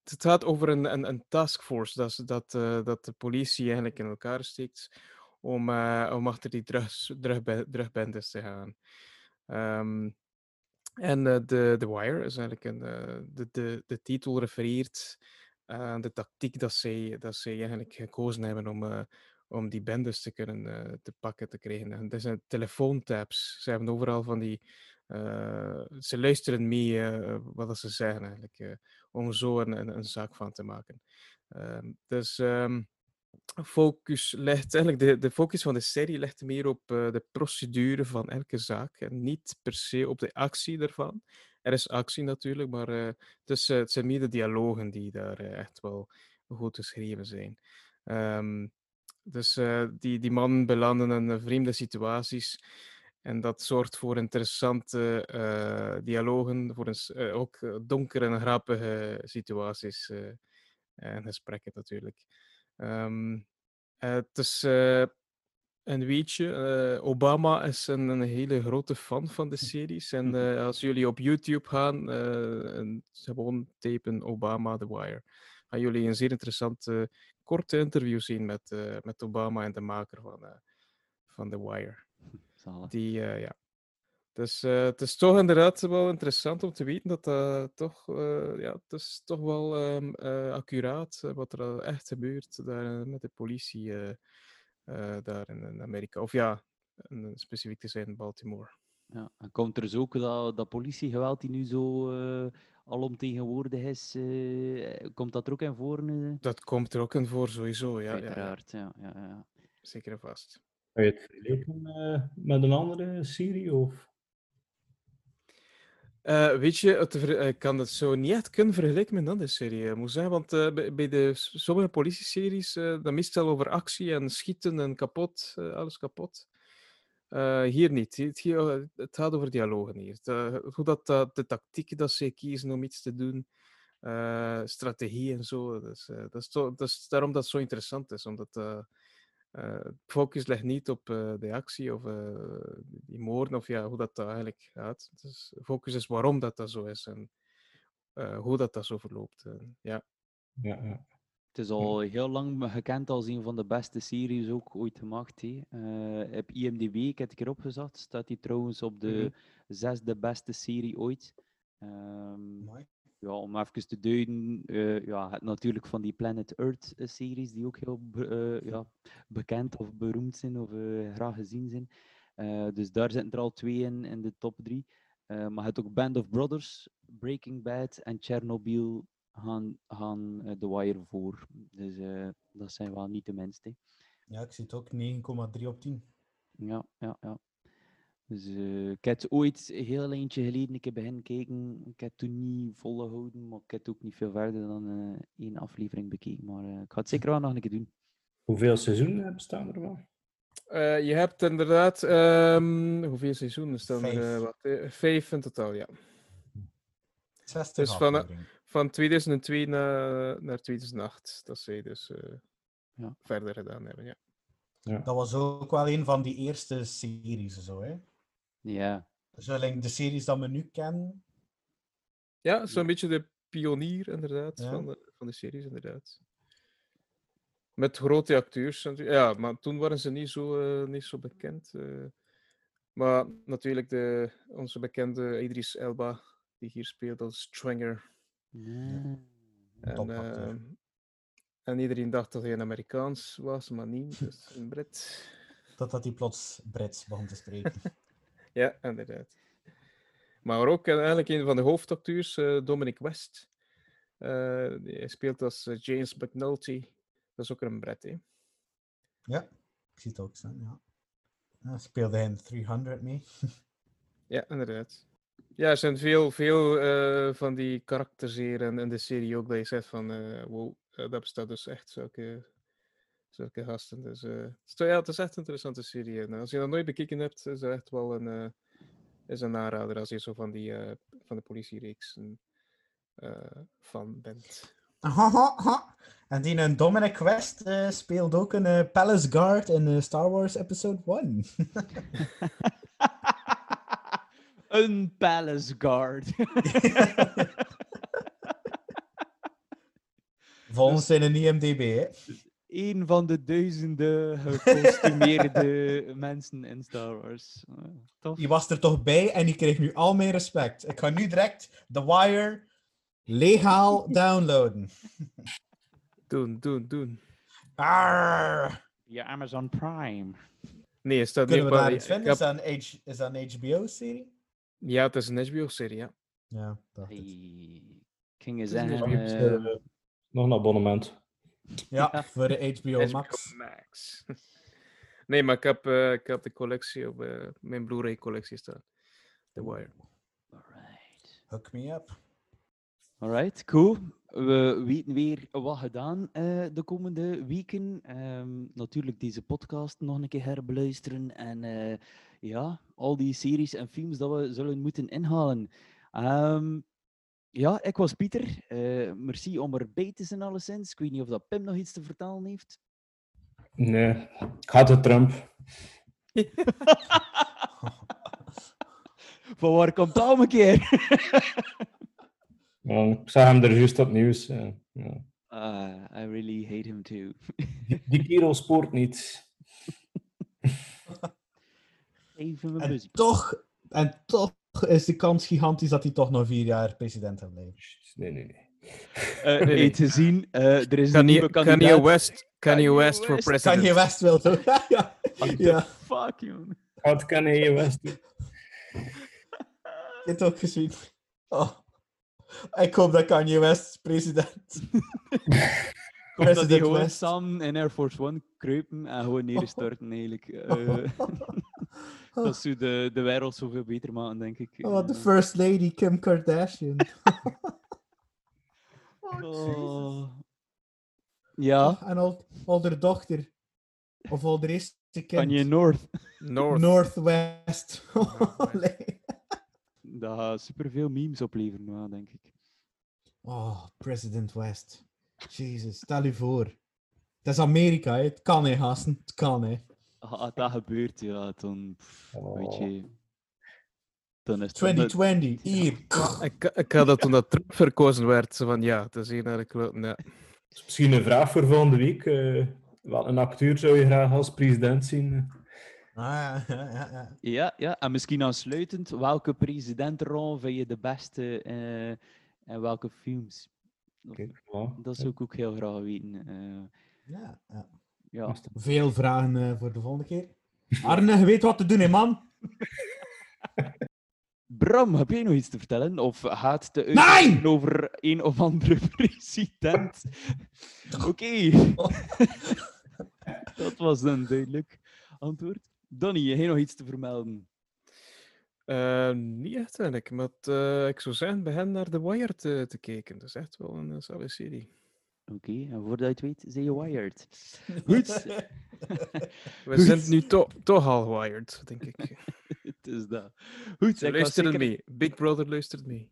het gaat over een, een, een taskforce dat, dat, dat de politie eigenlijk in elkaar steekt om, om achter die drugs, drugbe- drugbendes te gaan. Ehm, en de, The Wire is eigenlijk een, de, de, de titel refereert aan de tactiek dat zij, dat zij eigenlijk gekozen hebben om, eh, om die bendes te kunnen eh, te pakken te krijgen. En dat zijn telefoontaps. Ze hebben overal van die. eh, ze luisteren mee eh, wat ze zeggen eigenlijk, eh, om zo een, een, zaak van te maken. Ehm, dus ehm, focus ligt eigenlijk de, de focus van de serie ligt meer op eh, de procedure van elke zaak en niet per se op de actie ervan. Er is actie natuurlijk, maar eh, het, is, eh, het zijn meer de dialogen die daar eh, echt wel goed geschreven zijn. Ehm, dus die, die mannen belanden in vreemde situaties. En dat zorgt voor interessante dialogen, voor een, ook donkere en grappige situaties en gesprekken natuurlijk. Eh, het is eh, een weetje, eh, Obama is een, een hele grote fan van de series. En eh, als jullie op YouTube gaan eh, en gewoon typen Obama The Wire, gaan jullie een zeer interessante korte interview zien met, met Obama en de maker van, van The Wire. Zalig. Die, ja. Dus het is toch inderdaad wel interessant om te weten dat dat toch, ja, het is toch wel eh, accuraat wat er echt gebeurt daar met de politie daar in, in Amerika. Of ja, eh, specifiek te zijn in Baltimore. Ja, en komt er dus ook dat, dat politiegeweld die nu zo eh alomtegenwoordig is, eh, komt dat er ook in voor? eh? Dat komt er ook in voor, sowieso. Ja, ja, ja. Ja. ja, ja. Zeker en vast. Kan je het vergelijken eh, met een andere serie? Of? Eh, weet je, het ik kan het zo niet echt kunnen vergelijken met een andere serie, eh, moet zeggen. Want eh, bij, de sommige politieseries, eh dan meestal over actie en schieten en kapot, alles kapot. Hier niet. Hier, hier, eh, het gaat over dialogen hier. Hoe dat, dat- de tactieken dat ze kiezen om iets te doen, strategie en zo. Dus, dat, is dat is daarom dat het zo interessant is, omdat het focus ligt niet op eh, de actie of eh, die moorden of ja, hoe dat, dat eigenlijk gaat. Dus de focus is waarom dat, dat zo is en eh, hoe dat, dat zo verloopt. eh, ja. Ja, ja. Het is al heel lang gekend als een van de beste series ook ooit gemaakt. Hè. Eh, op IMDb, ik heb het een keer opgezet, staat hij trouwens op de Mhm. zesde beste serie ooit. Ehm, ja, om even te duiden, eh, ja, het natuurlijk van die Planet Earth eh, series, die ook heel be- eh, ja, bekend of beroemd zijn of graag gezien zijn. Dus daar zitten er al twee in, in de top drie. Maar je hebt ook Band of Brothers, Breaking Bad en Chernobyl gaan, gaan The Wire voor. Dus dat zijn wel niet de minste. Ja, ik zie het ook 9,3 op 10. Ja, ja, ja. Dus eh, ik heb ooit een heel eentje geleden een keer beginnen kijken. Ik heb het toen niet volgehouden, maar ik heb het ook niet veel verder dan eh, één aflevering bekeken. Maar eh, ik ga het zeker wel nog een keer doen. Hoeveel seizoenen bestaan er wel? Eh, je hebt inderdaad, ehm, hoeveel seizoenen staan er? Vijf. eh, wat, vijf in totaal, ja. 60 Dus van, van 2002 naar, naar 2008, dat zij dus eh, Ja. verder gedaan hebben, ja. Dat was ook wel een van die eerste series zo, hè. Ja, Zo, like de series dat we nu kennen. Ja, zo'n beetje de pionier inderdaad Ja. van, de, van de series, inderdaad. Met grote acteurs. natuurlijk. Ja, maar toen waren ze niet zo, eh, niet zo bekend. eh. maar natuurlijk de, onze bekende Idris Elba, die hier speelt als Stranger. Ja. En, Topacteur. eh, en iedereen dacht dat hij een Amerikaans was, maar niet. Dus een Brit. Totdat hij plots Brits begon te spreken. Ja, inderdaad. Maar ook eh, eigenlijk een van de hoofdacteurs, eh, Dominic West. Eh, hij speelt als James McNulty. Dat is ook een Brit, hè? ja, ik zie het ook staan, ja. ja speelde hij in 300 mee. Ja, inderdaad. Ja, er zijn veel, veel van die karakters hier in, in de serie ook dat je zegt van, wow, dat bestaat dus echt, zulke, zulke gasten. Dus eh, het, is, toch- ja, het is echt een interessante serie. En als je dat nooit bekeken hebt, is dat echt wel een, eh, is een aanrader als je zo van, die, eh, van de politiereeks eh fan bent. en die een Dominic West eh, speelt ook een eh, Palace Guard in eh, Star Wars Episode 1. Een Palace Guard. Volgens zijn IMDb, hè. Eén van de duizenden gecostumeerde mensen in Star Wars. Tof. Die was er toch bij en die kreeg nu al mijn respect. Ik ga nu direct The Wire legaal downloaden. Doen, doen, doen. Arr. Via Amazon Prime. Nee, het staat Kunnen we daar iets vinden? heb- Is dat een, H- is dat een HBO-serie? Ja, het is een HBO-serie, ja. Dacht. Hey, je Het is een. HBO eh, Nog een abonnement. Ja, voor de HBO HBO Max. Max. nee, maar ik heb, eh, ik heb de collectie op eh, mijn Blu-ray-collectie staan. The Wire. alright. Hook me up. Alright, cool. We weten weer wat gedaan eh, de komende weken. Ehm, natuurlijk deze podcast nog een keer herbeluisteren. En eh, ja, al die series en films dat we zullen moeten inhalen. Ehm, ja, ik was Pieter. Eh, merci om erbij te zijn alleszins. Ik weet niet of dat Pim nog iets te vertellen heeft. Nee, gaat het Trump. Van waar komt dat om een keer? Ja, ik zag hem er juist op nieuws. eh, ja. Ah, I really hate him too. Die, kerel spoort niet. Even mijn En buzzy. toch, en toch is de kans gigantisch dat hij toch nog vier jaar president gaat blijven. Nee, nee, nee. Eh, nee. hey, te zien, eh, er is een Kanye, nieuwe kandidaat. Kanye West, Kanye Kanye West for West. president. Kanye West wil toch? ja. ja. Fuck, jongen. Wat kan hij West doen? Je hebt ook gezien. Oh. Ik hoop dat Kanye West president. Ik hoop dat die President gewoon West. samen in Air Force One kruipen en gewoon neerstorten, eigenlijk. Eh, dat zou de, de wereld zoveel beter maken, denk ik. Oh, de Eh, First Lady Kim Kardashian. oh. Ja, En al, al haar dochter. Of al de eerste kind. Kanye North. North. Northwest. Dat gaat superveel memes opleveren, denk ik. oh, President West. Jezus, stel je voor. Het is Amerika, hè. het kan hè, gasten. Het kan hè. Als dat gebeurt, ja, dan... pff, Weet je... Dan is het... 2020, hier. Ik, ik had dat toen dat Trump verkozen werd. Zo van ja, het is hier naar de kloot. Nee. Dus misschien een vraag voor volgende week. eh wat een acteur zou je graag als president zien? Ah, ja, ja, ja, ja. Ja, ja, en misschien aansluitend, welke presidentenrol vind je de beste? eh, En welke films? Dat zou ik ook heel graag weten. eh. Ja, ja. Ja. Veel vragen eh, voor de volgende keer. Arne, je weet wat te doen, hè, man. Bram, heb jij nog iets te vertellen? Of gaat de Nee! over een of andere president? Oké. dat was een duidelijk antwoord. Donnie, heb jij nog iets te vermelden? Eh, niet echt eigenlijk, maar eh, ik zou zeggen, begin naar The Wire te, te kijken. Dat is echt wel een uh, serie. Oké, en voordat je het weet, zijn je wired. Goed. We Goed. zijn nu to toch al wired, denk ik. Het is dat. Goed, luisteren zeker- mee. Big Brother luistert mee.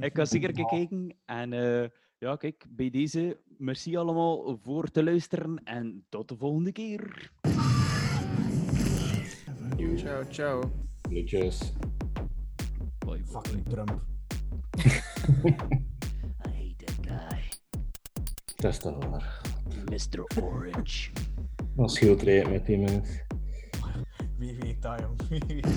ik ga zeker kijken. En eh, ja, kijk, bij deze, merci allemaal voor te luisteren. En tot de volgende keer. Ciao, ciao. Bye, Fucking Trump. Dat is toch waar. Mr. Orange. Scheelt rijdt met die mensen. Wie weet dat, jong. Wie weet dat.